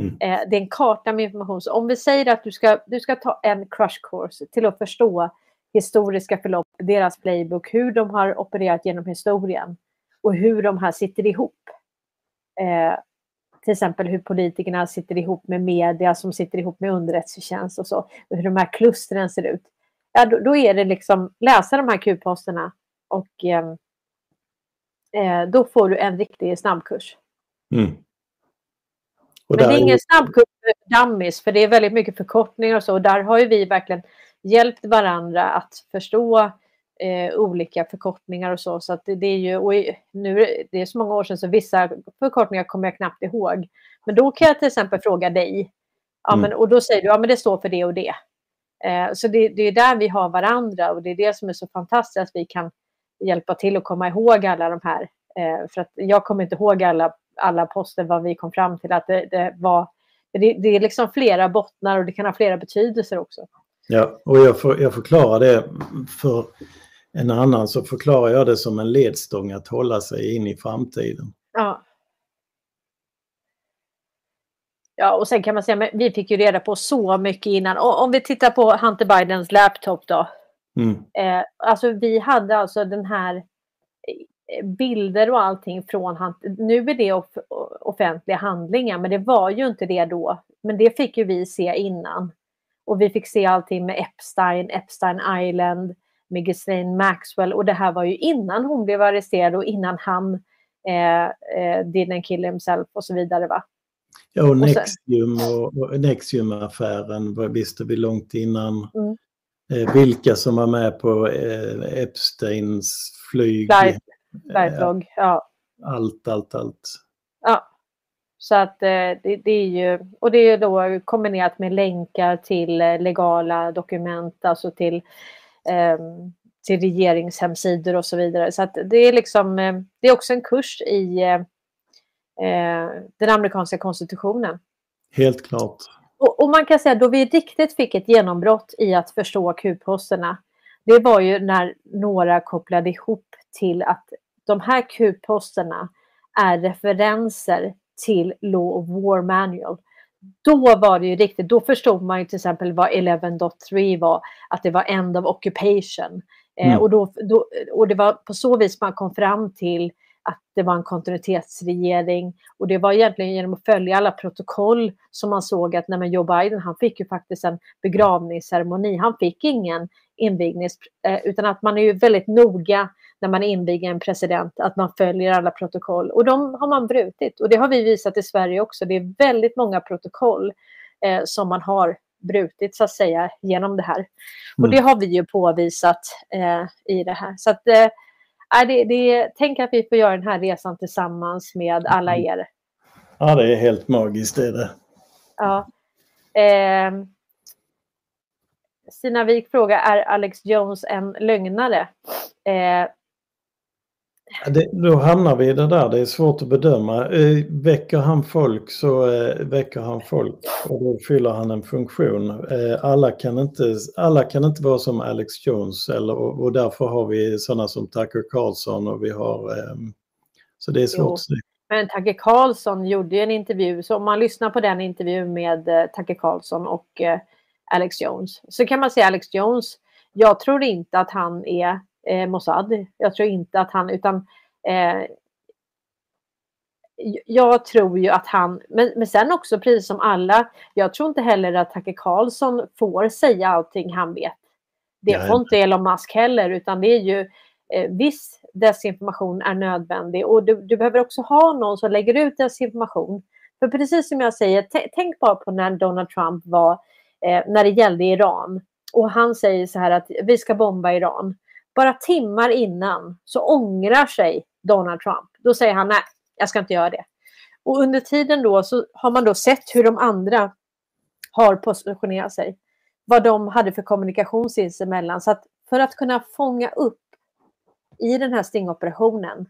Mm. Eh, det är en karta med information. Så om vi säger att du ska, du ska ta en crush course till att förstå historiska förlopp, deras playbook, hur de har opererat genom historien och hur de här sitter ihop. Eh, till exempel hur politikerna sitter ihop med media som sitter ihop med underrättelsetjänst och så. Och hur de här klustren ser ut. Ja, då, då är det liksom läsa de här Q-posterna och eh, eh, då får du en riktig snabbkurs. Mm. Men det är ingen snabbkurs för dummies, för det är väldigt mycket förkortningar och så. Och där har ju vi verkligen hjälpt varandra att förstå eh, olika förkortningar och så. Så att det, det är ju, och nu det är så många år sedan så vissa förkortningar kommer jag knappt ihåg. Men då kan jag till exempel fråga dig. Ja, mm. men, och då säger du ja men det står för det och det. Eh, så det, det är där vi har varandra och det är det som är så fantastiskt att vi kan hjälpa till att komma ihåg alla de här. Eh, för att jag kommer inte ihåg alla alla poster vad vi kom fram till att det, det var det, det, är liksom flera bottnar och det kan ha flera betydelser också. Ja, och jag, för, jag förklarar det för en annan så förklarar jag det som en ledstång att hålla sig in i framtiden. Ja. Ja, och sen kan man säga, men vi fick ju reda på så mycket innan. Och om vi tittar på Hunter Bidens laptop då. Mm. Eh, alltså vi hade alltså den här bilder och allting från han. Nu är det off offentliga handlingar, men det var ju inte det då. Men det fick ju vi se innan. Och vi fick se allting med Epstein, Epstein Island, med Ghislaine Maxwell. Och det här var ju innan hon blev arresterad och innan han eh, eh, didn't kill himself och så vidare. Va? Ja, och Nexium och, och Nexium-affären visste vi långt innan. Mm. Eh, vilka som var med på eh, Epsteins flyg. Flight Berglog. Ja. Allt, allt, allt. Ja. Så att eh, det, det, är ju, och det är då kombinerat med länkar till eh, legala dokument, alltså till, eh, till regeringshemsidor och så vidare. Så att det är liksom, eh, det är också en kurs i eh, den amerikanska konstitutionen. Helt klart. Och, och, man kan säga då vi riktigt fick ett genombrott i att förstå Q-posterna, det var ju när några kopplade ihop till att de här Q-posterna är referenser till Law of War Manual. Då var det ju riktigt, då förstod man ju till exempel vad 11.3 var, att det var End of Occupation. Eh, mm. Eh, och, då, då, och det var på så vis man kom fram till att det var en kontinuitetsregering. Och det var egentligen genom att följa alla protokoll som man såg att när Joe Biden, han fick ju faktiskt en begravningsceremoni. Han fick ingen invignings, eh, utan att man är ju väldigt noga när man inviger en president, att man följer alla protokoll. Och de har man brutit. Och det har vi visat i Sverige också. Det är väldigt många protokoll eh, som man har brutit så att säga genom det här. Mm. Och det har vi ju påvisat eh, i det här. Så att, eh, det, det, tänk att vi får göra den här resan tillsammans med alla mm. er. Ja, det är helt magiskt det är det. Ja. Eh, Stina Wik frågar, är Alex Jones en lögnare? Eh, det, då hamnar vi i det där, det är svårt att bedöma. Eh, väcker han folk så eh, väcker han folk och då fyller han en funktion. Eh, alla, kan inte, alla kan inte vara som Alex Jones eller, och, därför har vi sådana som Tucker Carlson och vi har... Eh, så det är svårt jo. att säga. Men Tucker Carlson gjorde ju en intervju, så om man lyssnar på den intervjun med Tucker Carlson och Alex Jones så kan man säga Alex Jones, jag tror inte att han är eh, Mossad. Jag tror inte att han, utan eh, jag tror ju att han, men, men sen också precis som alla, jag tror inte heller att Tucker Carlson får säga allting han vet. Det får inte Elon Musk heller, utan det är ju eh, viss desinformation är nödvändig och du, du, behöver också ha någon som lägger ut desinformation. För precis som jag säger, tänk bara på när Donald Trump var, eh, när det gällde Iran och han säger så här att vi ska bomba Iran bara timmar innan så ångrar sig Donald Trump. Då säger han nej, jag ska inte göra det. Och under tiden då så har man då sett hur de andra har positionerat sig. Vad de hade för kommunikation sinsemellan. Så att för att kunna fånga upp i den här stingoperationen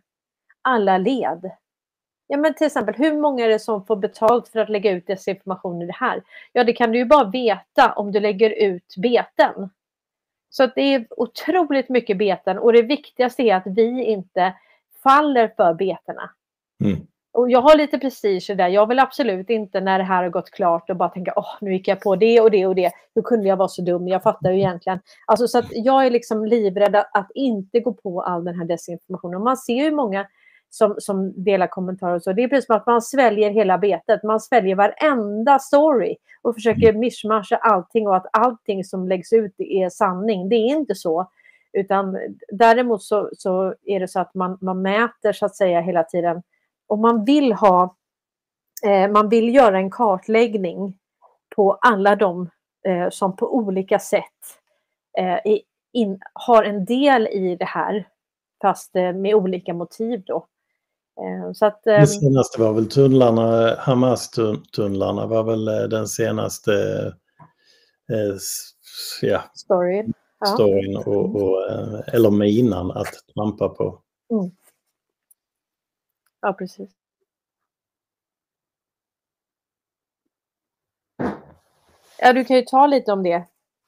alla led. Ja men till exempel hur många är det som får betalt för att lägga ut desinformation i det här? Ja det kan du ju bara veta om du lägger ut beten. Så det är otroligt mycket beten och det viktigaste är att vi inte faller för betena. Mm. Och jag har lite prestige där. Jag vill absolut inte när det här har gått klart och bara tänka åh, nu gick jag på det och det och det. Hur kunde jag vara så dum? Jag fattar ju egentligen. Alltså, så att jag är liksom livrädd att inte gå på all den här desinformationen. Man ser ju många som, som delar kommentarer och så. Det är precis som att man sväljer hela betet. Man sväljer varenda story och försöker mm. mischmascha allting och att allting som läggs ut är sanning. Det är inte så. Utan däremot så, så är det så att man, man mäter så att säga hela tiden. Om man vill ha, eh, man vill göra en kartläggning på alla de eh, som på olika sätt eh, in, har en del i det här, fast eh, med olika motiv då. Eh, så att, det ehm, senaste var väl tunnlarna, Hamas-tunnlarna var väl eh, den senaste eh, ja, storyn, ja. storyn och, och, eller minan att trampa på. Mm. Ja, precis. Ja, du kan ju ta lite om det.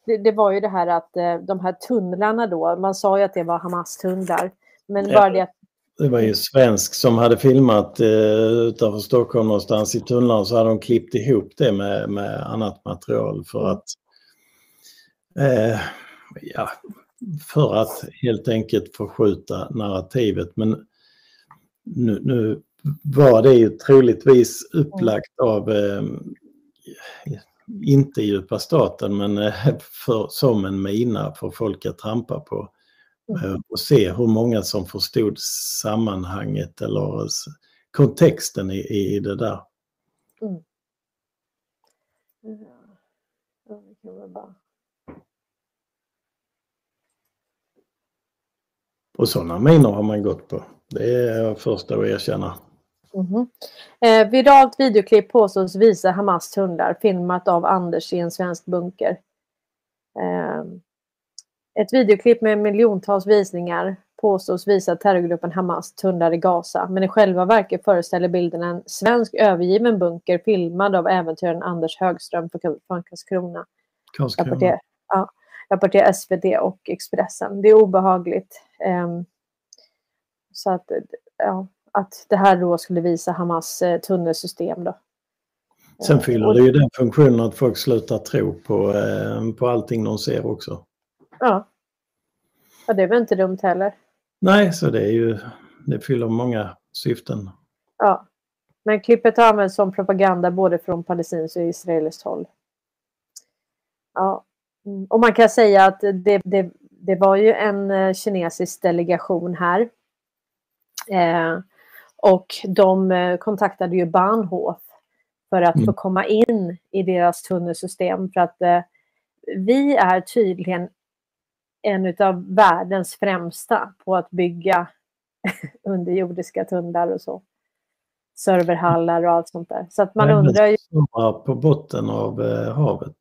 det. Det, var ju det här att de här tunnlarna då, man sa ju att det var Hamas-tunnlar. Men bara det att det var ju svensk som hade filmat eh, utanför Stockholm någonstans i tunnlarna så hade de klippt ihop det med, med annat material för att eh, ja, för att helt enkelt förskjuta narrativet. Men nu, nu var det ju troligtvis upplagt av eh, inte djupa staten men eh, för, som en mina för folk att trampa på. Eh, och se hur många som förstod sammanhanget eller kontexten i, i det där. Mm. Och sådana miner har man gått på. Det är jag första att erkänna. Mhm. Eh, viralt videoklipp påstås visa Hamas tunnlar filmat av Anders i en svensk bunker. Eh, ett videoklipp med miljontals visningar påstås visa terrorgruppen Hamas tunnlar i Gaza men i själva verket föreställer bilden en svensk övergiven bunker filmad av äventyraren Anders Högström från Karlskrona. Karlskrona. Ja, rapporterar SVT och Expressen. Det är obehagligt. Um, så att, ja, att det här då skulle visa Hamas eh, tunnelsystem. Då. Sen fyller det ju den funktionen att folk slutar tro på, eh, på allting de ser också. Ja. ja, det väl inte dumt heller. Nej, så det är ju, det fyller många syften. Ja, men klippet har använts som propaganda både från palestinskt och israeliskt håll. Ja, mm. och man kan säga att det, det, det var ju en eh, kinesisk delegation här. Eh, och de eh, kontaktade ju Bahnhof för att mm. få komma in i deras tunnelsystem. För att eh, vi är tydligen en av världens främsta på att bygga underjordiska tunnlar och så. Serverhallar och allt sånt där. Så att man undrar ju... på botten av eh, havet.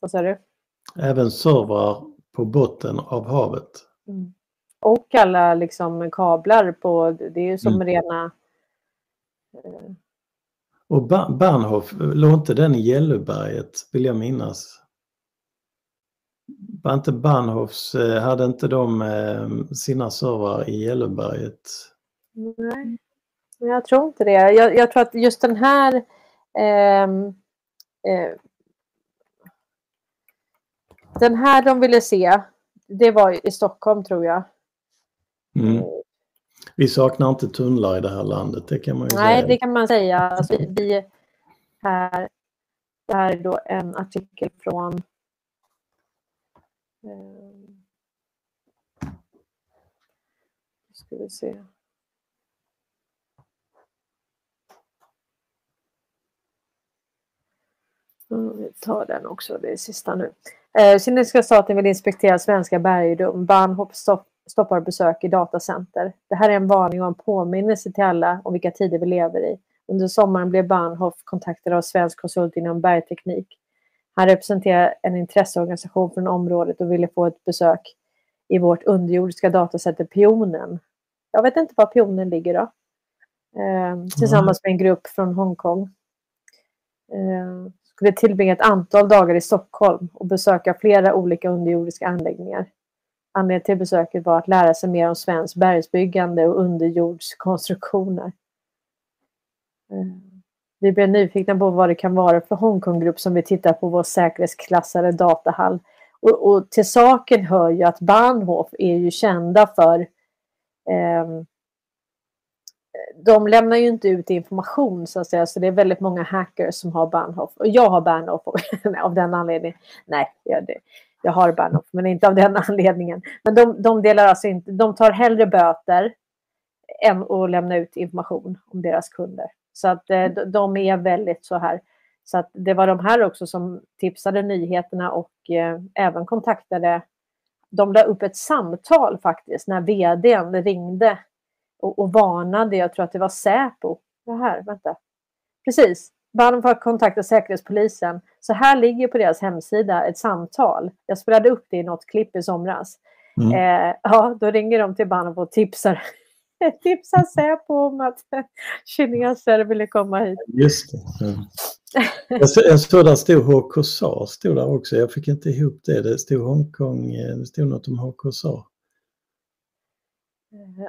Vad sa du? Även servrar på botten av havet. Mm. Och alla liksom kablar på, det är ju som mm. rena... Eh... Och Bahnhof, låg inte den i Gälluberget vill jag minnas? Var inte Bahnhofs, eh, hade inte de eh, sina servrar i Gälluberget? Nej, jag tror inte det. Jag, jag tror att just den här eh, eh, den här de ville se, det var i Stockholm tror jag. Mm. Vi saknar inte tunnlar i det här landet, det kan man ju Nej, säga. det kan man säga. Alltså, vi här, det här är då en artikel från nu ska vi se. Mm, vi tar den också, det är sista nu. Eh, kinesiska staten vill inspektera svenska bergrum. Bahnhof stopp, stoppar besök i datacenter. Det här är en varning och en påminnelse till alla om vilka tider vi lever i. Under sommaren blev Bahnhof kontaktad av svensk konsult inom bergteknik. Han representerar en intresseorganisation från området och ville få ett besök i vårt underjordiska datacenter Pionen. Jag vet inte var Pionen ligger då. Eh, tillsammans med en grupp från Hongkong. Eh, skulle tillbringa ett antal dagar i Stockholm och besöka flera olika underjordiska anläggningar. Anledningen till besöket var att lära sig mer om svenskt bergsbyggande och underjordskonstruktioner. Eh, vi blev nyfikna på vad det kan vara för Hongkonggrupp som vill titta på vår säkerhetsklassade datahall. Och, och, till saken hör ju att Bahnhof är ju kända för eh, de lämnar ju inte ut information så att säga, så det är väldigt många hackers som har Bahnhof. Och jag har Bahnhof av den anledningen. Nej, jag, jag har Bahnhof, men inte av den anledningen. Men de, de delar alltså inte, de tar hellre böter än att lämna ut information om deras kunder. Så att eh, de är väldigt så här. Så att det var de här också som tipsade nyheterna och eh, även kontaktade. De la upp ett samtal faktiskt när vdn ringde och, och varnade, jag tror att det var Säpo. Det här, vänta. Precis, dem för kontakta Säkerhetspolisen. Så här ligger på deras hemsida ett samtal. Jag spelade upp det i något klipp i somras. Mm. Eh, ja, då ringer de till Bahnhof och tipsar, tipsar Säpo om att kineser ville komma hit. Just det. Jag, jag såg där stod HKSA, stod där också. Jag fick inte ihop det. Det stod Hongkong, eh, det stod något om HKSA.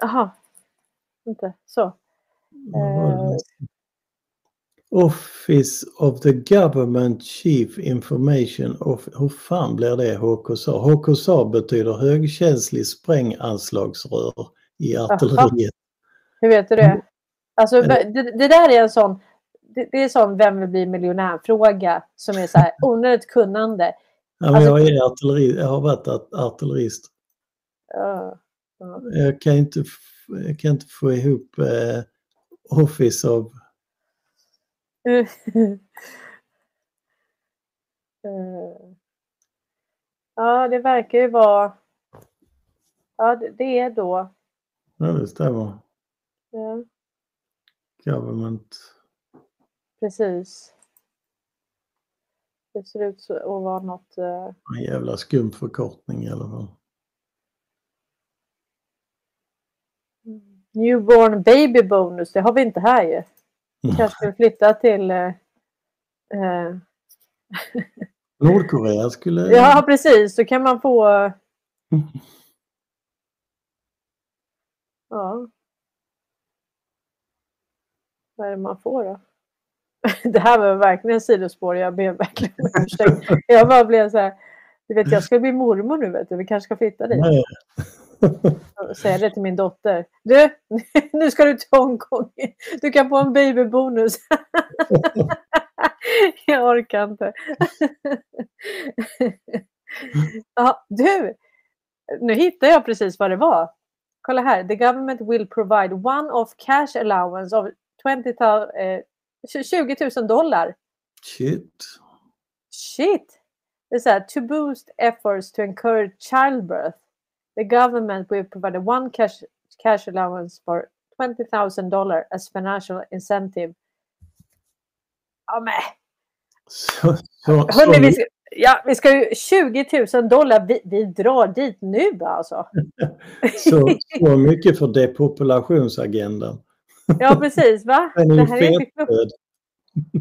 Jaha, inte så. Uh, Office of the Government Chief Information of, hur fan blir det HKSA? HKSA betyder högkänslig spränganslagsrör i artilleriet. Hur vet du det? Alltså, det, det där är en sån, det, det är sån vem vill bli miljonär-fråga som är så här onödigt kunnande. Ja, men alltså, jag, är artilleri, jag har varit artillerist. Uh, uh. Jag kan inte jag kan inte få ihop eh, Office of... ja, det verkar ju vara... Ja, det är då. Ja, det stämmer. Ja, Government. precis. Det ser ut så, att vara något... eh, En jävla skum förkortning i alla fall. Newborn baby bonus, det har vi inte här ju. Kanske ska vi flytta till... eh, eh, Nordkorea skulle... ja, precis. Så kan man få... Ja. Vad är det man får då? Det här var verkligen sidospår. Jag ber verkligen om ursäkt. Jag bara blev så här. Du vet, jag ska bli mormor nu. Vet du. Vi kanske ska flytta dit. Nej. Säga det till min dotter. Du, nu ska du till Hongkong. Du kan få en babybonus. Jag orkar inte. Ja, du, nu hittar jag precis vad det var. Kolla här. The government will provide one-off cash allowance of 20, eh, 20 000 dollar. Shit. Shit! Det är så här, to boost efforts to encourage childbirth. The government will provide one cash, cash allowance for 20 000 dollar as financial incentive. Ja, men Så, så, hörni, så, vi ska, ja, vi ska ju 20 000 dollar. Vi, vi drar dit nu alltså. så, så mycket för depopulationsagendan. Ja, precis. Va? Den är Det är.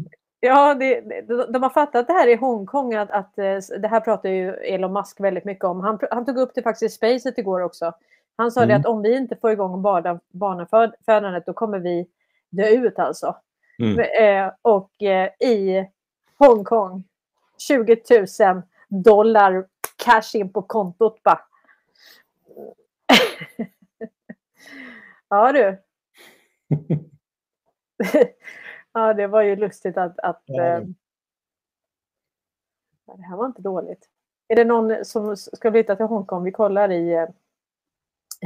Ja, det, de, har fattat det här i Hongkong att, att eh, det här pratar ju Elon Musk väldigt mycket om. Han, han tog upp det faktiskt i Spacet igår också. Han sa det Mm. att om vi inte får igång barna, barnafödandet då kommer vi dö ut alltså. Mm. Eh, och eh, i Hongkong 20 000 dollar cash in på kontot bara. ja du. ja, det var ju lustigt att... att Ja. eh, det här var inte dåligt. Är det någon som ska flytta till Hongkong? Vi kollar i, eh,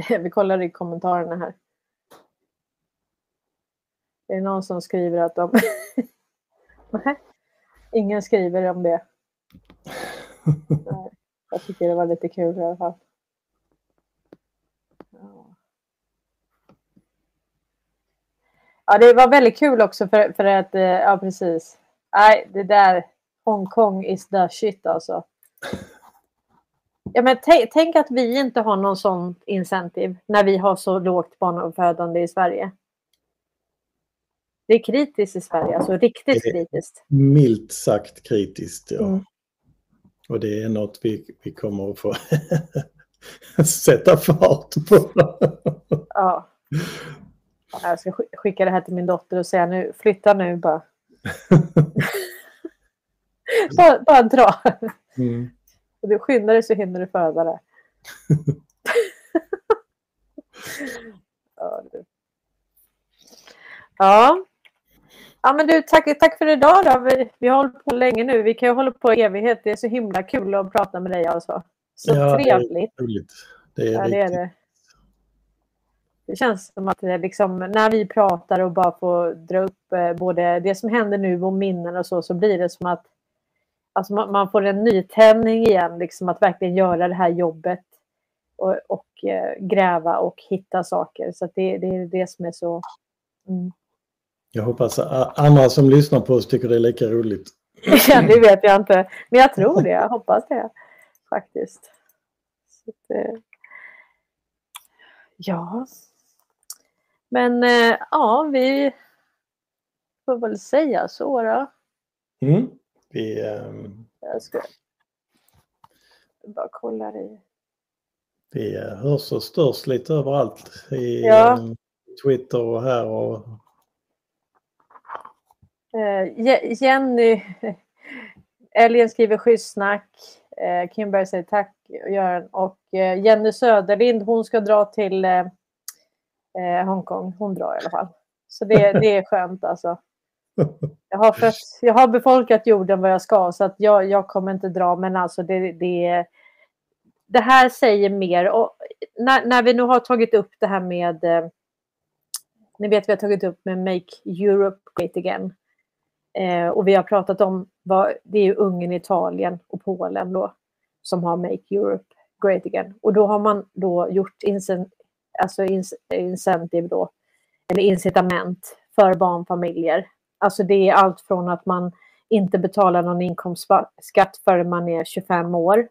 vi kollar i kommentarerna här. Är det någon som skriver att de... Nej, ingen skriver om det. Jag tycker det var lite kul i alla fall. Ja. Ja, det var väldigt kul också för, för att, eh, ja precis. Nej, det där, Hongkong is the shit alltså. Ja, men tänk, att vi inte har någon sån incentive när vi har så lågt barnafödande i Sverige. Det är kritiskt i Sverige, alltså riktigt kritiskt. Milt sagt kritiskt. Ja. Mm. Och det är något vi, vi kommer att få sätta fart på. Ja. Jag ska sk- skicka det här till min dotter och säga nu, flytta nu bara. bara, bara dra. Mm. Och du skyndar dig så hinner du föda det. ja, du. ja. Ja men du, tack, tack för idag då. Vi, vi har hållit på länge nu. Vi kan ju hålla på i evighet. Det är så himla kul att prata med dig alltså. Så Ja, det är trevligt. Roligt. Det är Ja, det är det. Det känns som att det liksom, när vi pratar och bara får dra upp eh, både det som händer nu och minnen och så, så blir det som att alltså man, man får en nytändning igen, liksom att verkligen göra det här jobbet och, och eh, gräva och hitta saker. Så det, det är det som är så... Mm. Jag hoppas att andra som lyssnar på oss tycker det är lika roligt. Ja, det vet jag inte, men jag tror det. Jag hoppas det faktiskt. Att, eh, ja. Men eh, ja, vi får väl säga så då. Mm. Vi, ehm, Jag ska bara kolla i. vi eh, hörs och störs lite överallt. I Ja. ehm, Twitter och här och Jenny Älgen skriver schysssnack. Eh, Kimberg säger tack Göran. Och eh, Jenny Söderlind hon ska dra till eh, eh, Hongkong. Hon drar i alla fall. Så det, det är skönt alltså. Jag har, fött, jag har befolkat jorden vad jag ska så att jag, jag kommer inte dra men alltså det, det, det här säger mer. Och när, när vi nu har tagit upp det här med eh, ni vet vi har tagit upp med Make Europe Great Again. Eh, och vi har pratat om vad, det är ju Ungern, Italien och Polen då som har Make Europe great again. Och då har man då gjort incent, alltså incentive då, eller incitament för barnfamiljer. Alltså det är allt från att man inte betalar någon inkomstskatt förrän man är 25 år.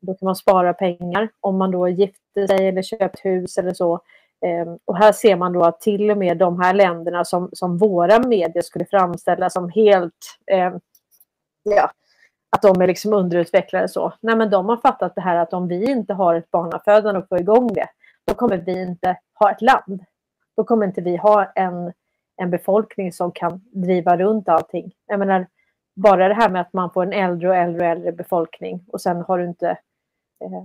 Då kan man spara pengar om man då gifter sig eller köpt hus eller så. Ehm, och här ser man då att till och med de här länderna som, som våra medier skulle framställa som helt, eh, ja, att de är liksom underutvecklade så. Nej men de har fattat det här att om vi inte har ett barnafödande och får igång det, då kommer vi inte ha ett land. Då kommer inte vi ha en, en befolkning som kan driva runt allting. Jag menar, bara det här med att man får en äldre och äldre och äldre befolkning och sen har du inte, eh,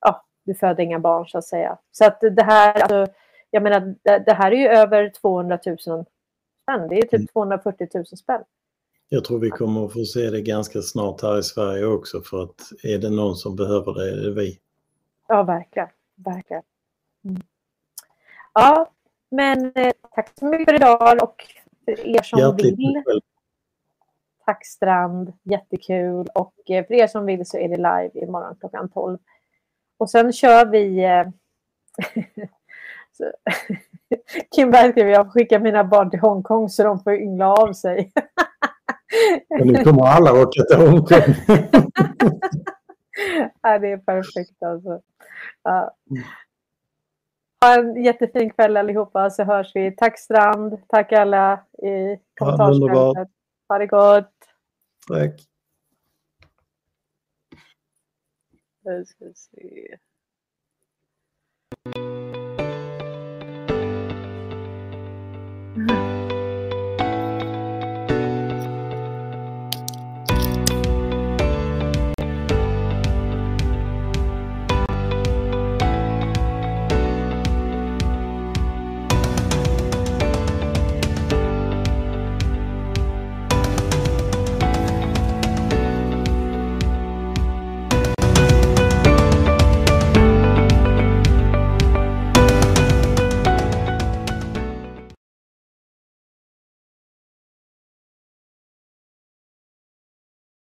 ja, du föder inga barn så att säga. Så att det här, alltså, jag menar, det, här är ju över 200 000 spänn. Det är ju typ 240 mm. 000 spänn. Jag tror vi kommer att få se det ganska snart här i Sverige också för att är det någon som behöver det är det vi. Ja, verkligen. verkligen. Mm. Ja, men eh, tack så mycket för idag och för er som Hjärtligt vill. Tack Strand, jättekul. Och eh, för er som vill så är det live imorgon klockan 12. Och sen kör vi... Eh, Kim Berg skrev jag skickar mina barn till Hongkong så de får yngla av sig. Men nu kommer alla åka till Hongkong. ja, det är perfekt alltså. Ja. Ha en jättefin kväll allihopa så hörs vi. Tack Strand, tack alla i kommentarsfältet. Ha det gott. Tack. Nu ska vi se.